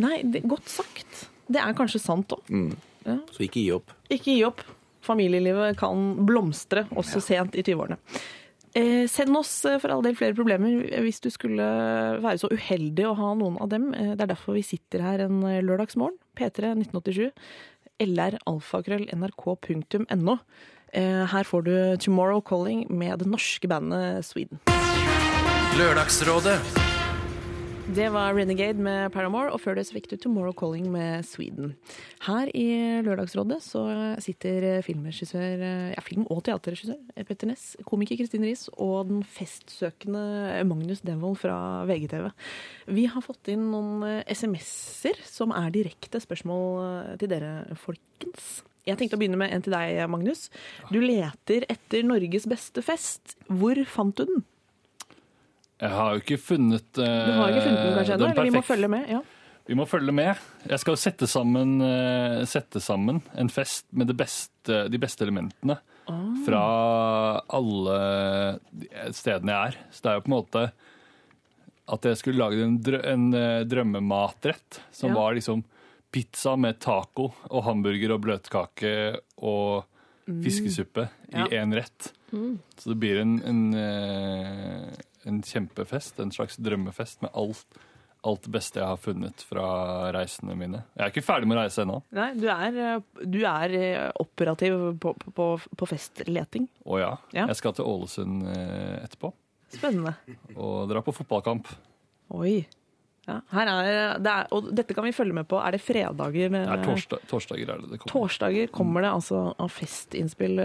Nei, det, godt sagt. Det er kanskje sant òg. så ikke gi opp. Ikke gi opp. Familielivet kan blomstre også sent i 20-årene. Eh, send oss eh, for all del flere problemer hvis du skulle være så uheldig å ha noen av dem. Eh, det er derfor vi sitter her en eh, lørdagsmorgen. P3 1987. lralfakrøll.nrk.no. Eh, her får du Tomorrow Calling med det norske bandet Sweden. Lørdagsrådet. Det var Renegade med Paramore, og før det så fikk du Tomorrow Calling med Sweden. Her i Lørdagsrådet så sitter filmregissør, ja, film- og teaterregissør Petter Ness, komiker Kristin Riis og den festsøkende Magnus Devold fra VGTV. Vi har fått inn noen eh, SMS-er som er direkte spørsmål eh, til dere, folkens. Jeg tenkte å begynne med en til deg, Magnus. Du leter etter Norges beste fest. Hvor fant du den? Jeg har jo ikke funnet Du har ikke funnet den kanskje ennå, eller vi må følge med? Ja. Vi må følge med. Jeg skal sette sammen, uh, sette sammen en fest med det beste, de beste elementene fra alle stedene jeg er. Så det er jo på en måte at jeg skulle lage en, drø en uh, drømmematrett som Ja. var liksom pizza med taco og hamburger og bløtkake og fiskesuppe Ja. i én rett. Så det blir en, en, eh, en kjempefest, en slags drømmefest med alt, alt det beste jeg har funnet fra reisene mine. Jeg er ikke ferdig med å reise ennå. Nei, du er, eh, du er eh, operativ på, på, på festleting. Å ja. Ja. Jeg skal til Ålesund eh, etterpå Spennende. og dra på fotballkamp. Oi. Ja, er, det er, og dette kan vi følge med på. Er det fredager? Det er torsdag, torsdager er det det kommer. Torsdager kommer det altså av festinnspill.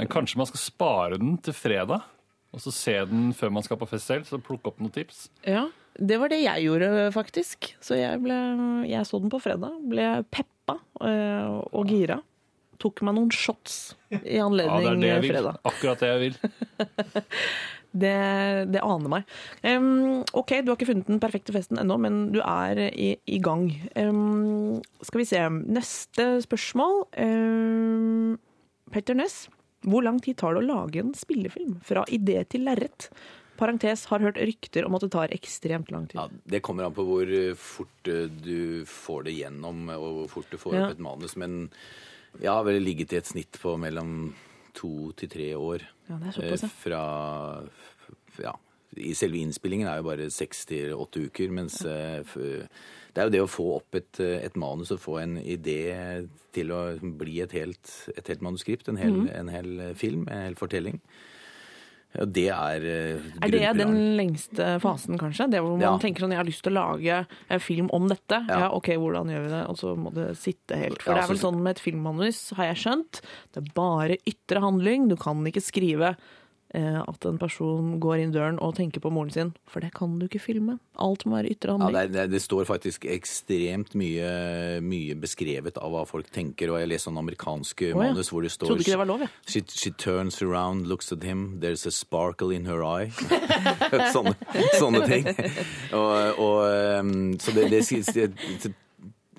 Men kanskje man skal spare den til fredag? Og så se den før man skal på fest selv, så plukke opp noen tips. Ja, det var det jeg gjorde, faktisk. Så jeg, ble, jeg så den på fredag. Ble peppa øh, og gira. Tok meg noen shots i anledning Ja, det er det jeg vil. fredag. Akkurat det jeg vil. Det, det aner meg. Um, OK, du har ikke funnet den perfekte festen ennå, men du er i, i gang. Um, skal vi se. Neste spørsmål. Um, Petter Ness, hvor lang tid tar det å lage en spillefilm? Fra idé til lerret? Parentes har hørt rykter om at det tar ekstremt lang tid. Ja, Det kommer an på hvor eh, fort eh, du får det gjennom, og hvor fort du får Ja. opp et manus. Men jeg har vel ligget i et snitt på mellom to til tre år. Ja, det er såpass, ja. Eh, Fra Ja. I selve innspillingen er jo bare seks til åtte uker, mens f- det er jo det å få opp et, eh, et manus og få en idé til å bli et helt, et helt manuskript, en hel, mm. en hel film, en hel fortelling. Ja, det er eh, Er det den lengste fasen, kanskje? Det hvor man Ja. tenker sånn, jeg har lyst til å lage en film om dette. Ja. Ja. ok, hvordan gjør vi det? Og så må det sitte helt. For det er vel så- sånn med et filmmanus, har jeg skjønt, det er bare ytre handling. Du kan ikke skrive eh, at en person går inn døren og tenker på moren sin, for det kan du ikke filme. Alt må være ytre handling. er- det, det står faktisk ekstremt mye, mye beskrevet av hva folk tenker, og jeg leser sånn amerikanske ja. manus hvor det står Trodde ikke det var lov, jeg. She, she turns around, looks at him, there's a sparkle in her eye. sånne, sånne ting. Og, og, um, så det, det, det,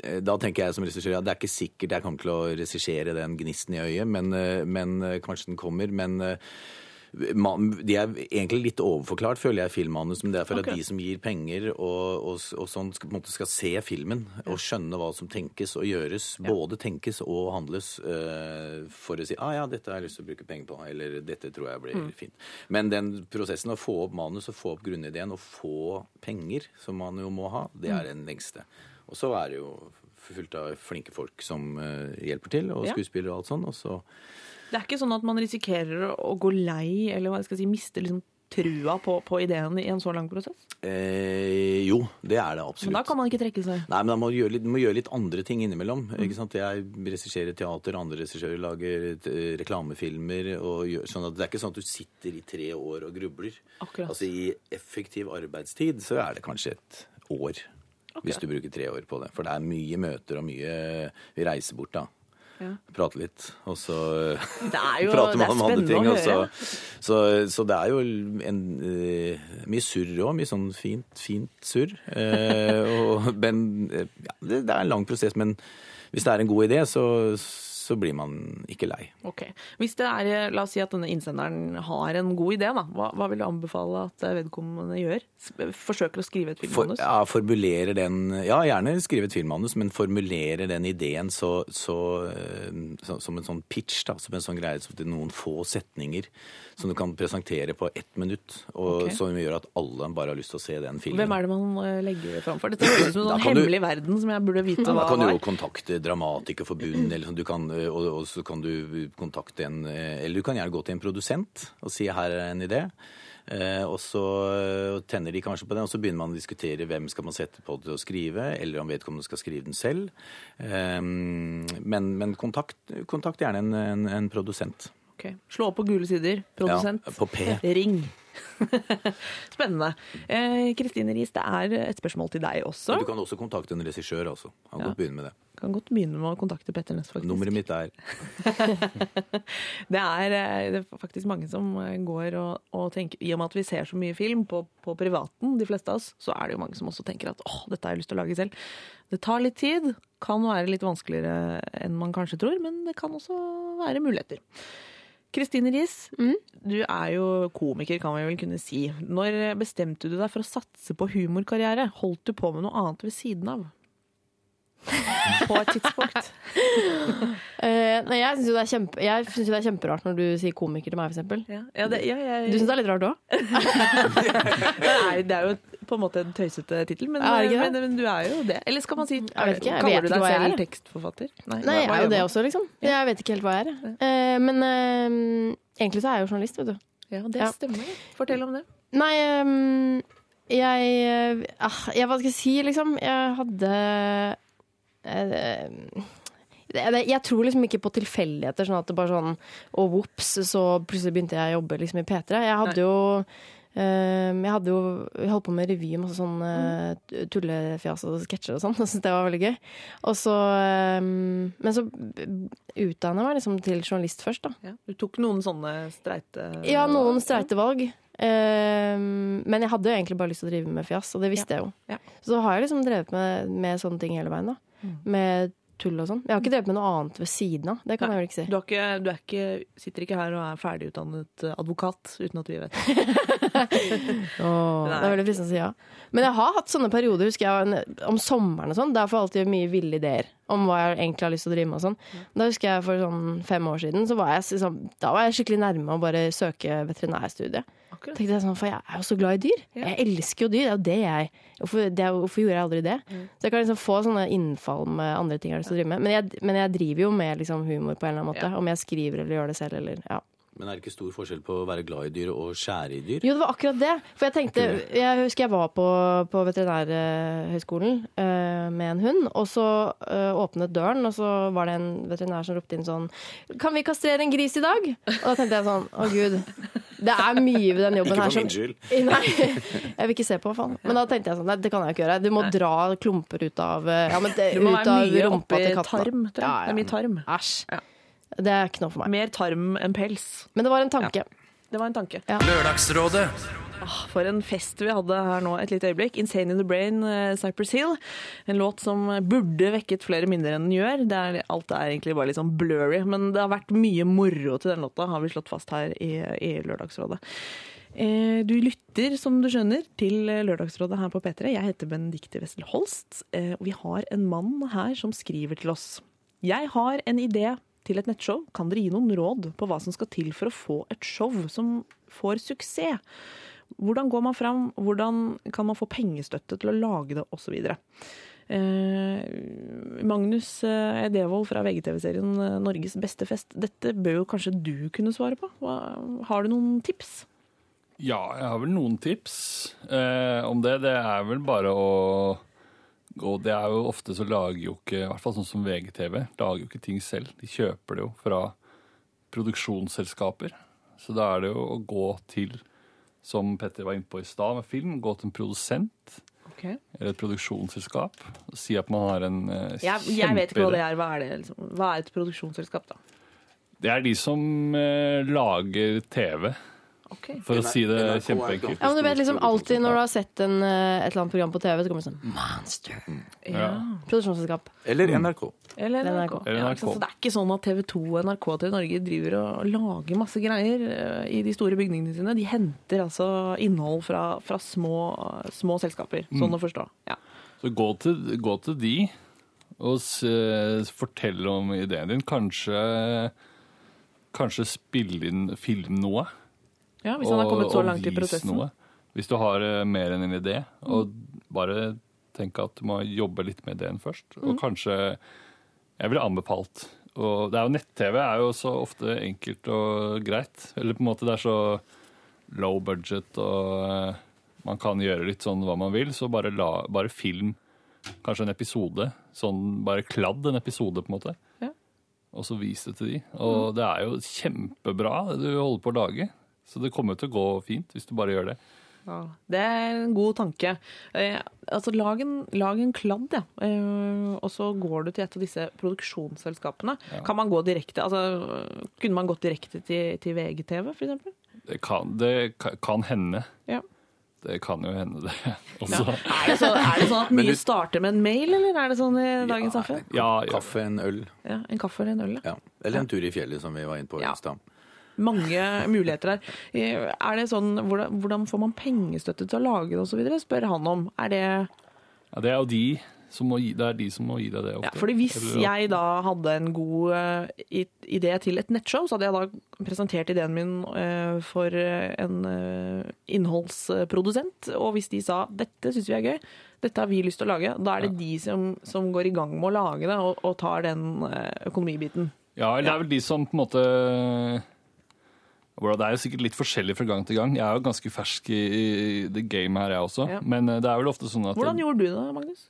da tenker jeg som regissør at det er ikke sikkert jeg kommer til å regissere den gnisten i øyet, men, eh, men eh, kanskje den kommer. Men eh, de er egentlig litt overforklart, føler jeg, filmmanus. Men det er for okay. at de som gir penger og, og, og sånn, skal, på en måte skal se filmen og skjønne hva som tenkes og gjøres. Både tenkes og handles uh, for å si ah, ja, dette har jeg lyst til å bruke penger på, eller dette tror jeg blir fint. Men den prosessen å få opp manus og få opp grunnideen og få penger, som man jo må ha, det er den lengste. Og så er det jo fullt av flinke folk som uh, hjelper til, og Ja. skuespillere og alt sånn. Og så Det er ikke sånn at man risikerer å gå lei, eller hva jeg skal si, miste liksom trua på, på ideen i en så lang prosess? Eh, jo, det er det absolutt. Men da kan man ikke trekke seg. Nei, men da må gjøre litt, du må gjøre litt andre ting innimellom. ikke sant? Jeg regisserer teater, andre regissører lager eh, reklamefilmer. Og gjør, sånn at Det er ikke sånn at du sitter i tre år og grubler. Akkurat. Altså I effektiv arbeidstid så er det kanskje et år. Hvis du bruker tre år på det. For det er mye møter og mye Vi reiser bort, da. Ja. Prate litt, og så jo prater er man om andre ting. så, så, så det er jo en, uh, mye surr òg. Mye sånn fint, fint surr. Uh, og, men eh, ja, det, det er en lang prosess. Men hvis det er en god idé, så, så blir man ikke lei. Ok. Hvis det er, La oss si at denne innsenderen har en god idé. Da. Hva, hva vil du anbefale at vedkommende gjør? Forsøker å skrive et For, filmmanus? ja, formulerer den Ja, gjerne skrive et filmmanus, men formulerer den ideen så, så, eh, så, som en sånn pitch, da, som en sånn greie, til det noen få setninger som du kan presentere på ett minutt, og okay. som gjør at alle bare har lyst til å se den filmen. Hvem er det man eh, legger fram for? Dette høres ut som en sånn hemmelig du- verden som jeg burde vite hva var. da kan du jo kontakte Dramatikerforbundet, eller sånn, du kan, og, og så kan du kontakte en eh, Eller du kan gjerne gå til en produsent og si her er en idé. Eh, og så eh, tenner de kanskje på den, og så begynner man å diskutere hvem skal man sette på til å skrive, eller om vedkommende skal skrive den selv. Eh, men men kontakt, kontakt gjerne en, en, en produsent. Ok. Slå opp på gule sider. Produsent. Ja, på P. Ring. Spennende. Eh, Kristine Riis, det er et spørsmål til deg også. Du kan også kontakte en regissør, altså. Han kan Ja. godt begynne med det. Kan godt begynne med å kontakte Petter Næss, faktisk. Nummeret mitt er Det er, eh, det er faktisk mange som eh, går og, og tenker I og med at vi ser så mye film på, på privaten, de fleste av oss, så er det jo mange som også tenker at åh, dette har jeg lyst til å lage selv. Det tar litt tid, kan være litt vanskeligere enn man kanskje tror, men det kan også være muligheter. Kristine Riis, du er jo komiker, kan vi vel kunne si. Når bestemte du deg for å satse på humorkarriere? Holdt du på med noe annet ved siden av? På et tidspunkt. uh, nei, jeg syns jo, det er kjempe- jeg synes jo det er kjemperart når du sier komiker til meg, f.eks. Ja, ja, ja, Du syns det er litt rart òg? Det det er jo på en måte en tøysete tittel, men, Er ikke men, men du er jo det. Eller skal man si vet ikke, jeg Kaller vet du deg jeg selv er. tekstforfatter? Nei, hva- jeg er jo det også, liksom. Jeg vet ikke helt hva jeg er. Eh, men eh, egentlig så er jeg jo journalist, vet du. Ja, det Ja. stemmer. Fortell om det. Nei, um, jeg eh, ah, jeg, Hva skal jeg si, liksom? Jeg hadde eh, det, jeg tror liksom ikke på tilfeldigheter, sånn at det bare sånn Og vops, så plutselig begynte jeg å jobbe liksom i P3. Jeg hadde Nei. jo jeg hadde jo jeg holdt på med revy, masse sånn uh, tullefjas og sketsjer og sånn. Jeg syntes det var veldig gøy. Og så um, Men så utdanna jeg meg liksom til journalist først, da. Ja. Du tok noen sånne streite Ja, noen streite valg. Um, men jeg hadde jo egentlig bare lyst til å drive med fjas, og det visste jeg jo. Ja. Så har jeg liksom drevet med, med sånne ting hele veien. da. Mm. Med tull og sånn. Jeg har ikke drevet med noe annet ved siden av. Det kan Nei. jeg vel ikke si. Du, ikke, du ikke, sitter ikke her og er ferdigutdannet eh, advokat uten at vi vet det. Åh, det er veldig fristende å si ja. Men jeg har hatt sånne perioder, husker jeg, om sommeren og sånn. Der får jeg alltid mye ville ideer om hva jeg egentlig har lyst til å drive med og sånn. Da husker jeg for sånn fem år siden, så var jeg, liksom, da var jeg skikkelig nærme å bare søke veterinærstudiet. Akkurat. tenkte jeg sånn, for jeg er jo så glad i dyr. Ja. Jeg elsker jo dyr. Det er jo det jeg Hvorfor, det er, hvorfor gjorde jeg aldri det? Så jeg kan liksom få sånne innfall med andre ting jeg har lyst til å drive med. Men jeg, men jeg driver jo med liksom humor på en eller annen måte. Om jeg skriver eller gjør det selv eller ja. Men er det ikke stor forskjell på å være glad i dyr og skjære i dyr? Jo, det var akkurat det. For jeg tenkte Jeg husker jeg var på, på Veterinærhøgskolen uh, med en hund, og så uh, åpnet døren, og så var det en veterinær som ropte inn sånn Kan vi kastrere en gris i dag? Og da tenkte jeg sånn Å, gud. Det er mye ved den jobben Ikke her for som min skyld. Nei, jeg vil ikke se på, faen. Men da tenkte jeg sånn, nei, det kan jeg ikke gjøre. Du må dra klumper ut av eh, ja, men det, Du må ut være av mye rumpa oppi til katten. tarm, tror jeg. Det er mye tarm. Æsj. Ja. Det er ikke noe for meg. Mer tarm enn pels. Men det var en tanke. Det var en tanke. Lørdagsrådet. Ah, For en fest vi hadde her nå et lite øyeblikk. 'Insane in the Brain', eh, Cypress Hill. En låt som burde vekket flere minner enn den gjør. Det er, alt er egentlig bare litt sånn blurry, men det har vært mye moro til den låta, har vi slått fast her i, i Lørdagsrådet. Eh, Du lytter, som du skjønner, til Lørdagsrådet her på P3. Jeg heter Benedicte Wessel Holst, eh, og vi har en mann her som skriver til oss. Jeg har en idé til et nettshow. Kan dere gi noen råd på hva som skal til for å få et show som får suksess? Hvordan går man fram? Hvordan kan man få pengestøtte til å lage det, osv.? Eh, Magnus eh, Devold fra VGTV-serien eh, Norges beste fest. Dette bør jo kanskje du kunne svare på? Har du noen tips? Ja, jeg har vel noen tips eh, om det. Det er vel bare å Og det er jo ofte så lager jo ikke, i hvert fall sånn som VGTV, lager jo ikke ting selv. De kjøper det jo fra produksjonsselskaper. Så da er det jo å gå til, som Petter var inne på i stad med film, gå til en produsent Okay. eller et produksjonsselskap og si at man har en eh, Jeg, jeg vet ikke hva det er. Hva er, det, liksom? hva er et produksjonsselskap, da? Det er de som eh, lager TV, Ok. for å si det kjempeenkelt. Ja, men du vet liksom alltid når du har sett en, eh, et eller annet program på TV, så kommer det sånn Monster. Ja. Produksjonsselskap. Eller NRK. Eller NRK. NRK. Ja, så det er ikke sånn at TV 2 og NRK til Norge driver og lager masse greier eh, i de store bygningene sine. De henter altså innhold fra, fra små, små selskaper. Sånn å forstå. Ja. Så gå til, gå til de og s- fortell om ideen din. Kanskje, kanskje spille inn film noe. Ja, Hvis han har kommet så langt i prosessen. noe. Hvis du har eh, mer enn en idé. Og bare tenk at du må jobbe litt med ideen først. Mm. Og kanskje Jeg ville anbefalt og det er jo Nett-TV er jo så ofte enkelt og greit. Eller på en måte det er så low budget og eh, man kan gjøre litt sånn hva man vil. Så bare, la, bare film kanskje en episode. Sånn bare kladd en episode, på en måte. Ja. Og så vis det til de. Og det er jo kjempebra det du holder på å lage. Så det kommer til å gå fint hvis du bare gjør det. Ja, det er en god tanke. Eh, altså, lag en, lag en kladd, ja. Eh, og så går du til et av disse produksjonsselskapene. Kan man gå direkte altså, Kunne man gått direkte til, til VGTV, for eksempel? Det kan, det ka- kan hende. Ja. Det kan jo hende, det også. Er, det så, er det sånn at Men mye du- starter med en mail, eller er det sånn i dagens samfunn? Ja, ja. Kaffe, en øl. Ja, en kaffe eller en øl, ja. Ja. Eller en tur i fjellet, som vi var inne på Ja. i stad. Mange muligheter der. Eh, Er det sånn, hvordan, får man pengestøtte til å lage det osv.? spør han om. Er det ja, det er jo de som må gi, det er de som må gi deg det ofte. Ja, fordi hvis jeg da hadde en god eh, idé til et nettshow, så hadde jeg da presentert ideen min eh, for en innholdsprodusent. Og hvis de sa dette syns vi er gøy, dette har vi lyst til å lage, da er det de som, som går i gang med å lage det og, og tar den økonomibiten. Ja, eller det er vel de som på en måte Det er jo sikkert litt forskjellig fra gang til gang. Jeg er jo ganske fersk i, i det gamet her, jeg også. Ja. Men eh, det er vel ofte sånn at Hvordan gjorde du det, Magnus?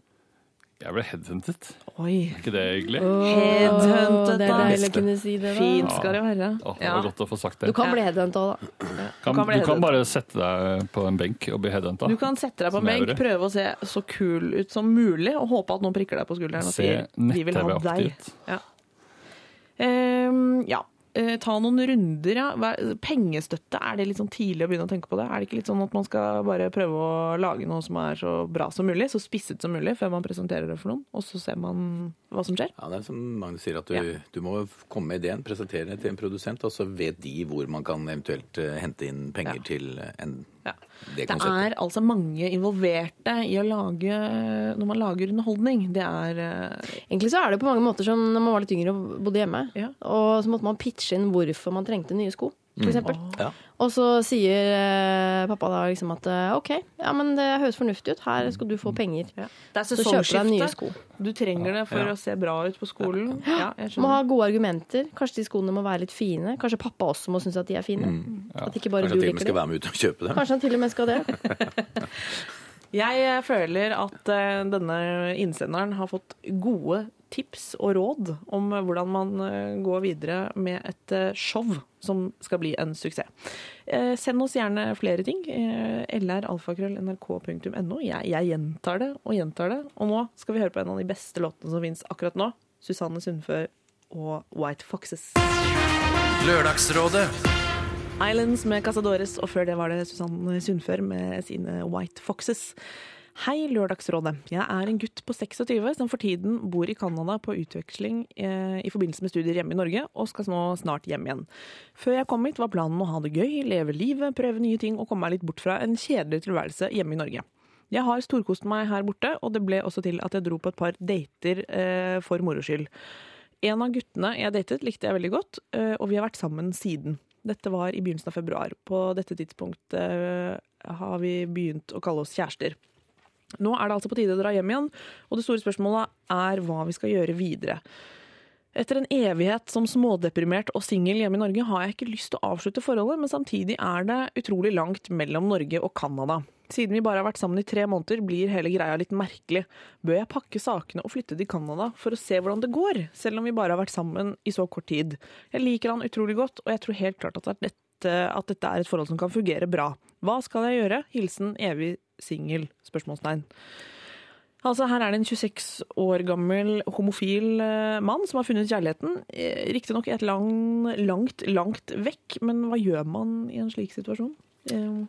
jeg ble headhuntet. Oi. Er ikke det hyggelig? Headhunted, det er deilig å kunne si det, da. Fint skal det være. Åh, det var godt å få sagt det. Du kan bli headhunta òg, da. Kan, du kan du kan bare sette deg på en benk og bli headhunta. Du kan sette deg på en benk, prøve å se så kul ut som mulig, og håpe at noen prikker deg på skulderen og sier de vil ha deg. Ja. Um, ja. Eh, ta noen runder, ja. Pengestøtte, er det litt sånn tidlig å begynne å tenke på det? Er det ikke litt sånn at man skal bare prøve å lage noe som er så bra som mulig, så spisset som mulig, før man presenterer det for noen, og så ser man hva som skjer? Ja, det er som Magnus sier, at du, Ja. du må komme med ideen, presentere det til en produsent, og så vet de hvor man kan eventuelt eh, hente inn penger Ja. til en, Ja. det Det er altså mange involverte i å lage Når man lager underholdning. Det er uh... Egentlig så er det på mange måter som når man var litt yngre og bodde hjemme. Ja. Og så måtte man pitche inn hvorfor man trengte nye sko, for Mm. Ja. Og så sier eh, pappa da liksom at eh, OK, ja, men det høres fornuftig ut. Her skal du få penger. ja. Det er Så kjøper du deg nye sesongskifte. sko. Du trenger det for Ja. å se bra ut på skolen. Ja, jeg Må ha gode argumenter. Kanskje de skoene må være litt fine. Kanskje pappa også må synes at de er fine. At ikke bare Kanskje du til og med skal være med ut og kjøpe dem. Kanskje han til og med skal det. Jeg eh, føler at denne innsenderen har fått gode tips og råd om eh, hvordan man eh, går videre med et eh, show som skal bli en suksess. Eh, Send oss gjerne flere ting. Eh, lralfakrøll.nrk.no. Jeg, jeg gjentar det og gjentar det. Og nå skal vi høre på en av de beste låtene som fins akkurat nå. Susanne Sundfør og White Foxes. Lørdagsrådet Islands med Casadores, og før det var det Susanne Sundfør med sine White Foxes. Hei, Lørdagsrådet. Jeg er en gutt på 26 som for tiden bor i Canada på utveksling eh, i forbindelse med studier hjemme i Norge, og skal nå snart hjem igjen. Før jeg kom hit var planen å ha det gøy, leve livet, prøve nye ting og komme meg litt bort fra en kjedelig tilværelse hjemme i Norge. Jeg har storkost meg her borte, og det ble også til at jeg dro på et par dater eh, for moro skyld. En av guttene jeg datet, likte jeg veldig godt, eh, og vi har vært sammen siden. Dette var i begynnelsen av februar. På dette tidspunktet eh, har vi begynt å kalle oss kjærester. Nå er det altså på tide å dra hjem igjen, og det store spørsmålet er hva vi skal gjøre videre. Etter en evighet som smådeprimert og singel hjemme i Norge har jeg ikke lyst til å avslutte forholdet, men samtidig er det utrolig langt mellom Norge og Canada. Siden vi bare har vært sammen i tre måneder, blir hele greia litt merkelig. Bør jeg pakke sakene og flytte til Canada for å se hvordan det går, selv om vi bare har vært sammen i så kort tid? Jeg liker han utrolig godt, og jeg tror helt klart at dette, at dette er et forhold som kan fungere bra. Hva skal jeg gjøre? Hilsen evig singel? Spørsmålstegn. Altså, her er det en 26 år gammel homofil eh, mann som har funnet kjærligheten. Riktignok i et lang, langt, langt vekk, men hva gjør man i en slik situasjon? Eh,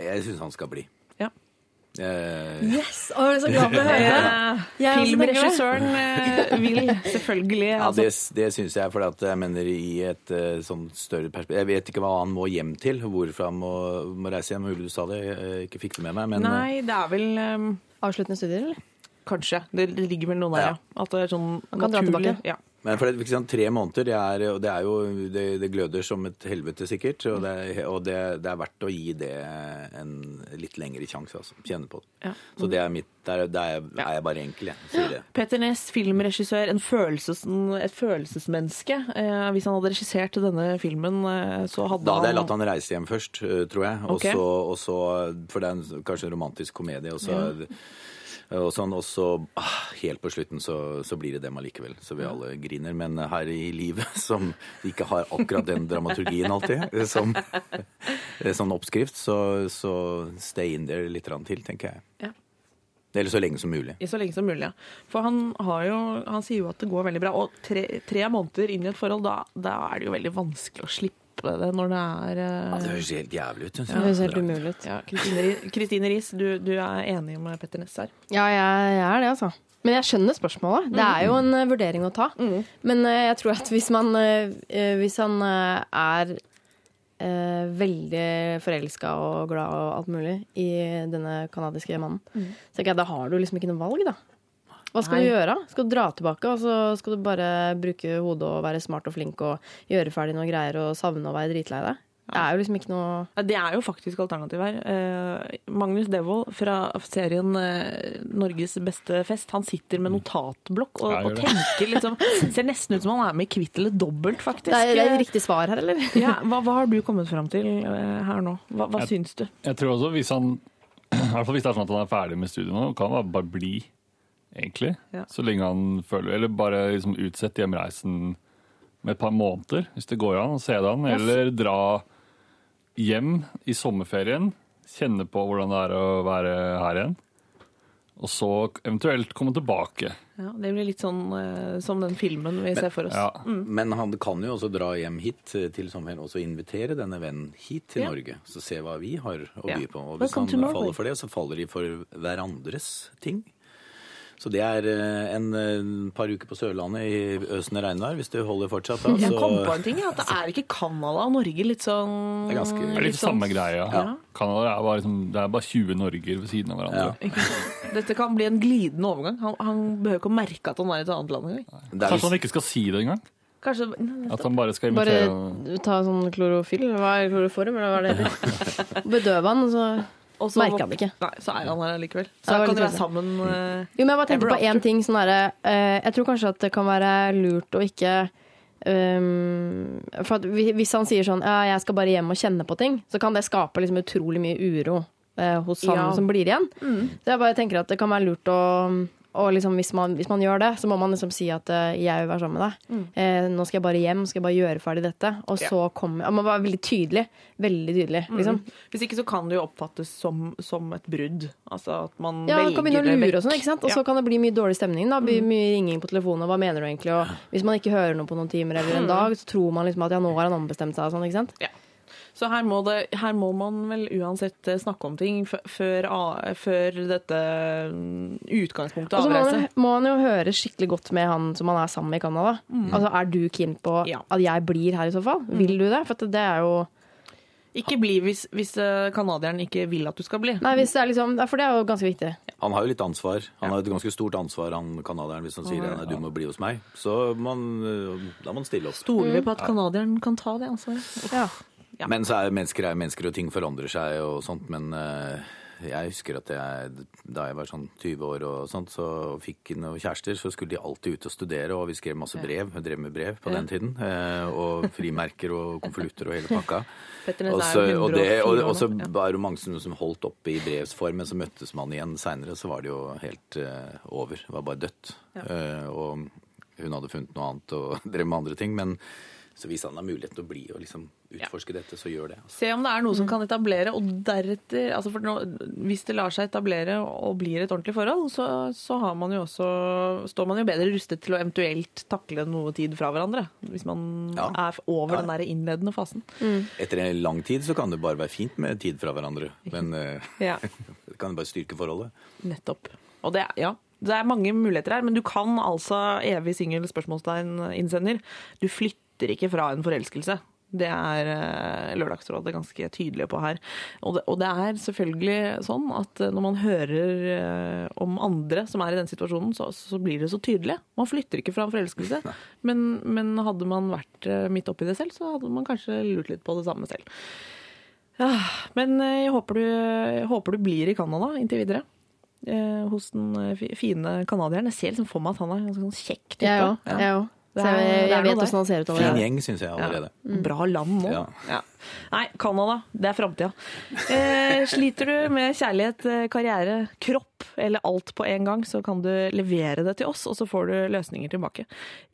Jeg syns han skal bli. Eh, Yes! Å, jeg er så glad for å høre det. Jeg er også Filmregissøren eh, vil selvfølgelig ja, altså, det, det syns jeg, for jeg mener i et eh, sånn større perspektiv Jeg vet ikke hva han må hjem til, hvorfor han må, må reise hjem. Mulig du sa det, jeg ikke fikk det med meg. Men Nei, det er vel um, Avsluttende studier, eller? Kanskje. Det ligger vel noe der, ja. At det er sånn kan dra naturlig. tilbake. Ja. Men for det, liksom, tre måneder, det er, det er jo det, det gløder som et helvete, sikkert. Og, det, og det, er verdt å gi det en litt lengre sjanse, altså. Kjenne på det. Ja. Så det er mitt Der, der er, jeg bare enkel, jeg. Sier det. Petter Næss, filmregissør, en følelses, et følelsesmenneske. Eh, hvis han hadde regissert denne filmen, eh, så hadde han Da hadde jeg latt han reise hjem først, øh, tror jeg. Og Ok. så, og så, for det er en, kanskje en romantisk komedie. Og så, og sånn, og så ah, helt på slutten så, så blir det dem allikevel. Så vi alle griner. Men her i livet, som ikke har akkurat den dramaturgien alltid, eh, som eh, sånn oppskrift, så, så stay in there litt til, tenker jeg. Ja. Eller så lenge som mulig. I så lenge som mulig, ja. For han, har jo, han sier jo at det går veldig bra. Og tre, tre måneder inn i et forhold, da, da er det jo veldig vanskelig å slippe det når det er Ja, eh, det høres helt jævlig ut. Ja, Det høres helt umulig ut. ja, Kristine Ri- Riis, du, du er enig med Petter Ness her? Ja, jeg, jeg er det, altså. Men jeg skjønner spørsmålet. Det er jo en eh, vurdering å ta. Men eh, jeg tror at hvis man eh, eh, Hvis han eh, er eh, veldig forelska og glad og alt mulig i denne canadiske mannen, så tenker jeg da har du liksom ikke noe valg, da. Hva skal Nei. du gjøre? Skal du dra tilbake, og så skal du bare bruke hodet og være smart og flink og gjøre ferdig noen greier og savne å være dritlei deg? Det er jo liksom ikke noe Ja, Det er jo faktisk alternativ her. Uh, Magnus Devold fra serien uh, Norges beste fest, han sitter med notatblokk og, og tenker liksom Ser nesten ut som han er med i Kvitt eller dobbelt, faktisk. Det er, det er riktig svar her, eller? ja, hva, hva har du kommet fram til uh, her nå? Hva, hva Jeg- syns du? Jeg tror også hvis han i hvert fall hvis det er sånn at han er ferdig med studiet nå, kan han bare bli, egentlig. Ja. Så lenge han føler Eller bare liksom utsett hjemreisen med et par måneder, hvis det går an, og se det an. Eller dra hjem i sommerferien, kjenne på hvordan det er å være her igjen. Og så eventuelt komme tilbake. Ja, det blir litt sånn eh, som den filmen vi ser for oss. Ja. Men han kan jo også dra hjem hit eh, til sommeren og så invitere denne vennen hit til Ja. Norge. Så se hva vi har å Ja. by på. Og hvis Welcome han faller for det, så faller de for hverandres ting. Så det er eh, en eh, par uker på Sørlandet i øsende regnvær, hvis det holder fortsatt. da. Jeg kom på en ting, at det er ikke Canada og Norge litt sånn Det er ganske- Det er litt sånn- samme greia. Ja. Canada er bare, liksom, det er bare 20 Norger ved siden av hverandre. Ja. Dette kan bli en glidende overgang. Han, han behøver ikke å merke at han er i et annet land engang. Kanskje han ikke skal si det engang? Kanskje At han bare skal imitere Bare ta sånn klorofyll, hva er kloroform, eller hva er det? Bedøve han, og så Og så- merker han det ikke. Nei, så er han her likevel. Så kan de være sammen. uh, Jo, men jeg bare tenkte på én ting. Sånn der, uh, Jeg tror kanskje at det kan være lurt å ikke um, For hvis han sier sånn Ja, jeg skal bare hjem og kjenne på ting, så kan det skape liksom utrolig mye uro eh, hos han Ja. Mm. som blir igjen. Så jeg bare tenker at det kan være lurt å og liksom hvis, man, hvis man gjør det, så må man liksom si at uh, jeg vil være sammen med deg. Eh, nå skal jeg bare hjem, skal jeg bare gjøre ferdig dette. Og Mm. Ja. så kommer Man må være veldig tydelig. Veldig tydelig, liksom. Hvis ikke så kan det jo oppfattes som, som et brudd. Altså at man Ja, man kan begynne å velger det lure og sånt, sånn, ikke sant? Og så Ja. Mm. kan det bli mye dårlig stemning. da, blir mye ringing på telefonen, og hva mener du egentlig? Og hvis man ikke hører noe på noen timer eller Mm. en dag, så tror man liksom at ja, nå har han ombestemt seg og sånn, ikke sant? Så her må, det, her må man vel uansett eh, snakke om ting før, før dette utgangspunktet utgangspunktet Og så må, avreise. han- må han jo høre skikkelig godt med han som han er sammen med i Canada. Altså, er du keen på Mm. Ja. Mm. at jeg blir her i så fall? Vil du det? For det er jo Ikke bli hvis, hvis eh, canadieren ikke vil at du skal bli. Nei, hvis det er liksom For det er jo ganske viktig. Han har jo litt ansvar. Han har et ganske stort ansvar, han canadieren, hvis han sier at du må bli hos meg. Så man, øh, da må man stille opp. Stoler vi på at canadieren kan ta det ansvaret? Ja. Ja. Men så er mennesker er mennesker, og ting forandrer seg og sånt. Men øh, jeg husker at jeg, da jeg var sånn 20 år og sånt, så fikk noen kjærester, så skulle de alltid ut og studere, og vi skrev masse brev. Hun drev med brev på den tiden. eh, Og frimerker og konvolutter og hele pakka. Petternes Og det, og, og så var det mange som, som holdt oppe i brevsform, men så møttes man igjen seinere, så var det jo helt eh, over. Det var bare dødt. Eh, og hun hadde funnet noe annet og drev med andre ting. Men så hvis han har mulighet til å bli og liksom utforske dette, så gjør det. Altså. Se om det er noe som kan etablere, og deretter altså for nå, Hvis det lar seg etablere og blir et ordentlig forhold, så, så har man jo også, står man jo bedre rustet til å eventuelt takle noe tid fra hverandre. Hvis man Ja. er over Ja. den der innledende fasen. Etter en lang tid så kan det bare være fint med tid fra hverandre. Men eh, Ja. det kan bare styrke forholdet. Nettopp. Og det, ja, det er mange muligheter her, men du kan altså evig singel spørsmålstegn innsender. Du flytter ikke fra en forelskelse. Det er eh, Lørdagsrådet ganske tydelige på her. Og det, og det er selvfølgelig sånn at eh, når man hører eh, om andre som er i den situasjonen, så, så blir det så tydelig. Man flytter ikke fra en forelskelse. Men, men hadde man vært midt oppi det selv, så hadde man kanskje lurt litt på det samme selv. Ja, men eh, jeg håper du, jeg håper du blir i Canada inntil videre. Eh, hos den fine canadieren. Jeg ser liksom for meg at han er ganske sånn kjekk type. Jeg òg. Ja. Det er- jeg, jeg vet åssen han ser ut Fin gjeng, syns jeg allerede. Bra land nå. Ja. Ja. Nei, Canada, det er framtida. Eh, sliter du med kjærlighet, eh, karriere, kropp eller alt på en gang, så kan du levere det til oss, og så får du løsninger tilbake.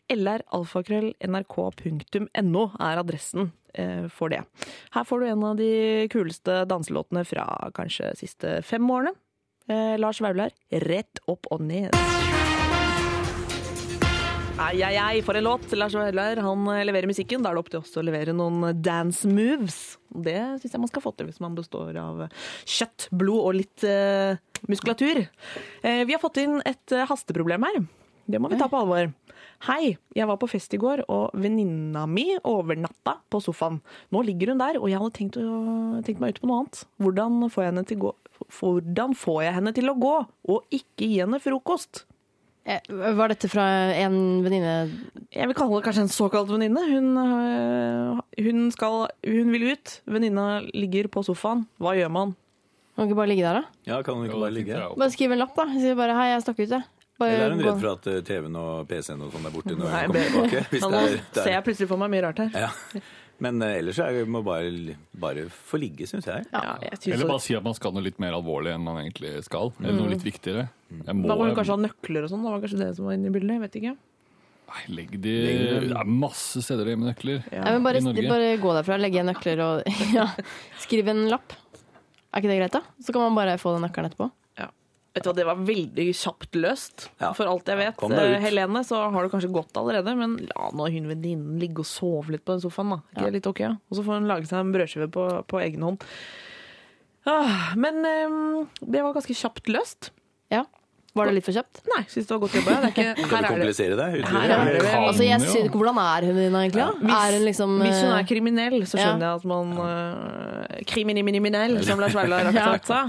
lralfakrøll.nrk.no er adressen eh, for det. Her får du en av de kuleste danselåtene fra kanskje siste fem årene. Eh, Lars Vaular, rett opp og ned. Ai, ai, ai, for en låt. Lars Vaular han eh, leverer musikken. Da er det opp til oss å levere noen dance moves. Det syns jeg man skal få til hvis man består av kjøtt, blod og litt uh, muskulatur. Uh, vi har fått inn et uh, hasteproblem her. Det må vi ta på alvor. Hei, jeg var på fest i går, og venninna mi overnatta på sofaen. Nå ligger hun der, og jeg hadde tenkt, å, tenkt meg ut på noe annet. Hvordan får, jeg henne til gå, hvordan får jeg henne til å gå, og ikke gi henne frokost? Eh, Var dette fra en venninne Jeg vil kalle det kanskje en såkalt venninne. Hun, øh, hun, skal- hun vil ut. Venninna ligger på sofaen. Hva gjør man? Kan hun ikke bare ligge der, da? Ja, kan hun ikke bare ligge? Bare skriv en lapp, da. Si bare 'hei, jeg stakk ut', jeg. Bare Eller er hun redd for at eh, TV-en og PC-en og sånn er borte når hun kommer tilbake? Hvis Nå det er, det ser er, jeg plutselig for meg mye rart her. ja. Men eh, ellers er det må bare, bare få ligge, syns jeg. Ja, jeg synes Eller bare si at man skal noe litt mer alvorlig enn man egentlig skal. Eller noe litt viktigere. Jeg må, Da må hun kanskje ha nøkler og sånn. Det var kanskje det som var inne i bildet. Jeg vet ikke. Nei, legg de Det er masse steder med nøkler. Nei, men bare, i Norge. bare gå derfra, legge igjen nøkler og ja, skriv en lapp. Er ikke det greit, da? Så kan man bare få den nøkkelen etterpå. Ja. Vet du hva, Det var veldig kjapt løst. Ja. For alt jeg vet. Eh, Helene, så har du kanskje gått allerede, men la nå hun venninnen ligge og sove litt på den sofaen. da. Ikke litt ok? ja? Og så får hun lage seg en brødskive på, på egen hånd. Ah, men um, det var ganske kjapt løst. Ja. Var det litt for kjapt? Nei, syns det var godt jobba. ja. Det er ikke, her er det komplisere det Her er det Altså, jeg jo. synes, Hvordan er hun din egentlig? Ja. Hvis, er hun liksom hvis hun eh, er kriminell, så skjønner jeg at man uh, Kriminimininell, som Lars Vaular akkurat sa.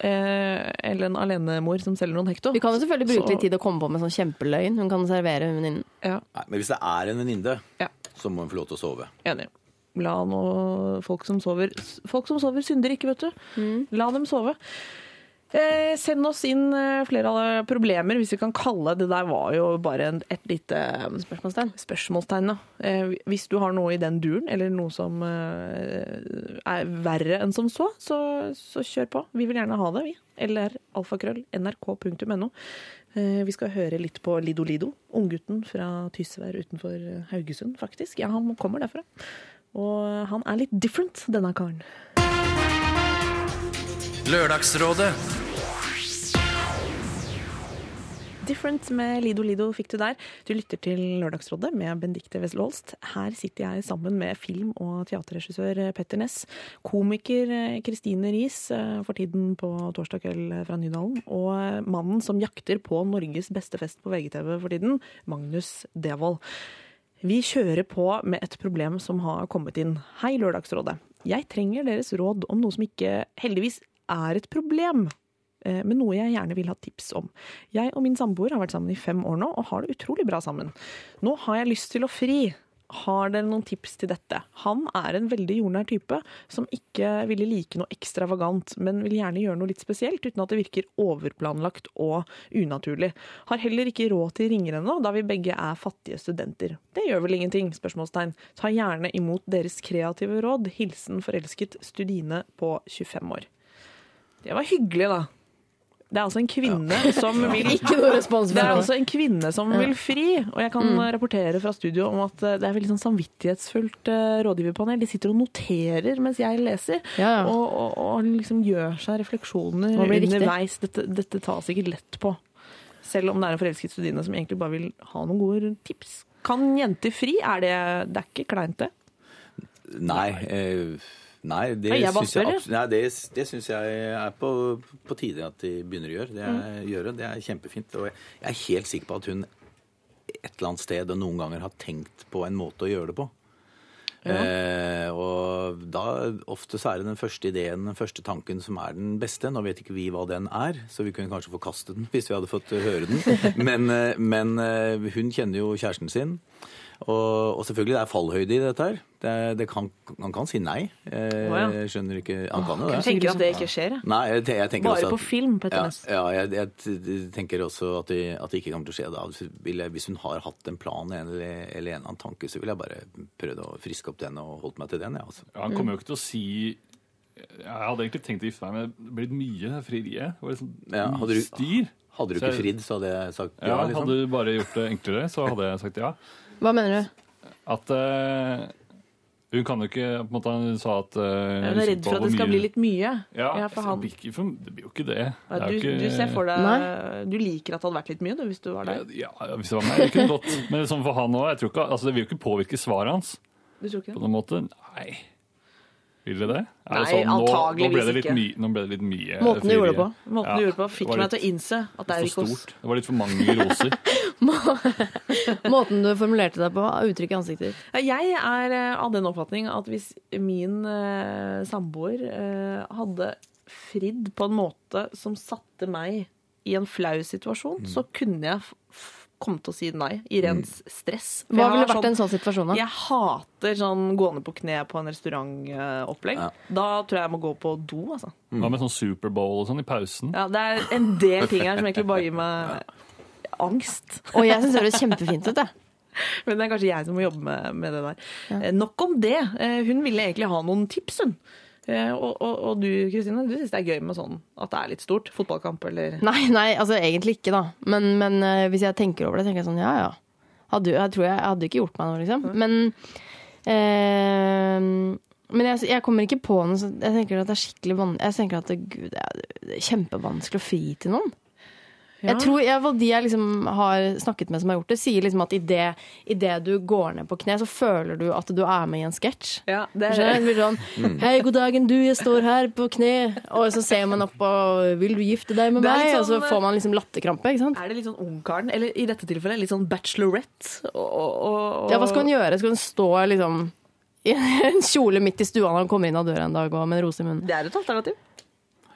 Eh, eller en alenemor som selger noen hekto. Vi kan jo selvfølgelig bruke Så- litt tid å komme på med sånn kjempeløgn. Hun kan servere venninnen. Ja, Nei, men hvis det er en venninne, Ja. så må hun få lov til å sove. enig. La nå folk som sover Folk som sover, synder ikke, vet du. Mm. La dem sove. Eh, send oss inn eh, flere av problemer, hvis vi kan kalle det der var jo bare en, et lite eh, Spørsmålstegn. spørsmålstegn. Eh, hvis du har noe i den duren, eller noe som eh, er verre enn som så, så, så kjør på. Vi vil gjerne ha det, vi. Eller alfakrøll nrk.no. Eh, vi skal høre litt på Lido Lido, unggutten fra Tysvær utenfor Haugesund, faktisk. Ja, han kommer derfra. Og han er litt different, denne karen. Lørdagsrådet. Different med Lido Lido fikk du der. Du lytter til Lørdagsrådet med Benedicte Wessel. Her sitter jeg sammen med film- og teaterregissør Petter Ness, komiker Kristine Riis, eh, for tiden på torsdag kveld fra Nydalen, og mannen som jakter på Norges beste fest på VGTV for tiden, Magnus Devold. Vi kjører på med et problem som har kommet inn. Hei, Lørdagsrådet. Jeg trenger deres råd om noe som ikke heldigvis er et problem, men noe jeg gjerne vil ha tips om. Jeg og min samboer har vært sammen i fem år nå og har det utrolig bra sammen. Nå har jeg lyst til å fri. Har dere noen tips til dette? Han er en veldig jordnær type som ikke ville like noe ekstravagant, men vil gjerne gjøre noe litt spesielt uten at det virker overplanlagt og unaturlig. Har heller ikke råd til ringer ennå, da vi begge er fattige studenter. Det gjør vel ingenting? spørsmålstegn. Ta gjerne imot deres kreative råd. Hilsen forelsket Studine på 25 år. Det var hyggelig, da. Det er altså en kvinne som vil Ikke noe respons det er altså en kvinne som vil fri, og jeg kan mm. rapportere fra studio om at eh, det er veldig sånn samvittighetsfullt eh, rådgiverpanel. De sitter og noterer mens jeg leser, Ja, ja. Og, og, og liksom gjør seg refleksjoner underveis. Dette, dette tas ikke lett på. Selv om det er en forelsket studine som egentlig bare vil ha noen gode tips. Kan jenter fri? Er det, det er ikke kleint, det? Nei, eh, nei det syns jeg, nei, det, det synes jeg er på, på tide at de begynner å gjøre. Det Mm. er, gjøre. det er kjempefint. Og jeg jeg er helt sikker på at hun et eller annet sted og noen ganger har tenkt på en måte å gjøre det på. Eh, og da ofte så er det den første ideen, den første tanken som er den beste. Nå vet ikke vi hva den er, så vi kunne kanskje forkaste den hvis vi hadde fått høre den. Men, eh, men eh, hun kjenner jo kjæresten sin. Og, og selvfølgelig det er fallhøyde i dette her. Det, det kan, han kan si nei. Eh, ja. Jeg skjønner ikke Han kan jo det. Du tenker at det ikke skjer. Nei, jeg, jeg tenker Bare også at, på film, Petter Næss. ja, jeg, jeg tenker også at det, at det ikke kommer til å skje da. Hvis hun har hatt en plan eller, eller en eller annen tanke, så vil jeg bare prøvd å friske opp den og holdt meg til den. Ja, altså. Ja, han kommer jo ikke til å si Jeg hadde egentlig tenkt å gifte meg, men det ble blitt mye frieriet. Det var liksom Ja, hadde du- styr. Hadde du ikke fridd, så hadde jeg sagt ja. Ja, liksom. Hadde du bare gjort det enklere, så hadde jeg sagt ja. Hva mener du? At uh, hun kan jo ikke på en måte Hun sa at uh, Hun er redd for at det skal bli litt mye. Ja, Ja, for han, det, blir ikke, det blir jo ikke det. Ja, du, ikke, du ser for deg Nei. Du liker at det hadde vært litt mye, du, hvis du var der. Ja, hvis det var meg, det kunne gått. Men sånn for han òg, altså, Det vil jo ikke påvirke svaret hans Du tror ikke på noen måte. Nei. Vil dere det? Er Nei, det sånn, antageligvis nå, antageligvis ble det litt ikke. nå ble det litt mye Måten du gjorde det på. Måten Ja, du gjorde på, fikk var meg til å innse at det er ikke oss. Det var litt for mange roser. Måten du formulerte deg på, uttrykk i ansiktet ditt. Jeg er eh, av den oppfatning at hvis min uh, samboer uh, hadde fridd på en måte som satte meg i en flau situasjon, så kunne jeg komme til å si nei i rent stress. For Hva ville vært sånn, en sånn situasjon, da? Jeg hater sånn gående på kne på en restaurantopplegg. Ja. Da tror jeg jeg må gå på do, altså. Hva med sånn Superbowl og sånn i pausen? Ja, det er en del ting her som egentlig bare gir meg angst. Og jeg syns det høres kjempefint ut, jeg. Men det er kanskje jeg som må jobbe med, med det der. Ja. Nok om det. Eh, Hun ville egentlig ha noen tips, hun. Eh, Og, og, og du Kristine, du syns det er gøy med sånn at det er litt stort? Fotballkamp eller Nei, nei, altså egentlig ikke, da. Men, men eh, hvis jeg tenker over det, tenker jeg sånn ja ja. Hadde, jeg tror jeg, jeg hadde ikke gjort meg noe, liksom. Men eh, men jeg, jeg kommer ikke på noe Jeg tenker at det er skikkelig vanskelig Jeg tenker at det, gud, det er kjempevanskelig å fri til noen. Jeg tror jeg, hva De jeg liksom har snakket med som har gjort det, sier liksom at idet i det du går ned på kne, så føler du at du er med i en sketsj. Ja, det er? Det blir sånn Hei, god dagen, du, jeg står her på kne. Og så ser man opp og Vil du gifte deg med meg? Sånn, Og så sånn, får man liksom latterkrampe. ikke sant? Er det litt sånn ungkaren, eller i dette tilfellet litt sånn bachelorette? Og, og, og, Ja, hva skal hun gjøre? Skal hun stå liksom i en kjole midt i stua når hun kommer inn av døra en dag og med en rose i munnen? Det er et alternativ.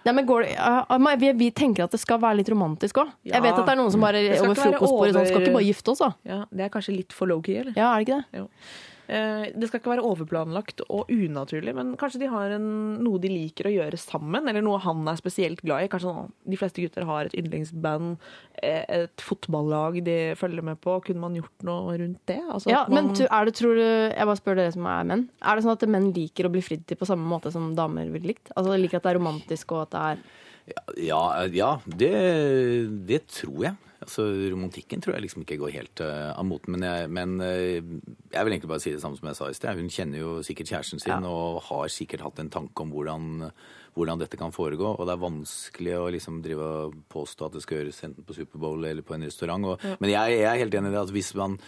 Nei, men går det, uh, vi, vi tenker at det skal være litt romantisk òg. Ja. Jeg vet at det er noen som bare over skal over sånn Skal ikke bare gifte oss, da? Ja, Det er kanskje litt for low-key, eller? Ja, er det ikke det? Eh, Det skal ikke være overplanlagt og unaturlig, men kanskje de har en, noe de liker å gjøre sammen, eller noe han er spesielt glad i. Kanskje sånn, de fleste gutter har et yndlingsband, eh, et fotballag de følger med på. Kunne man gjort noe rundt det? Altså Ja, man, men er det, tror du, Jeg bare spør dere som er menn. Er det sånn at menn liker å bli fridd til på samme måte som damer ville likt? Altså de liker at det er romantisk og at det er Ja, ja det, det tror jeg. Altså, Romantikken tror jeg liksom ikke går helt uh, av moten. Men, jeg, men uh, jeg vil egentlig bare si det samme som jeg sa i sted. Hun kjenner jo sikkert kjæresten sin og har sikkert hatt en tanke om hvordan, hvordan dette kan foregå. Og det er vanskelig å liksom drive og påstå at det skal gjøres enten på Superbowl eller på en restaurant. Og, Men jeg, jeg er helt enig i det at hvis man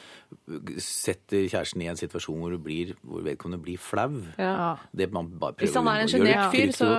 setter kjæresten i en situasjon hvor, blir, hvor vedkommende blir flau ja. det man bare Hvis han er en sjenert fyr, så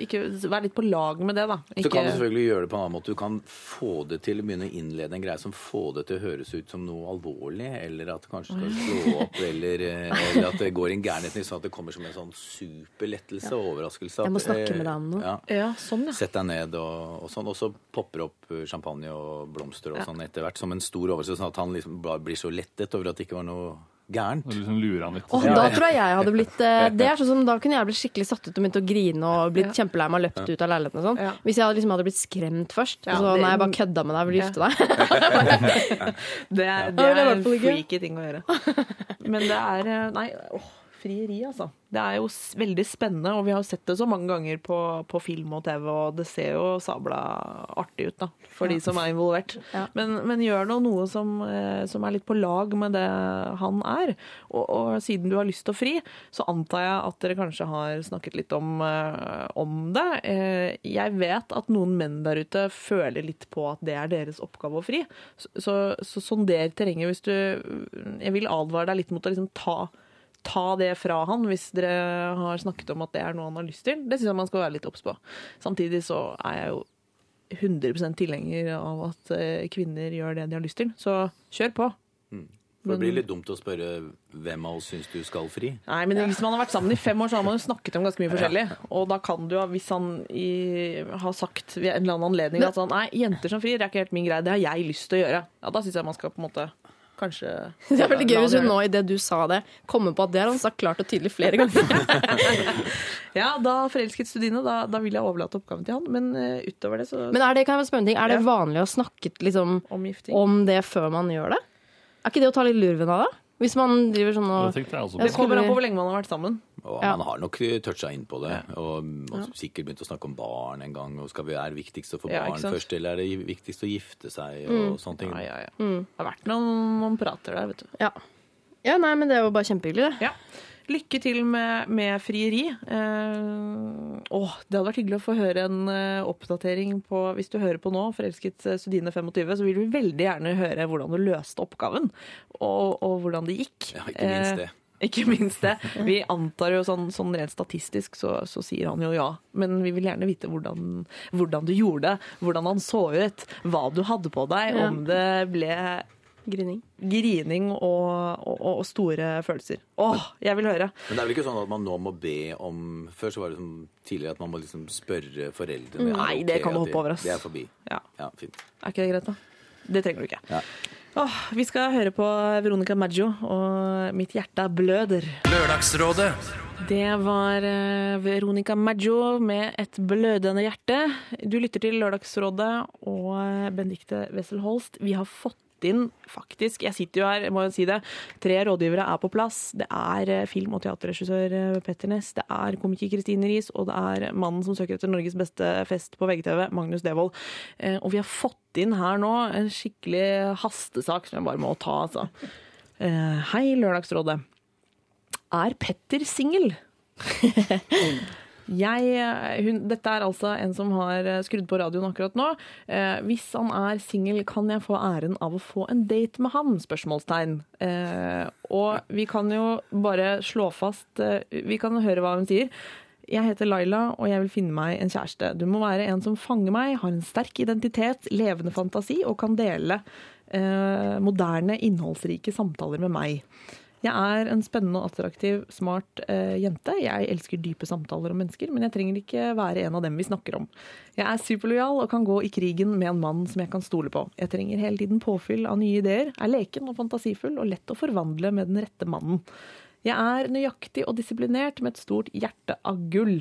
ikke, vær litt på lag med det, da. Så kan du selvfølgelig gjøre det på en annen måte. Du kan få det til å begynne å innlede en greie som får det til å høres ut som noe alvorlig, eller at det kanskje skal slå opp, eller, eh, eller at det går i en gærenhet retning, sånn at det kommer som en sånn superlettelse og overraskelse. Jeg må snakke eh, med deg om noe. Ja. Ja, sånn, ja. Sett deg ned og, og sånn. Og så popper opp eh, champagne og blomster og sånn etter hvert, som en stor overraskelse, sånn at han liksom blir så lettet over at det ikke var noe gærent. Og liksom lurer han litt. Åh, da tror jeg jeg hadde blitt eh, Det er sånn som Da kunne jeg blitt skikkelig satt ut og begynt å grine og blitt kjempelei meg og løpt ut av leiligheten og sånn. Ja. Hvis jeg hadde, liksom hadde blitt skremt først. Ja, og så det- nei, jeg bare kødda med deg, vil du gifte deg? Det Ja, er, det det er er en freaky ting å gjøre. Men det er Nei, åh, frieri, altså. Det er jo veldig spennende, og vi har sett det så mange ganger på, på film og TV, og det ser jo sabla artig ut, da, for de som er involvert. Ja. Men, men gjør nå noe som, eh, som er litt på lag med det han er. Og, og siden du har lyst til å fri, så antar jeg at dere kanskje har snakket litt om, eh, om det. Eh, Jeg vet at noen menn der ute føler litt på at det er deres oppgave å fri. Så, så, så sonder terrenget hvis du Jeg vil advare deg litt mot å liksom ta Ta det fra han hvis dere har snakket om at det er noe han har lyst til. Det syns jeg man skal være litt obs på. Samtidig så er jeg jo 100% tilhenger av at eh, kvinner gjør det de har lyst til. Så kjør på. For det blir litt dumt å spørre hvem av oss syns du skal fri. Nei, men Hvis man har vært sammen i fem år, så har man jo snakket om ganske mye forskjellig. Og da kan du, jo, hvis han i, har sagt ved en eller annen anledning at sånn, nei, jenter som frir er ikke helt min greie, det har jeg lyst til å gjøre, ja, da syns jeg man skal på en måte kanskje Det er veldig gøy hvis hun nå i det du sa det, kommer på at det har han sagt klart og tydelig flere ganger. Ja, da forelsket studine, da, da vil jeg overlate oppgaven til han. Men uh, utover det, så Men er det, kan jeg spørre en ting, er det vanlig å snakke liksom, om det før man gjør det? Er ikke det å ta litt lurven av det? Hvis man driver sånn og Det jeg også Det kommer an på hvor lenge man har vært sammen. Og Ja. man har nok toucha inn på det. Og, og sikkert begynt å snakke om barn en gang. Og skal vi, er det viktigst å få Ja, barn først, eller er det viktigst å gifte seg? Mm. Og sånne ting. Ja, ja, ja. Det har vært noen, noen prater der, vet du. Ja. ja, nei, men det er jo bare kjempehyggelig, det. Lykke til med, med frieri. Eh, åh, det hadde vært hyggelig å få høre en eh, oppdatering på Hvis du hører på nå, Forelsket Sudine25, så vil vi veldig gjerne høre hvordan du løste oppgaven, og, og hvordan det gikk. Ja, ikke minst det. Eh, ikke minst det. Vi antar jo sånn, sånn rent statistisk, så, så sier han jo ja. Men vi vil gjerne vite hvordan, hvordan du gjorde det, hvordan han så ut, hva du hadde på deg, Ja. om det ble Grining. grining og, og, og store følelser. Åh, jeg vil høre. Men det er vel ikke sånn at man nå må be om Før så var det som tidligere at man må liksom spørre foreldrene. Nei, er det kan du hoppe over, ass. Det er forbi. Ja. Ja, fint. Er ikke det greit, da? Det trenger du ikke. Ja. Åh, vi skal høre på Veronica Maggio og 'Mitt hjerte bløder'. Lørdagsrådet. Det var eh, Veronica Maggio med et blødende hjerte. Du lytter til Lørdagsrådet og Bendikte Benedicte Wessel Holst. Vi har fått inn faktisk, jeg sitter jo her, må jo si det, tre rådgivere er på plass. Det er eh, film- og teaterregissør eh, Petter Næss, det er komiker Kristine Riis, og det er mannen som søker etter Norges beste fest på VGTV, Magnus Devold. Eh, Og vi har fått inn her nå en skikkelig hastesak som jeg bare må ta, altså. Hei, Lørdagsrådet. Er Petter singel? Jeg, eh, hun, dette er altså en som har eh, skrudd på radioen akkurat nå. Eh, hvis han er singel, kan jeg få æren av å få en date med han? Spørsmålstegn. Eh, og vi kan jo bare slå fast eh, Vi kan høre hva hun sier. Jeg heter Laila, og jeg vil finne meg en kjæreste. Du må være en som fanger meg, har en sterk identitet, levende fantasi og kan dele eh, moderne, innholdsrike samtaler med meg. Jeg er en spennende og attraktiv, smart eh, jente. Jeg elsker dype samtaler om mennesker, men jeg trenger ikke være en av dem vi snakker om. Jeg er superlojal og kan gå i krigen med en mann som jeg kan stole på. Jeg trenger hele tiden påfyll av nye ideer, er leken og fantasifull og lett å forvandle med den rette mannen. Jeg er nøyaktig og disiplinert med et stort hjerte av gull,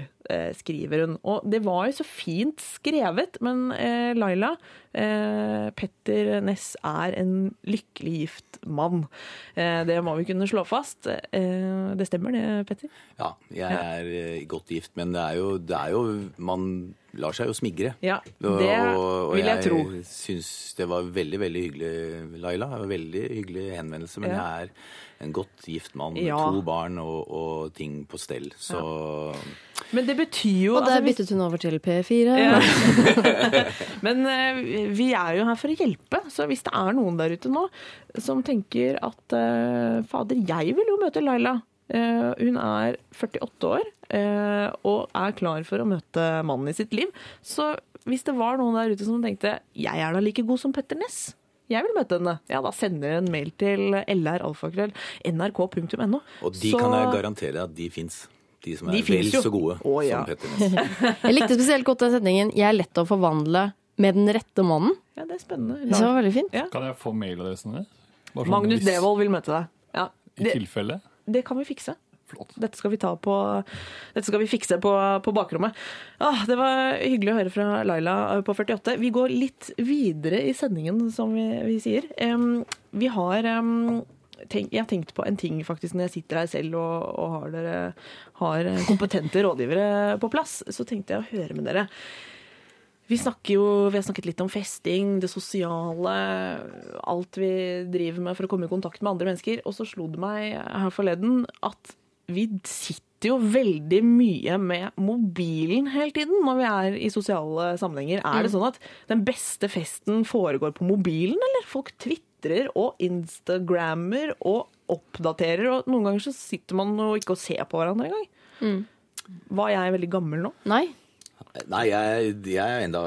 skriver hun. Og det var jo så fint skrevet, men eh, Laila, eh, Petter Ness er en lykkelig gift mann. Eh, det må vi kunne slå fast. Eh, det stemmer det, Petter? Ja, jeg er eh, godt gift, men det er jo, det er jo Man lar seg jo smigre. Ja, Og- det og vil jeg tro. Jeg syns det var veldig, veldig hyggelig, Laila. Det var Veldig hyggelig henvendelse. Men Ja. jeg er en godt gift mann med Ja. to barn og, og ting på stell. Så Men det betyr jo Og der altså, vi... byttet hun over til P4. Ja. Men uh, vi er jo her for å hjelpe, så hvis det er noen der ute nå som tenker at uh, fader, jeg vil jo møte Laila. Uh, hun er 48 år eh, og er klar for å møte mannen i sitt liv. Så hvis det var noen der ute som tenkte jeg er da like god som Petter Ness, jeg vil møte henne, ja da sender jeg en mail til lralfakrøll.nrk.no. Og de Så- kan jeg garantere at de fins. De som er De vel jo. så gode oh, ja. som Petter Ness. Jeg likte spesielt godt den setningen 'Jeg er lett å forvandle med den rette mannen'. Ja, det er spennende. Det var veldig fint. Ja. Kan jeg få mailadressen din? Sånn Magnus hvis- Devold vil møte deg. Ja. i tilfelle. Det kan vi fikse. Flott. Dette skal vi, ta på, dette skal vi fikse på, på bakrommet. Ah, det var hyggelig å høre fra Laila på 48. Vi går litt videre i sendingen, som vi, vi sier. Um, vi har em, tenk, Jeg har tenkt på en ting faktisk når jeg sitter her selv og, og har, dere, har kompetente rådgivere på plass. Så tenkte jeg å høre med dere. Vi, jo, vi har snakket litt om festing, det sosiale, alt vi driver med for å komme i kontakt med andre mennesker. Og så slo det meg her forleden at vi sitter jo veldig mye med mobilen hele tiden når vi er i sosiale sammenhenger. Er det sånn at den beste festen foregår på mobilen, eller? Folk tvitrer og instagrammer og oppdaterer, og noen ganger så sitter man og ikke og ser på hverandre engang. Var jeg veldig gammel nå? Nei. Nei, jeg, jeg er enda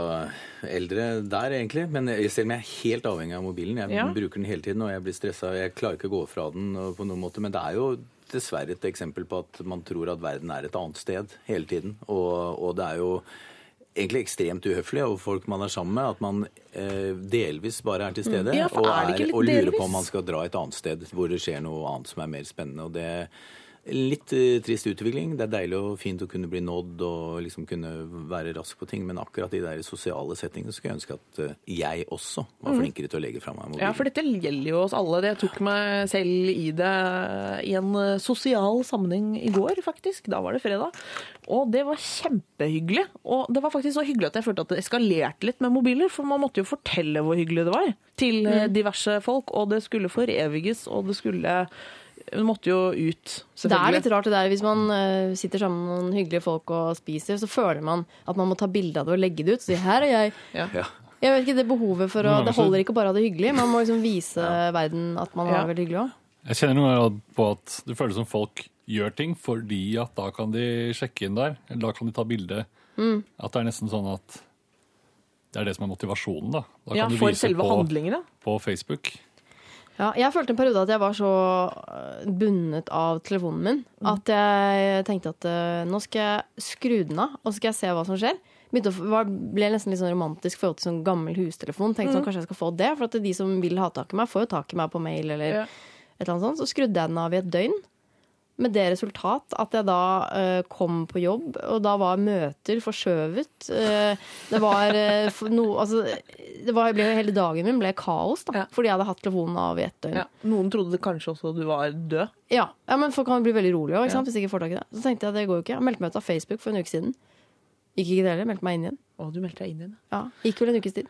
eldre der, egentlig. Men jeg- selv om jeg er helt avhengig av mobilen. Jeg Ja. bruker den hele tiden, og jeg blir stressa. Jeg klarer ikke å gå fra den på noen måte. Men det er jo dessverre et eksempel på at man tror at verden er et annet sted hele tiden. Og, og det er jo egentlig ekstremt uhøflig av folk man er sammen med, at man eh, delvis bare er til stede Ja, er og, er og lurer delvis? på om man skal dra et annet sted hvor det skjer noe annet som er mer spennende. og det Litt eh, trist utvikling. Det er deilig og fint å kunne bli nådd og liksom kunne være rask på ting, men akkurat i de der sosiale settingene skulle jeg ønske at eh, jeg også var flinkere til å legge fra meg mobilen. Mm. Ja, for dette gjelder jo oss alle. Jeg tok meg selv i det i en eh, sosial sammenheng i går, faktisk. Da var det fredag. Og det var kjempehyggelig. Og det var faktisk så hyggelig at jeg følte at det eskalerte litt med mobiler. For man måtte jo fortelle hvor hyggelig det var til eh, diverse folk. Og det skulle foreviges, og det skulle Det måtte jo ut, Det er litt rart det der. Hvis man uh, sitter sammen med noen hyggelige folk og spiser, så føler man at man må ta bilde av det og legge det ut. Så 'her er jeg'. Ja. Jeg vet ikke, Det behovet for å, Det holder ikke bare å ha det hyggelig. Man må liksom vise verden at man har Ja. det veldig hyggelig òg. Jeg kjenner noen ganger på at det føles som folk gjør ting fordi at da kan de sjekke inn der, eller da kan de ta bilde. At det er nesten sånn at det er det som er motivasjonen, da. Da Ja, kan du for vise selve på, på Facebook. Ja, jeg følte en periode at jeg var så øh, bundet av telefonen min at jeg tenkte at øh, nå skal jeg skru den av, og så skal jeg se hva som skjer. Begynte å, var, ble nesten litt sånn romantisk forhold til sånn gammel hustelefon. Tenkte sånn, kanskje jeg skal få det, for at de som vil ha tak i meg, får jo tak i meg på mail eller Ja. et eller annet sånt. Så skrudde jeg den av i et døgn. Med det resultat at jeg da uh, kom på jobb, og da var møter forskjøvet. Uh, det var uh, no, altså, det var, ble, Hele dagen min ble kaos, da, Ja. fordi jeg hadde hatt telefonen av i ett døgn. Ja. Noen trodde kanskje også du var død. Ja, ja men folk kan bli veldig rolige også, hvis de ikke får tak i det. Så tenkte jeg det går jo ikke. Jeg meldte meg ut av Facebook for en uke siden. Gikk ikke det heller. Meldte meg inn igjen. Å, du meldte deg inn igjen. Ja, Gikk vel en ukes tid.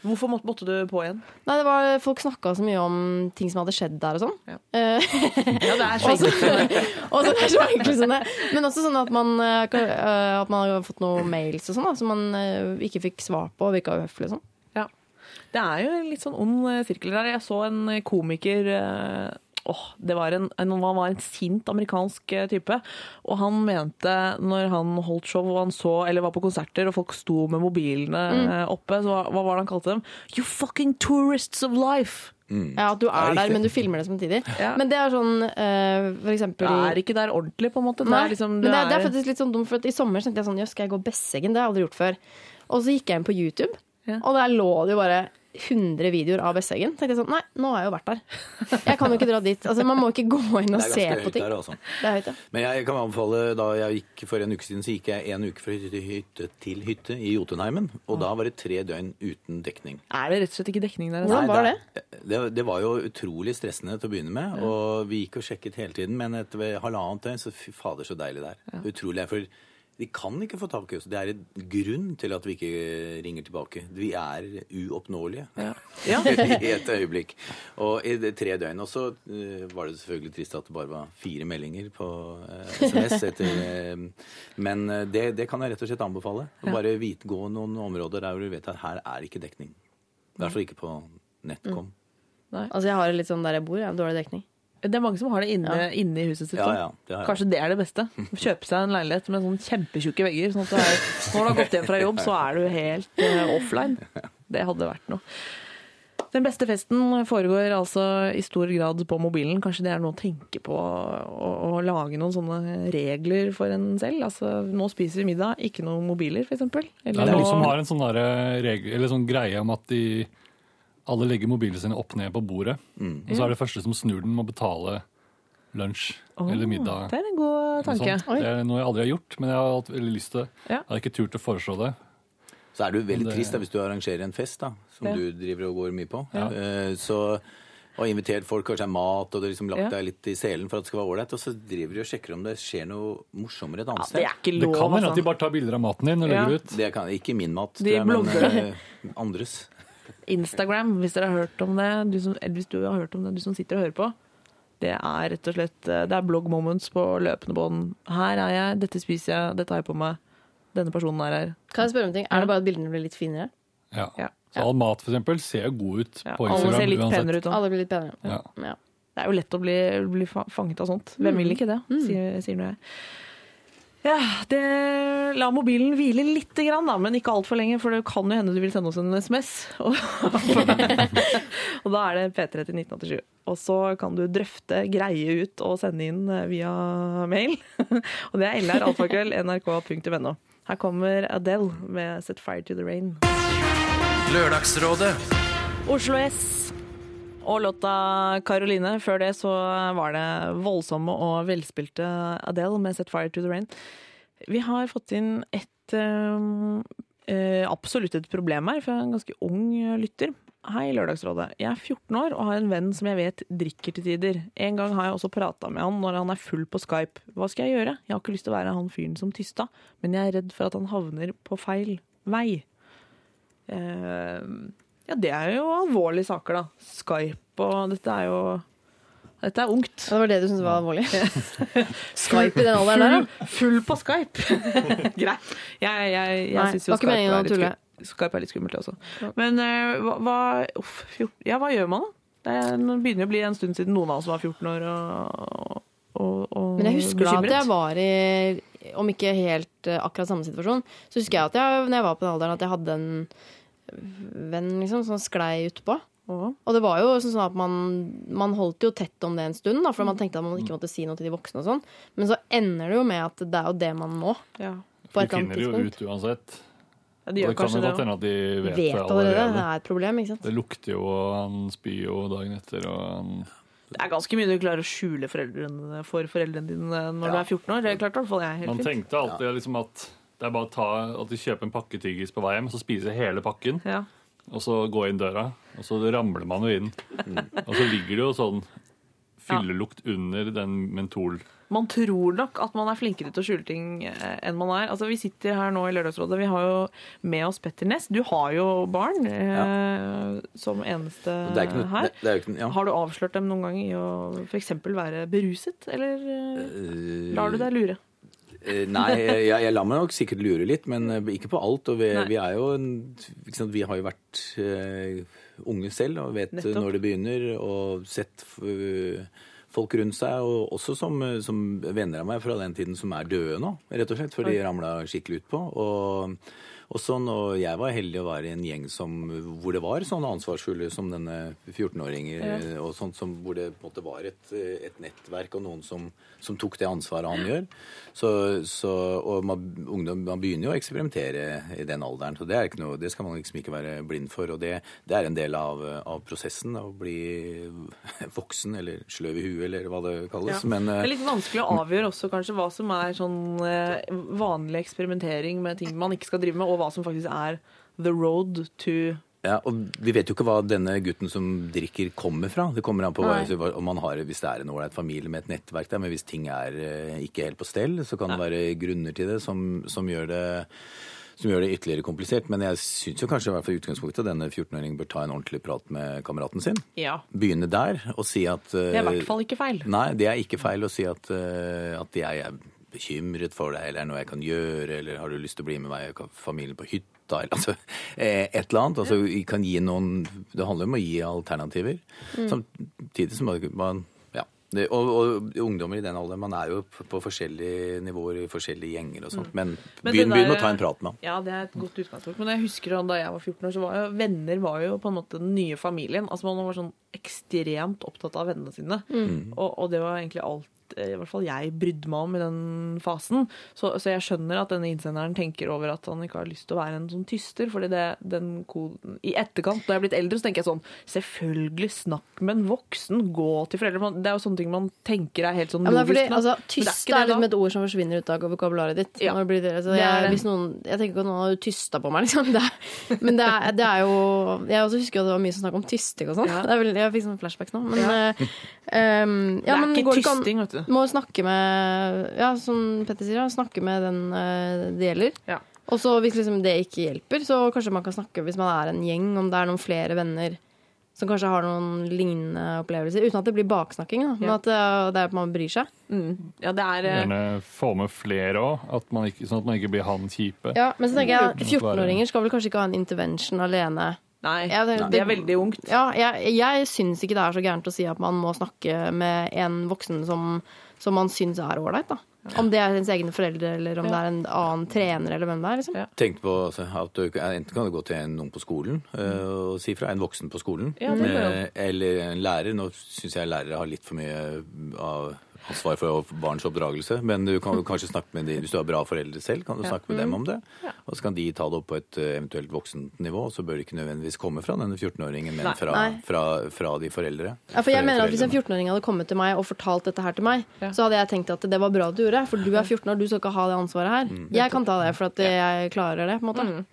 Hvorfor måtte, måtte du på igjen? Nei, det var, Folk snakka så mye om ting som hadde skjedd der og sånn. Ja. Eh, Ja, det er så enkelt. det er så enkelt som det. Men også sånn at man, eh, eh, at man har fått noen mails og sånn som man ikke fikk svar på og virka uhøflig og sånn. Ja. Det er jo en litt sånn ond sirkel der. Jeg så en komiker eh, Åh, det var en, en, han var en sint amerikansk eh, type. Og han mente, når han holdt show og han så, eller var på konserter og folk sto med mobilene mm. oppe, så hva, hva var det han kalte dem? You fucking tourists of life! Ja, At du er er der, men du filmer det samtidig. Ja. Men det er sånn uh, for eksempel Det er ikke der ordentlig, på en måte. Det er liksom, men det er, det er faktisk litt sånn dumt, for at i sommer tenkte jeg sånn, jøss, skal jeg gå Besseggen? Det har jeg aldri gjort før. Og så gikk jeg inn på YouTube, Ja. og der lå det jo bare 100 videoer av Besseggen. tenkte jeg sånn, nei, nå har jeg jo vært der. Jeg kan jo ikke dra dit. Altså, Man må ikke gå inn og se ganske på ting. Det er høyt, ja. Men jeg kan anbefale, da jeg gikk for en uke siden, så gikk jeg en uke fra hytte til hytte til hytte i Jotunheimen. Og da var det tre døgn uten dekning. Er det rett og slett ikke dekning der? Hvordan var det? Det, det var jo utrolig stressende til å begynne med. Og vi gikk og sjekket hele tiden, men etter halvannet døgn så fy fader, så deilig det er. Utrolig. For de kan ikke få tak i oss. Det er en grunn til at vi ikke ringer tilbake. Vi er uoppnåelige Ja. i et øyeblikk. Og i det tre døgn. Og så eh, var det selvfølgelig trist at det bare var fire meldinger på eh, SMS. Etter, eh, men eh, det, det kan jeg rett og slett anbefale. Å Bare vite, gå noen områder der hvor du vet at her er ikke dekning. I hvert fall ikke på nettkom. Altså, jeg har det litt sånn der jeg bor, jeg har dårlig dekning. Det er mange som har det inne, inne i huset sitt. Ja, ja, det. Kanskje det er det beste. Kjøpe seg en leilighet med sånn kjempetjukke vegger. Sånn at du er, når du har gått hjem fra jobb, så er du helt uh, offline. Det hadde vært noe. Den beste festen foregår altså i stor grad på mobilen. Kanskje det er noe å tenke på å, å lage noen sånne regler for en selv. Altså, nå spiser vi middag, ikke noen mobiler, f.eks. Det er noen som har en sånn, der regel, eller sånn greie om at de alle legger mobilene sine opp ned på bordet. Og så er det første som snur den, må betale lunsj oh, eller middag. Det er en god tanke. Det er noe jeg aldri har gjort, men jeg har hatt veldig lyst til det. Ja. Jeg har ikke turt å foreslå det. Så er det jo veldig Det- trist da, hvis du arrangerer en fest, da, som Ja. du driver og går mye på. Ja. Eh, Så og invitert folk, kanskje er mat, og du har liksom lagt Ja. deg litt i selen for at det skal være ålreit, og så driver de og sjekker om det skjer noe morsommere et Ja, annet det sted. er ikke Det lov, kan være at de altså. bare tar bilder av maten din og Ja. ut. Det kan ikke min mat, De tror jeg, men eh, andres. Instagram, hvis dere har hørt om det, du som, eller hvis du har hørt om det, du som sitter og hører på. Det er rett og slett eh, Det er blog moments på løpende bånd. Her er jeg, dette spiser jeg, dette har jeg på meg. Denne personen er her. Kan jeg spørre om ting? Er det bare at bildene blir litt finere? Ja. Ja. Så all mat for eksempel ser jo god ut Ja, på alle ser litt uansett. penere ut. Alle blir litt penere. Ja. Ja. Det er jo lett å bli, bli fanget av sånt. Hvem vil ikke det, sier, sier nå jeg. Ja, det, La mobilen hvile litt, da, men ikke altfor lenge, for det kan jo hende du vil sende oss en SMS. Og, og da er det P3 til 1987. Og så kan du drøfte, greie ut og sende inn eh, via mail. Og det er lralfakrøll.nrk.no. Her kommer Adele med 'Set Fire to the Rain'. Lørdagsrådet. Oslo S og låta Caroline. Før det så var det voldsomme og velspilte Adele med 'Set Fire to the Rain'. Vi har fått inn et eh, absolutt et problem her fra en ganske ung lytter. Hei, Lørdagsrådet. Jeg er 14 år og har en venn som jeg vet drikker til tider. En gang har jeg også prata med han når han er full på Skype. Hva skal jeg gjøre? Jeg har ikke lyst til å være han fyren som tysta, men jeg er redd for at han havner på feil vei. Eh, ja, det er jo alvorlige saker, da. Skype og Dette er jo Dette er ungt. Ja, Det var det du syntes var alvorlig? Skype i den alderen der, da? Full, på Skype. Greit. Jeg, jeg, jeg syns jo Skype er litt. Skype er litt skummelt, også. Men uh, hva, uff, 14, ja, hva gjør man, da? Det er, begynner å bli en stund siden noen av oss var 14 år og, og, og Men jeg husker da at jeg var i, om ikke helt eh, akkurat samme situasjon, så husker jeg at jeg, når jeg var på den alderen, at jeg hadde en venn liksom, som sklei utpå. Å, Og det var jo sånn at man, man holdt jo tett om det en stund, da, for man tenkte at man ikke måtte si noe til de voksne og sånn. Men så ender det jo med at det er jo det man må, ja. på De et eller finner annet det jo ut uansett. ja, de Og gjør det kan jo godt hende at de vet, Vet det allerede. Det er et problem, ikke sant. Det lukter jo, og han spyr jo dagen etter. Og han Det er ganske mye du klarer å skjule foreldrene, for foreldrene dine når du er 14 år. Det er klart i hvert fall jeg helt Man fint. tenkte alltid liksom at det er bare å ta, at de kjøper en pakke tyggis på vei hjem, så spiser hele pakken, Ja. og så gå inn døra. Og så ramler man jo inn. Og så ligger det jo sånn fyllelukt under den mentol... Man tror nok at man er flinkere til å skjule ting eh, enn man er. Altså, Vi sitter her nå i Lørdagsrådet. Vi har jo med oss Petter Næss. Du har jo barn eh, som eneste Det er ikke noe, her. det, det er ikke, ja. Har du avslørt dem noen gang i å f.eks. være beruset, eller eh, Eh, lar du deg lure? Eh, Nei, jeg, jeg lar meg nok sikkert lure litt, men eh, ikke på alt. Og vi, vi er jo sant, Vi har jo vært uh, unge selv og vet Nettopp. når det begynner, og sett uh, folk rundt seg, og også som, som venner av meg fra den tiden som er døde nå, rett og slett, for de ramla skikkelig utpå. Og, og sånn, og jeg var heldig å være i en gjeng som, hvor det var sånne ansvarsfulle som denne 14-åringer, ja. og sånt som, hvor det på en måte var et, eh, et nettverk og noen som, som tok det ansvaret han gjør. Så, så, og man, ungdom man begynner jo å eksperimentere i den alderen, så det, er ikke noe, det skal man liksom ikke være blind for. Og det, det er en del av, av prosessen, å bli voksen eller sløv i huet, eller hva det kalles. Ja. Men, Det eh, er litt vanskelig å avgjøre også kanskje hva som er sånn eh, vanlig eksperimentering med ting man ikke skal drive med, og hva som faktisk er the road to Ja, og Vi vet jo ikke hva denne gutten som drikker, kommer fra. Det kommer an på Nei. om man har, Hvis det er en ålreit familie med et nettverk der, men hvis ting er eh, ikke helt på stell, så kan det være grunner til det som, som, gjør det som gjør det ytterligere komplisert. Men jeg syns kanskje i hvert fall i utgangspunktet at denne 14-åringen bør ta en ordentlig prat med kameraten sin. Ja. Begynne der og si at eh, Det er i hvert fall ikke feil. Nei, det er ikke feil å si at, eh, at jeg er bekymret for deg, eller er det noe jeg kan gjøre, eller har du lyst til å bli med meg og familien på hytta, eller altså eh, et eller annet. Altså, vi kan gi noen Det handler om å gi alternativer. Samtidig som man ja. Det, og, og ungdommer i den alderen, man er jo på, på forskjellige nivåer i forskjellige gjenger og sånt. Men, Men begynn, med å ta en prat med ham. Ja, det er et godt utgangspunkt. Men jeg husker da jeg var 14 år, så var jo venner var jo på en måte den nye familien. Altså Man var sånn ekstremt opptatt av vennene sine. Mm. Og, og det var egentlig alt i hvert fall jeg brydde meg om i den fasen. Så, så jeg skjønner at denne innsenderen tenker over at han ikke har lyst til å være en sånn tyster. fordi det, den koden, I etterkant, når jeg er blitt eldre, så tenker jeg sånn Selvfølgelig, snakk med en voksen. Gå til foreldre. Det er jo sånne ting man tenker er helt sånn Ja, logisk. altså, tyst er liksom et ord som forsvinner ut av vokabularet ditt. Ja. Det blir det. Så er jeg, noen, jeg tenker ikke at noen har tysta på meg, liksom. Det er, men det er, det er jo Jeg også husker jo at det var mye som snakk om tysting og sånn. Ja. Jeg fikk sånn flashbacks nå. Men, Ja. Uh, um, det er men ikke tysting, vet du. Må snakke med Ja, som Petter sier, snakke med den eh, det gjelder. Ja. Og så hvis liksom det ikke hjelper, så kanskje man kan snakke hvis man er en gjeng, om det er noen flere venner som kanskje har noen lignende opplevelser, uten at det blir baksnakking. Da. Men Ja. at det, det er at man bryr seg. Mm. Ja, det er eh, Gjerne få med flere òg, sånn at man ikke blir han kjipe. Ja, Men så tenker jeg Det 14-åringer skal vel kanskje ikke ha en intervention alene. Nei, Ja, det- det er veldig ungt. Ja, jeg, jeg syns ikke det er så gærent å si at man må snakke med en voksen som, som man syns er ålreit. da. Om det er ens egne foreldre, eller om det er en annen trener, eller hvem det er. liksom. Ja. Tenk på altså, at du, Enten kan du gå til en, noen på skolen uh, og si fra. En voksen på skolen. Ja. Eh, eller en lærer. Nå syns jeg lærere har litt for mye av ansvar for barns oppdragelse. Men du kan kanskje snakke med de, hvis du har bra foreldre selv, kan du snakke med dem om det. Og så kan de ta det opp på et eh, eventuelt voksent nivå. Og så bør det ikke nødvendigvis komme fra denne 14-åringen, men fra, fra, fra de foreldre. Ja, for jeg mener at Hvis en 14-åring hadde kommet til meg og fortalt dette her til meg, Ja. så hadde jeg tenkt at det var bra at du gjorde, for du er 14 år, du skal ikke ha det ansvaret her. Mm. Jeg kan ta det, for at jeg klarer det. på en måte.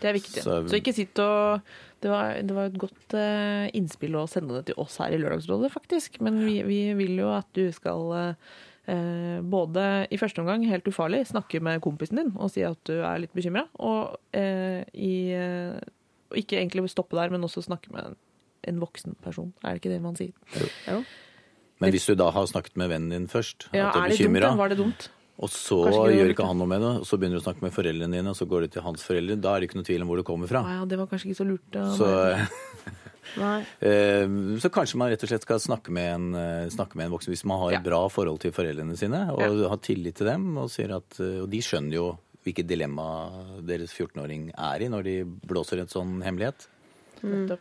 Det er viktig. Så, Så- ikke sitt og det var, det var et godt uh, innspill å sende det til oss her i Lørdagsrådet, faktisk. Men vi, vi vil jo at du skal eh, eh, både i første omgang, helt ufarlig, snakke med kompisen din og si at du er litt bekymra. Og uh, i, ikke egentlig stoppe der, men også snakke med en, en voksen person. Er det ikke det man sier? Men hvis du da har snakket med vennen din først, Ja, at du er er bekymra? Var det dumt? Og så gjør ikke han noe med det, og så begynner du å snakke med foreldrene dine, og så går du til hans foreldre. Da er det ikke noe tvil om hvor det kommer fra. Nei, ja, det var kanskje ikke så lurt. da. Så. Nei. eh, så kanskje man rett og slett skal snakke med en, eh, snakke med en voksen hvis man har et Ja. bra forhold til foreldrene sine, og Ja. har tillit til dem, og, sier at, eh, og de skjønner jo hvilket dilemma deres 14-åring er i når de blåser en sånn hemmelighet. Mm. Det,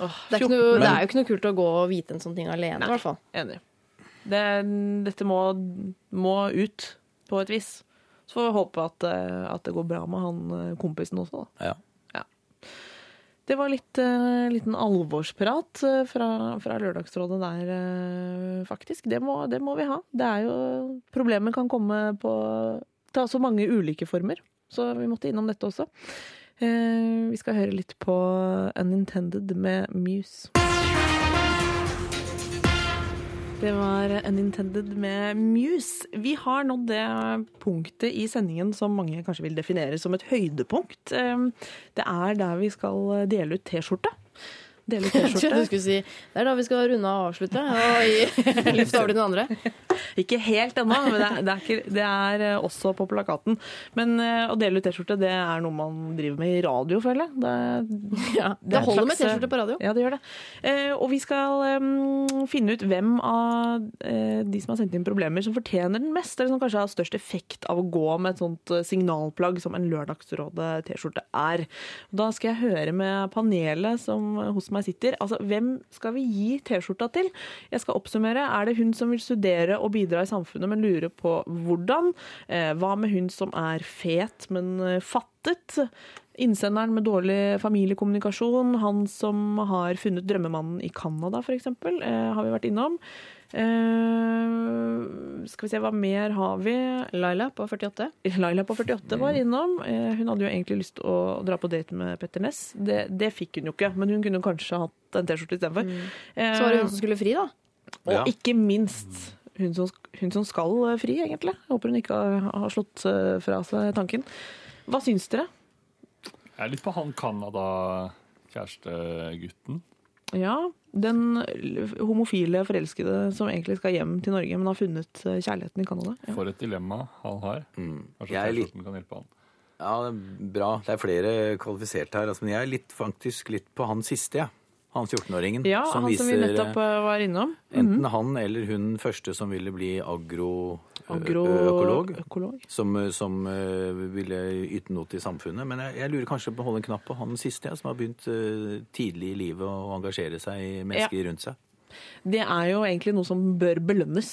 er ikke noe, det er jo ikke noe kult å gå og vite en sånn ting alene, i hvert fall. Enig. Det, dette må, må ut på et vis. Så får vi håpe at, eh, at det går bra med han eh, kompisen også, da. Ja. Det var litt uh, liten alvorsprat eh, fra, fra Lørdagsrådet der, eh, faktisk. Det må, det må vi ha. Det er jo Problemet kan komme på ta så mange ulike former, så vi måtte innom dette også. Eh, vi skal høre litt på Unintended med Muse. Det var Unintended med Muse. Vi har nådd det punktet i sendingen som mange kanskje vil definere som et høydepunkt. Eh, Det er der vi skal dele ut T-skjorte. Dele T-skjorte. skulle si det er da vi skal runde av og avslutte, og gi luft over til den andre. Ikke helt ennå, men det er, det, er ikke, det er eh, også på plakaten. Men eh, å dele ut T-skjorte, det er noe man driver med i radio, føler jeg. Det, Ja, Det er holder med T-skjorte på radio. Ja, det gjør det. Eh, og vi skal eh, finne ut hvem av eh, de som har sendt inn problemer, som fortjener den mest, eller som kanskje har størst effekt av å gå med et sånt eh, signalplagg som en Lørdagsrådet-T-skjorte er. Da skal jeg høre med panelet som hos meg sitter. Altså, hvem skal vi gi T-skjorta til? Jeg skal oppsummere. Er det hun som vil studere og bidra i samfunnet, men lurer på hvordan? Eh, hva med hun som er fet, men eh, fattet? Innsenderen med dårlig familiekommunikasjon, han som har funnet drømmemannen i Canada f.eks., eh, har vi vært innom. Eh, skal vi se, hva mer har vi? Laila på 48. Laila på 48 var innom. Uh, hun hadde jo egentlig lyst til å dra på date med Petter Ness. Det, det fikk hun jo ikke, men hun kunne kanskje hatt en T-skjorte istedenfor. Eh, Så var det hun som skulle fri, da. og Ja. ikke minst hun som, hun som skal fri, egentlig. Jeg håper hun ikke har, har slått fra seg tanken. Hva syns dere? Jeg er litt på han Canada-kjærestegutten. Ja, den homofile forelskede som egentlig skal hjem til Norge, men har funnet eh, kjærligheten i Canada. Ja. For et dilemma han har. Mm. Kanskje Jeg T-skjorten kan hjelpe han. Ja, det er bra. Det er flere kvalifiserte her. Altså, men jeg er litt, faktisk litt på han siste, jeg. Han 14-åringen. Ja, han som vi nettopp eh, var innom. Enten han eller hun første som ville bli agroøkolog. økolog? Som, som ville yte noe til samfunnet. Men jeg, jeg lurer kanskje på å holde en knapp på han siste, ja, som har begynt tidlig i livet å engasjere seg i mennesker rundt seg. Det er jo egentlig noe som bør belønnes.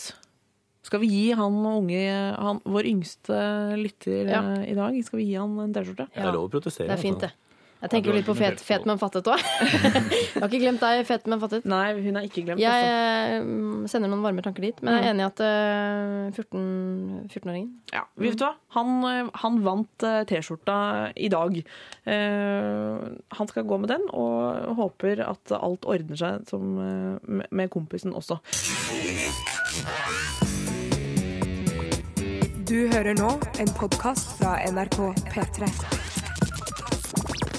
Skal vi gi han unge, han, vår yngste lytter Ja. eh, i dag, skal vi gi han en T-skjorte? Det er lov å protestere. Det er fint, altså. det. Jeg tenker jo litt på fet, fet men fattet òg. Jeg har ikke glemt deg, fet men fattet. Nei, hun er ikke glemt. Jeg altså. eh, sender noen varme tanker dit, men jeg er enig i at eh, 14 14-åringen Ja, vet du hva? Han, eh, han vant eh, T-skjorta i dag. Eh, han skal gå med den, og håper at alt ordner seg som, eh, med- med kompisen også. Du hører nå en podkast fra NRK P3.